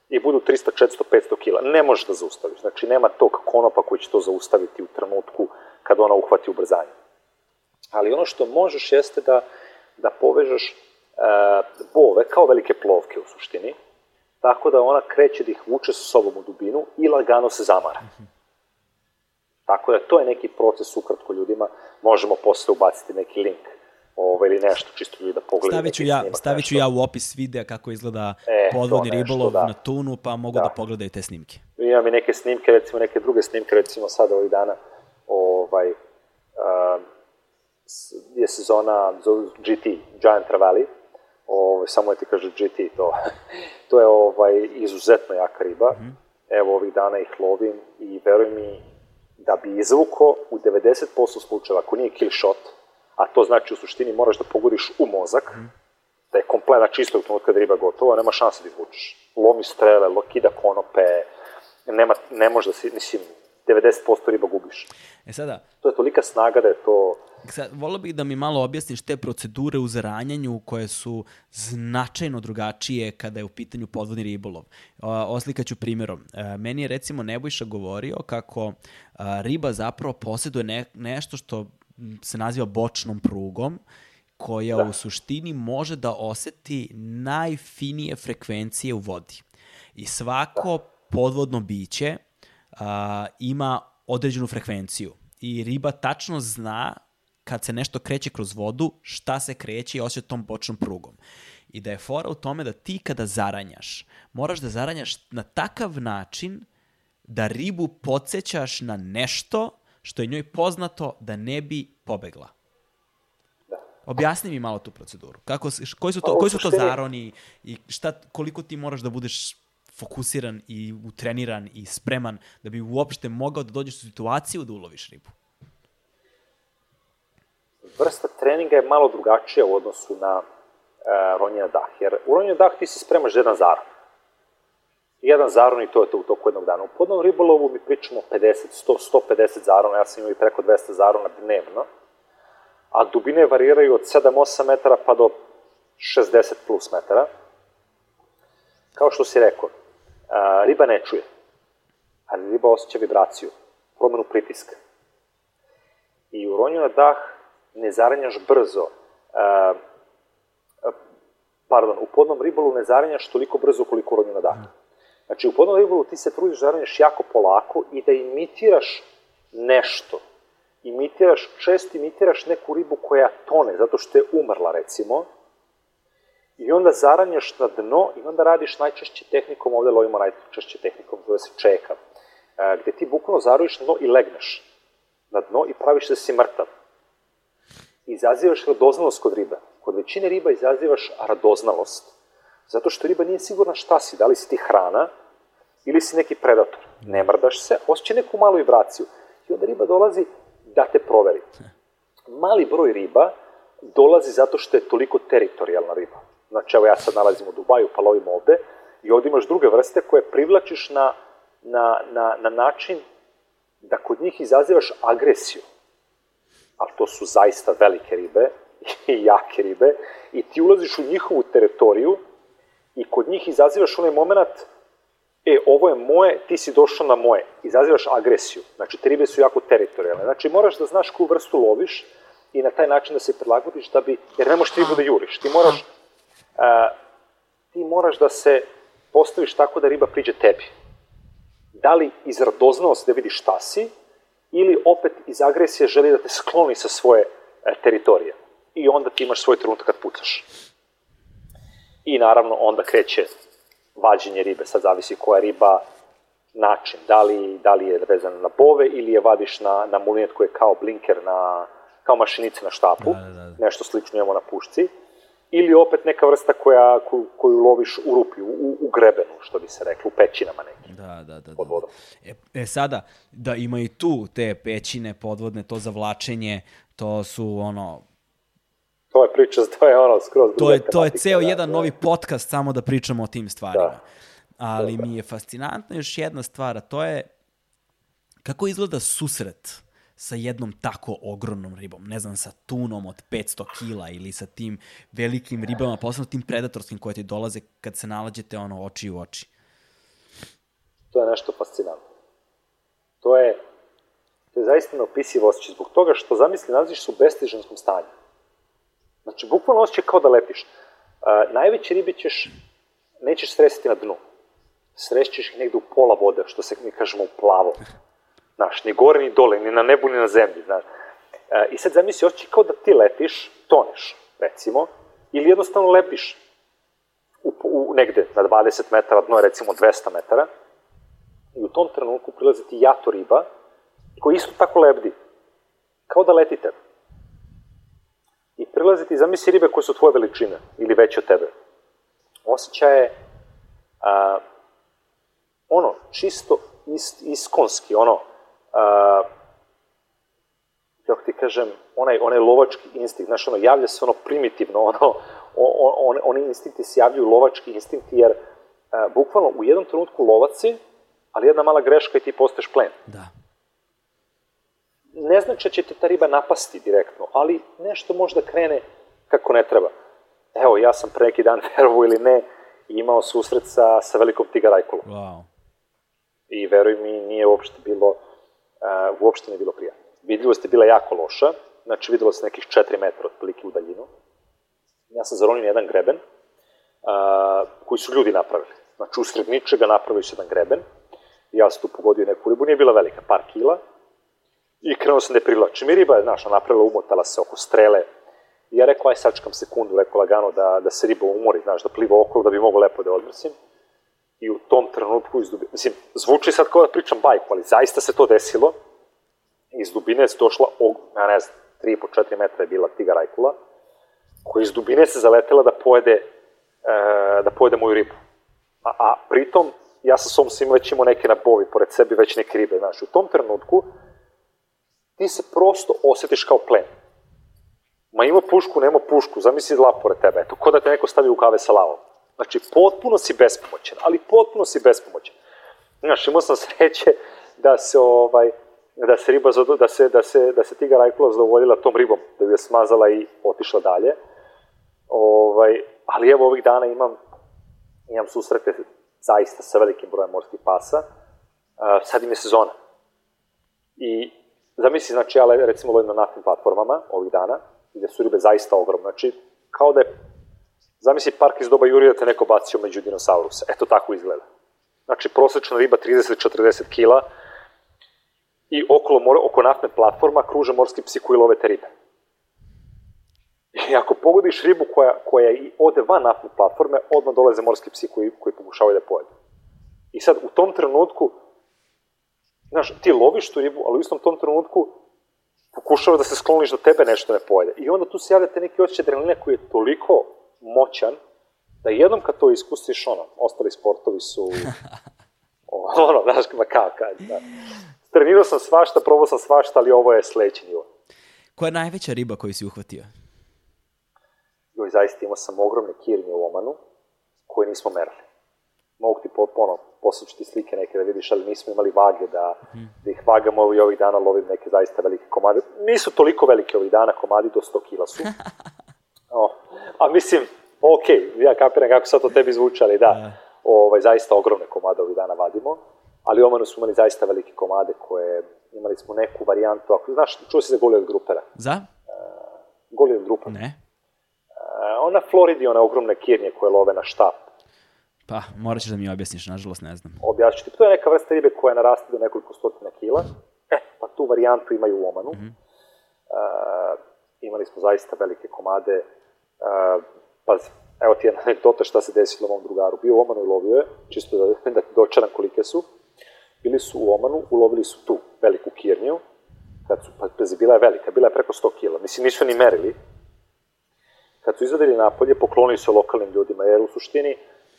i budu 300, 400, 500 kila. Ne možeš da zaustaviš. Znači, nema tog konopa koji će to zaustaviti u trenutku kad ona uhvati ubrzanje. Ali ono što možeš jeste da, da povežeš uh, bove kao velike plovke u suštini, tako da ona kreće da ih vuče sa sobom u dubinu i lagano se zamara. Tako da to je neki proces ukratko ljudima, možemo posle ubaciti neki link ovaj, ili nešto, čisto ljudi da pogledaju stavit ću ja, snimak. Stavit ću ja u opis videa kako izgleda e, podvodni ribolov da. na tunu, pa mogu da. da pogledaju te snimke. Imam i neke snimke, recimo neke druge snimke, recimo sada ovih dana, ovaj, uh, je sezona GT, Giant Trevally, ovaj, samo je ti kaže GT, to, to je ovaj, izuzetno jaka riba. Mm -hmm. Evo, ovih dana ih lovim i veruj mi da bi izvuko u 90% slučajeva, ako nije kill shot, a to znači u suštini moraš da pogodiš u mozak, mm -hmm. da je kompletna čisto u trenutka da riba gotova, nema šanse da izvučeš. Lomi strele, lokida konope, nema, ne može da si, mislim, 90% riba gubiš. E sada... To je tolika snaga da je to... Sad, volio bih da mi malo objasniš te procedure u zaranjanju koje su značajno drugačije kada je u pitanju podvodni ribolov. Oslikaću primjerom. E, meni je recimo Nebojša govorio kako riba zapravo posjeduje ne, nešto što se naziva bočnom prugom, koja da. u suštini može da oseti najfinije frekvencije u vodi. I svako podvodno biće a, ima određenu frekvenciju i riba tačno zna kad se nešto kreće kroz vodu, šta se kreće i osjeća tom bočnom prugom. I da je fora u tome da ti kada zaranjaš, moraš da zaranjaš na takav način da ribu podsjećaš na nešto što je njoj poznato da ne bi pobegla. Da. Objasni mi malo tu proceduru. Kako, koji su to, pa, koji su to zaroni i šta, koliko ti moraš da budeš fokusiran i utreniran i spreman da bi uopšte mogao da dođeš u situaciju da uloviš ribu? Vrsta treninga je malo drugačija u odnosu na e, ronje na dah, jer u ronje na dah ti se spremaš za jedan zaron. Jedan zaron i to je to u toku jednog dana. U podnom ribolovu mi pričamo 50, 100, 150 zarona, ja sam imao i preko 200 zarona dnevno, a dubine variraju od 7-8 metara pa do 60 plus metara. Kao što si rekao, a, riba ne čuje, ali riba osjeća vibraciju, promenu pritiska. I u ronju na dah ne zaranjaš brzo, uh, pardon, u podnom ribolu ne zaranjaš toliko brzo koliko urodnju na dah. Znači, u podnom ribolu ti se trudiš da zaranjaš jako polako i da imitiraš nešto. Imitiraš, često imitiraš neku ribu koja tone, zato što je umrla, recimo, i onda zaranjaš na dno i onda radiš najčešće tehnikom, ovde lovimo najčešće tehnikom, zove se čeka, e, gde ti bukvalno zaruješ na dno i legneš na dno i praviš da si mrtav. Izazivaš radoznalost kod riba. Kod većine riba izazivaš radoznalost. Zato što riba nije sigurna šta si, da li si ti hrana ili si neki predator. Ne mrdaš se, osjeća neku malu vibraciju. I onda riba dolazi da te proveri. Mali broj riba dolazi zato što je toliko teritorijalna riba. Znači, evo ja sad nalazim u Dubaju, pa lovim ovde, i ovde imaš druge vrste koje privlačiš na, na, na, na način da kod njih izazivaš agresiju. Ali to su zaista velike ribe i jake ribe i ti ulaziš u njihovu teritoriju i kod njih izazivaš onaj moment e, ovo je moje, ti si došao na moje. Izazivaš agresiju. Znači, te ribe su jako teritorijalne. Znači, moraš da znaš koju vrstu loviš i na taj način da se prilagodiš da bi, jer ne možeš ti ribu da juriš. Ti moraš, a, ti moraš da se postaviš tako da riba priđe tebi. Da li iz radoznalosti da vidiš šta si, ili opet iz agresije želi da te skloni sa svoje e, teritorije. I onda ti imaš svoj trenutak kad pucaš. I naravno onda kreće vađenje ribe, sad zavisi koja riba, način, da li, da li je vezan na bove ili je vadiš na, na mulinet koji je kao blinker, na, kao mašinice na štapu, Da, da, da. nešto slično imamo na pušci, ili opet neka vrsta koja, koju, koju loviš u rupi, u, u, grebenu, što bi se reklo, u pećinama nekim. Da, da, da. Pod da. vodom. E, e sada, da ima i tu te pećine podvodne, to zavlačenje, to su ono, To je priča, to je ono skroz to je, to je ceo da, jedan da. novi podcast samo da pričamo o tim stvarima. Da. Ali Da, da. mi je fascinantna još jedna stvar, a to je kako izgleda susret sa jednom tako ogromnom ribom, ne znam, sa tunom od 500 kila ili sa tim velikim ribama, posebno tim predatorskim koje ti dolaze kad se nalađete ono oči u oči. To je nešto fascinantno. To je, to je zaista neopisivo osjećaj, zbog toga što, zamisli, nalaziš se u bestižanskom stanju. Znači, bukvalno osjećaj kao da letiš. Uh, najveće ribe ćeš, nećeš sresiti na dnu. Srećeš ih negde u pola vode, što se mi kažemo u plavo. Znaš, ni gore, ni dole, ni na nebu, ni na zemlji, znaš. Uh, I sad zamisli, osjećaj kao da ti letiš, toneš, recimo, ili jednostavno lepiš u, u, negde na 20 metara, dno je recimo 200 metara, i u tom trenutku prilazi ti jato riba, koji isto tako lebdi, kao da letite. I prilazi ti, zamisli ribe koje su tvoje veličine, ili veće od tebe. Osjećaj je, a, ono, čisto is, iskonski, ono, a, kako ti kažem, onaj, onaj lovački instinkt, znaš, ono, javlja se ono primitivno, ono, on, on, oni instinkti se javljaju lovački instinkti, jer a, bukvalno u jednom trenutku lovac si, ali jedna mala greška i ti postaješ plen. Da. Ne znači da će te ta riba napasti direktno, ali nešto možda krene kako ne treba. Evo, ja sam pre neki dan, verovo ili ne, imao susret sa, sa velikom tigarajkulom. Wow. I veruj mi, nije uopšte bilo, uh, uopšte nije bilo prijatno. Vidljivost je bila jako loša, znači videlo se nekih 4 metra otprilike u daljinu. Ja sam zaronio jedan greben, uh, koji su ljudi napravili. Znači, usred ničega napravili su jedan greben. Ja sam tu pogodio neku ribu, nije bila velika, par kila. I krenuo sam da je privlačim. I riba je, znaš, napravila, umotala se oko strele. I ja rekao, aj sačekam sekundu, rekao lagano da, da se riba umori, znaš, da pliva okolo, da bi mogo lepo da odmrsim. I u tom trenutku iz dubine, mislim, zvuči sad kao da pričam bajku, ali zaista se to desilo. Iz dubine je došla, og, ja ne znam, 3,5-4 metra je bila tiga rajkula, koja iz dubine se zaletela da pojede, e, da pojede moju ribu. A, a pritom, ja sa svom svim već imao neke na bovi, pored sebi već neke ribe, znaš, u tom trenutku ti se prosto osjetiš kao plen. Ma ima pušku, nema pušku, zamisli zla pored tebe, eto, ko da te neko stavi u kave sa lavom. Znači, potpuno si bespomoćan, ali potpuno si bespomoćan. Znaš, imao sam sreće da se, ovaj, da se riba, da se, da se, da se tiga rajkula zadovoljila tom ribom, da bi je smazala i otišla dalje. Ovaj, ali evo ovih dana imam, imam susrete zaista sa velikim brojem morskih pasa. Uh, sad im je sezona. I zamisli, znači, ja recimo lovim na naftnim platformama ovih dana gde su ribe zaista ogromne. Znači, kao da je, zamisli park iz doba Jurija da te neko bacio među dinosauruse. Eto tako izgleda. Znači, prosečna riba 30-40 kila i okolo, mora, oko naftne platforma kruže morski psi koji love te ribe. I ako pogodiš ribu koja, koja i ode van naftne platforme, odmah dolaze morski psi koji, koji pokušavaju da pojedu. I sad, u tom trenutku, znaš, ti loviš tu ribu, ali u istom tom trenutku pokušava da se skloniš da tebe nešto ne pojede. I onda tu se javlja te neki osjećaj adrenalina koji je toliko moćan, da jednom kad to iskustiš, ono, ostali sportovi su, ono, znaš, ma kao, kad, da. Trenirao sam svašta, probao sam svašta, ali ovo je sledeći nivo. Koja je najveća riba koju si uhvatio? Joj, zaista imao sam ogromne kirnje u Omanu, koje nismo merali. Mogu ti po, ono, poslati ti slike neke da vidiš, ali nismo imali vage da, mm. da ih vagamo i ovih dana lovim neke zaista velike komade. Nisu toliko velike ovih dana, komadi do 100 kila su. o, a mislim, ok, ja kapiram kako sad to tebi zvuči, ali da, yeah. ovaj, zaista ogromne komade ovih dana vadimo. Ali u Omanu smo imali zaista velike komade koje, imali smo neku varijantu, ako znaš, čuo si za goli od grupera? Za? Uh, goli od grupa. Ne. Uh, ona Floridi, one ogromne kirnje koje love na štap. Pa, morat ćeš da mi objasniš, nažalost ne znam. Objasniš ti, to je neka vrsta ribe koja naraste do nekoliko stotina kila. E, pa tu varijantu imaju u Omanu. Mm -hmm. uh, imali smo zaista velike komade. Uh, pazi, evo ti jedna anegdota šta se desilo mom drugaru. Bio u Omanu i lovio je, čisto da, da dočaram kolike su. Bili su u Omanu, ulovili su tu veliku kirnju. Kad su, pa, pazi, bila je velika, bila je preko 100 kila. Mislim, nisu ni merili. Kad su izvadili napolje, poklonili se lokalnim ljudima, jer u suštini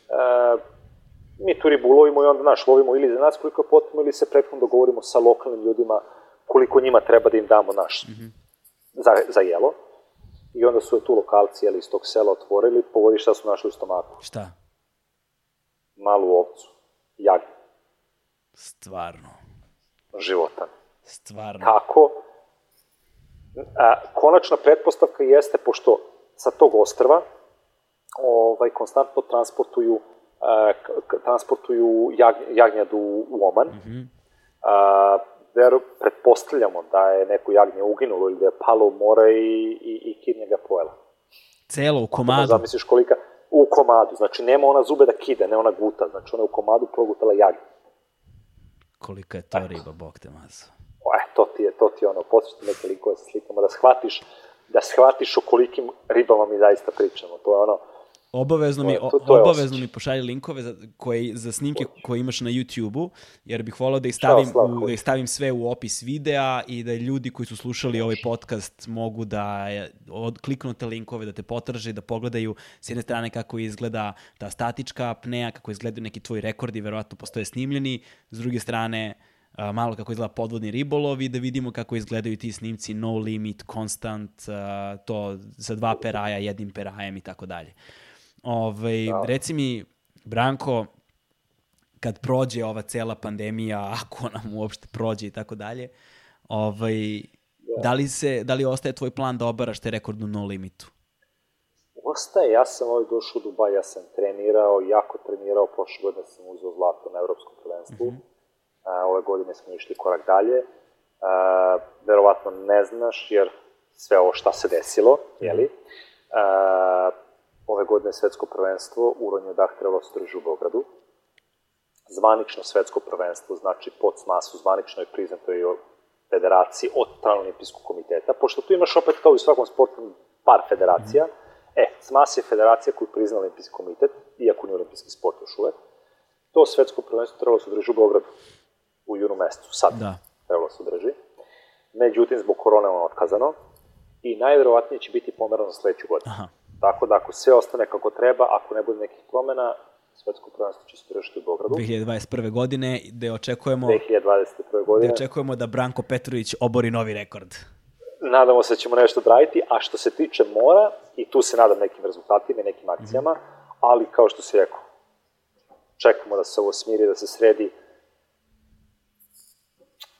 Uh, mi tu ribu ulovimo i onda, naš, lovimo ili za nas koliko je potrebno, ili se prethodno dogovorimo sa lokalnim ljudima koliko njima treba da im damo naš mm -hmm. za, za jelo. I onda su tu lokalci, jeli, iz tog sela otvorili, pogodi šta su našli u stomaku. Šta? Malu ovcu. Jagnju. Stvarno. Životan. Stvarno. Kako? A, konačna pretpostavka jeste, pošto sa tog ostrva, ovaj, konstantno transportuju, uh, transportuju jag, jagnjadu u Oman. Mm -hmm. uh, veru, pretpostavljamo da je neko jagnje uginulo ili da je palo u more i, i, i kirnja ga pojela. Celo u komadu? Da zamisliš kolika, u komadu, znači nema ona zube da kide, ne ona guta, znači ona je u komadu progutala jagnje. Kolika je to riba, bog te mazo. E, to ti je, to ti je ono, posjećate neke likove sa slikama, da shvatiš, da shvatiš o kolikim ribama mi zaista pričamo. To je ono, Obavezno mi, to, to, obavezno mi pošalji linkove za, koje, za snimke koje imaš na YouTube-u, jer bih volao da ih, stavim, u, da ih stavim sve u opis videa i da ljudi koji su slušali ovaj podcast mogu da od, kliknu te linkove, da te potraže, da pogledaju s jedne strane kako izgleda ta statička apnea, kako izgledaju neki tvoji rekordi, verovatno postoje snimljeni, s druge strane malo kako izgleda podvodni ribolov i da vidimo kako izgledaju ti snimci no limit, constant, to sa dva peraja, jednim perajem i tako dalje. Ovaj, da. Reci mi, Branko, kad prođe ova cela pandemija, ako nam uopšte prođe i tako dalje, ovaj, da. da, li se, da li ostaje tvoj plan da obaraš te rekordnu no limitu? Ostaje, ja sam ovaj došao u Dubaj, ja sam trenirao, jako trenirao, prošle godine sam uzeo zlato na evropskom prvenstvu, mm -hmm. Ove godine smo išli korak dalje, A, verovatno ne znaš, jer sve ovo šta se desilo, jeli? A, ove godine svetsko prvenstvo u Ronju Dah trebalo se drži u Beogradu. Zvanično svetsko prvenstvo, znači pod smasu, zvanično je priznato i federaciji od Trajnog olimpijskog komiteta, pošto tu imaš opet kao i u svakom sportu par federacija. E, SMAS je federacija koju prizna olimpijski komitet, iako nije olimpijski sport još uvek. To svetsko prvenstvo trebalo se drži u Beogradu u junu mesecu, sad da. trebalo se drži. Međutim, zbog korone ono otkazano i najverovatnije će biti pomerano sledeću godinu. Aha. Tako da ako sve ostane kako treba, ako ne bude nekih promena, svetsko prvenstvo će se držati u Beogradu. 2021. godine, gde očekujemo... 2021. godine. Gde očekujemo da Branko Petrović obori novi rekord. Nadamo se da ćemo nešto odraditi, a što se tiče mora, i tu se nadam nekim rezultatima i nekim akcijama, mm -hmm. ali kao što si rekao, čekamo da se ovo smiri, da se sredi,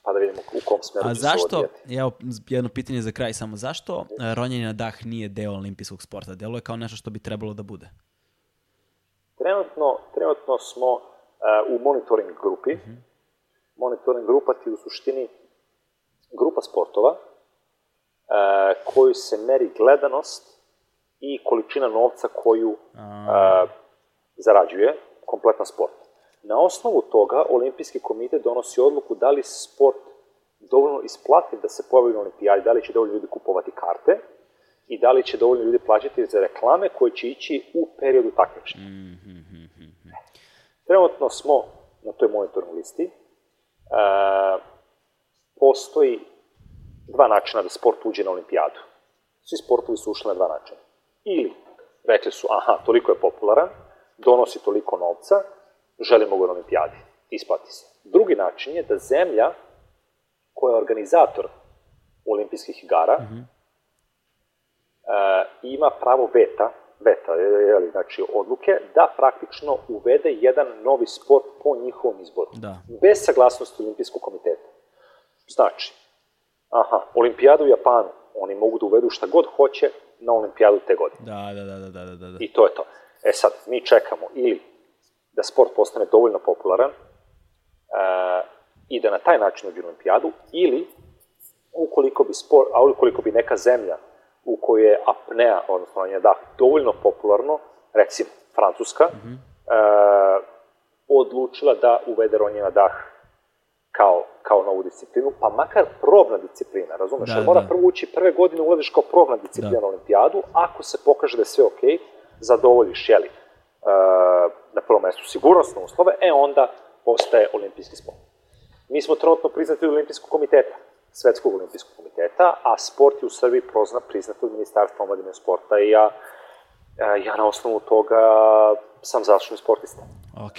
pa da vidimo u kom smeru A zašto, evo jedno pitanje za kraj samo, zašto e, ronjenje na dah nije deo olimpijskog sporta? Delo je kao nešto što bi trebalo da bude? Trenutno, trenutno smo uh, u monitoring grupi. Uh mhm. -huh. Monitoring grupa ti u suštini grupa sportova koju se meri gledanost i količina novca koju a, zarađuje kompletan sport. Na osnovu toga Olimpijski komitet donosi odluku da li sport dovoljno isplati da se pojavi na olimpijadi, da li će dovoljno ljudi kupovati karte i da li će dovoljno ljudi plaćati za reklame koje će ići u periodu takmičenja. Mm -hmm. Trenutno smo na toj monitornoj listi. E, postoji dva načina da sport uđe na olimpijadu. Svi sportovi su ušli na dva načina. Ili rekli su, aha, toliko je popularan, donosi toliko novca, želimo ga na olimpijadi, isplati se. Drugi način je da zemlja koja je organizator olimpijskih igara mm -hmm. ima pravo veta, veta, je, znači odluke, da praktično uvede jedan novi sport po njihovom izboru. Da. Bez saglasnosti olimpijskog komiteta. Znači, aha, olimpijada u Japanu, oni mogu da uvedu šta god hoće na olimpijadu te godine. Da, da, da, da, da, da. I to je to. E sad, mi čekamo ili da sport postane dovoljno popularan, uh, i da na taj način uđe na olimpijadu, ili ukoliko bi, spor, a ukoliko bi neka zemlja u kojoj je apnea, odnosno nje dah, dovoljno popularno, recimo Francuska, mm -hmm. e, odlučila da uvede ronjena dah kao, kao novu disciplinu, pa makar probna disciplina, razumeš? Da, mora da. prvo ući prve godine ulaziš kao probna disciplina da. na olimpijadu, ako se pokaže da je sve okej, okay, zadovoljiš, jeli, na prvom mestu sigurnosne uslove, e onda postaje olimpijski sport. Mi smo trenutno priznati od Olimpijskog komiteta, Svetskog olimpijskog komiteta, a sport je u Srbiji prozna, priznat od Ministarstva omladine sporta i ja, e, ja na osnovu toga sam završen sportista. Ok,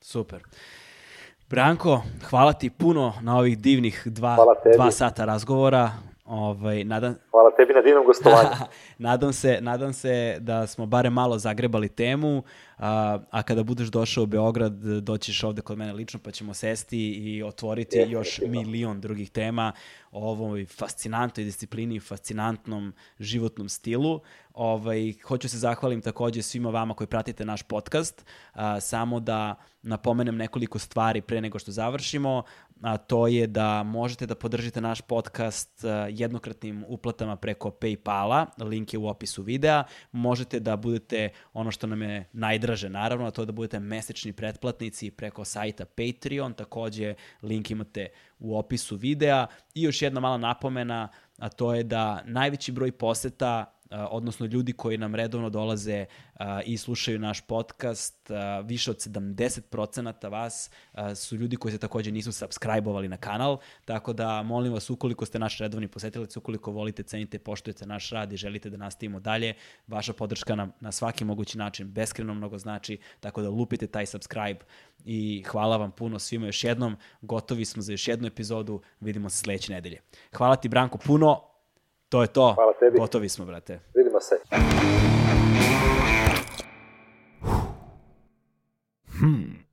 super. Branko, hvala ti puno na ovih divnih dva, dva sata razgovora. Ovaj, nadam... Hvala tebi na divnom gostovanju. nadam, se, nadam se da smo bare malo zagrebali temu, a, a kada budeš došao u Beograd, doćiš ovde kod mene lično, pa ćemo sesti i otvoriti je, još milion drugih tema o ovoj fascinantnoj disciplini, fascinantnom životnom stilu. Ovaj, hoću se zahvalim takođe svima vama koji pratite naš podcast, a, samo da napomenem nekoliko stvari pre nego što završimo a to je da možete da podržite naš podcast jednokratnim uplatama preko Paypala, link je u opisu videa, možete da budete ono što nam je najdraže naravno, a to je da budete mesečni pretplatnici preko sajta Patreon, takođe link imate u opisu videa. I još jedna mala napomena, a to je da najveći broj poseta odnosno ljudi koji nam redovno dolaze i slušaju naš podcast, više od 70% vas su ljudi koji se takođe nisu subscribe-ovali na kanal, tako da molim vas ukoliko ste naš redovni posetilac, ukoliko volite, cenite, poštujete naš rad i želite da nastavimo dalje, vaša podrška nam na svaki mogući način beskreno mnogo znači, tako da lupite taj subscribe i hvala vam puno svima još jednom, gotovi smo za još jednu epizodu, vidimo se sledeće nedelje. Hvala ti Branko puno, To je to. Hvala tebi. Gotovi smo, brate. Vidimo se. Hmm.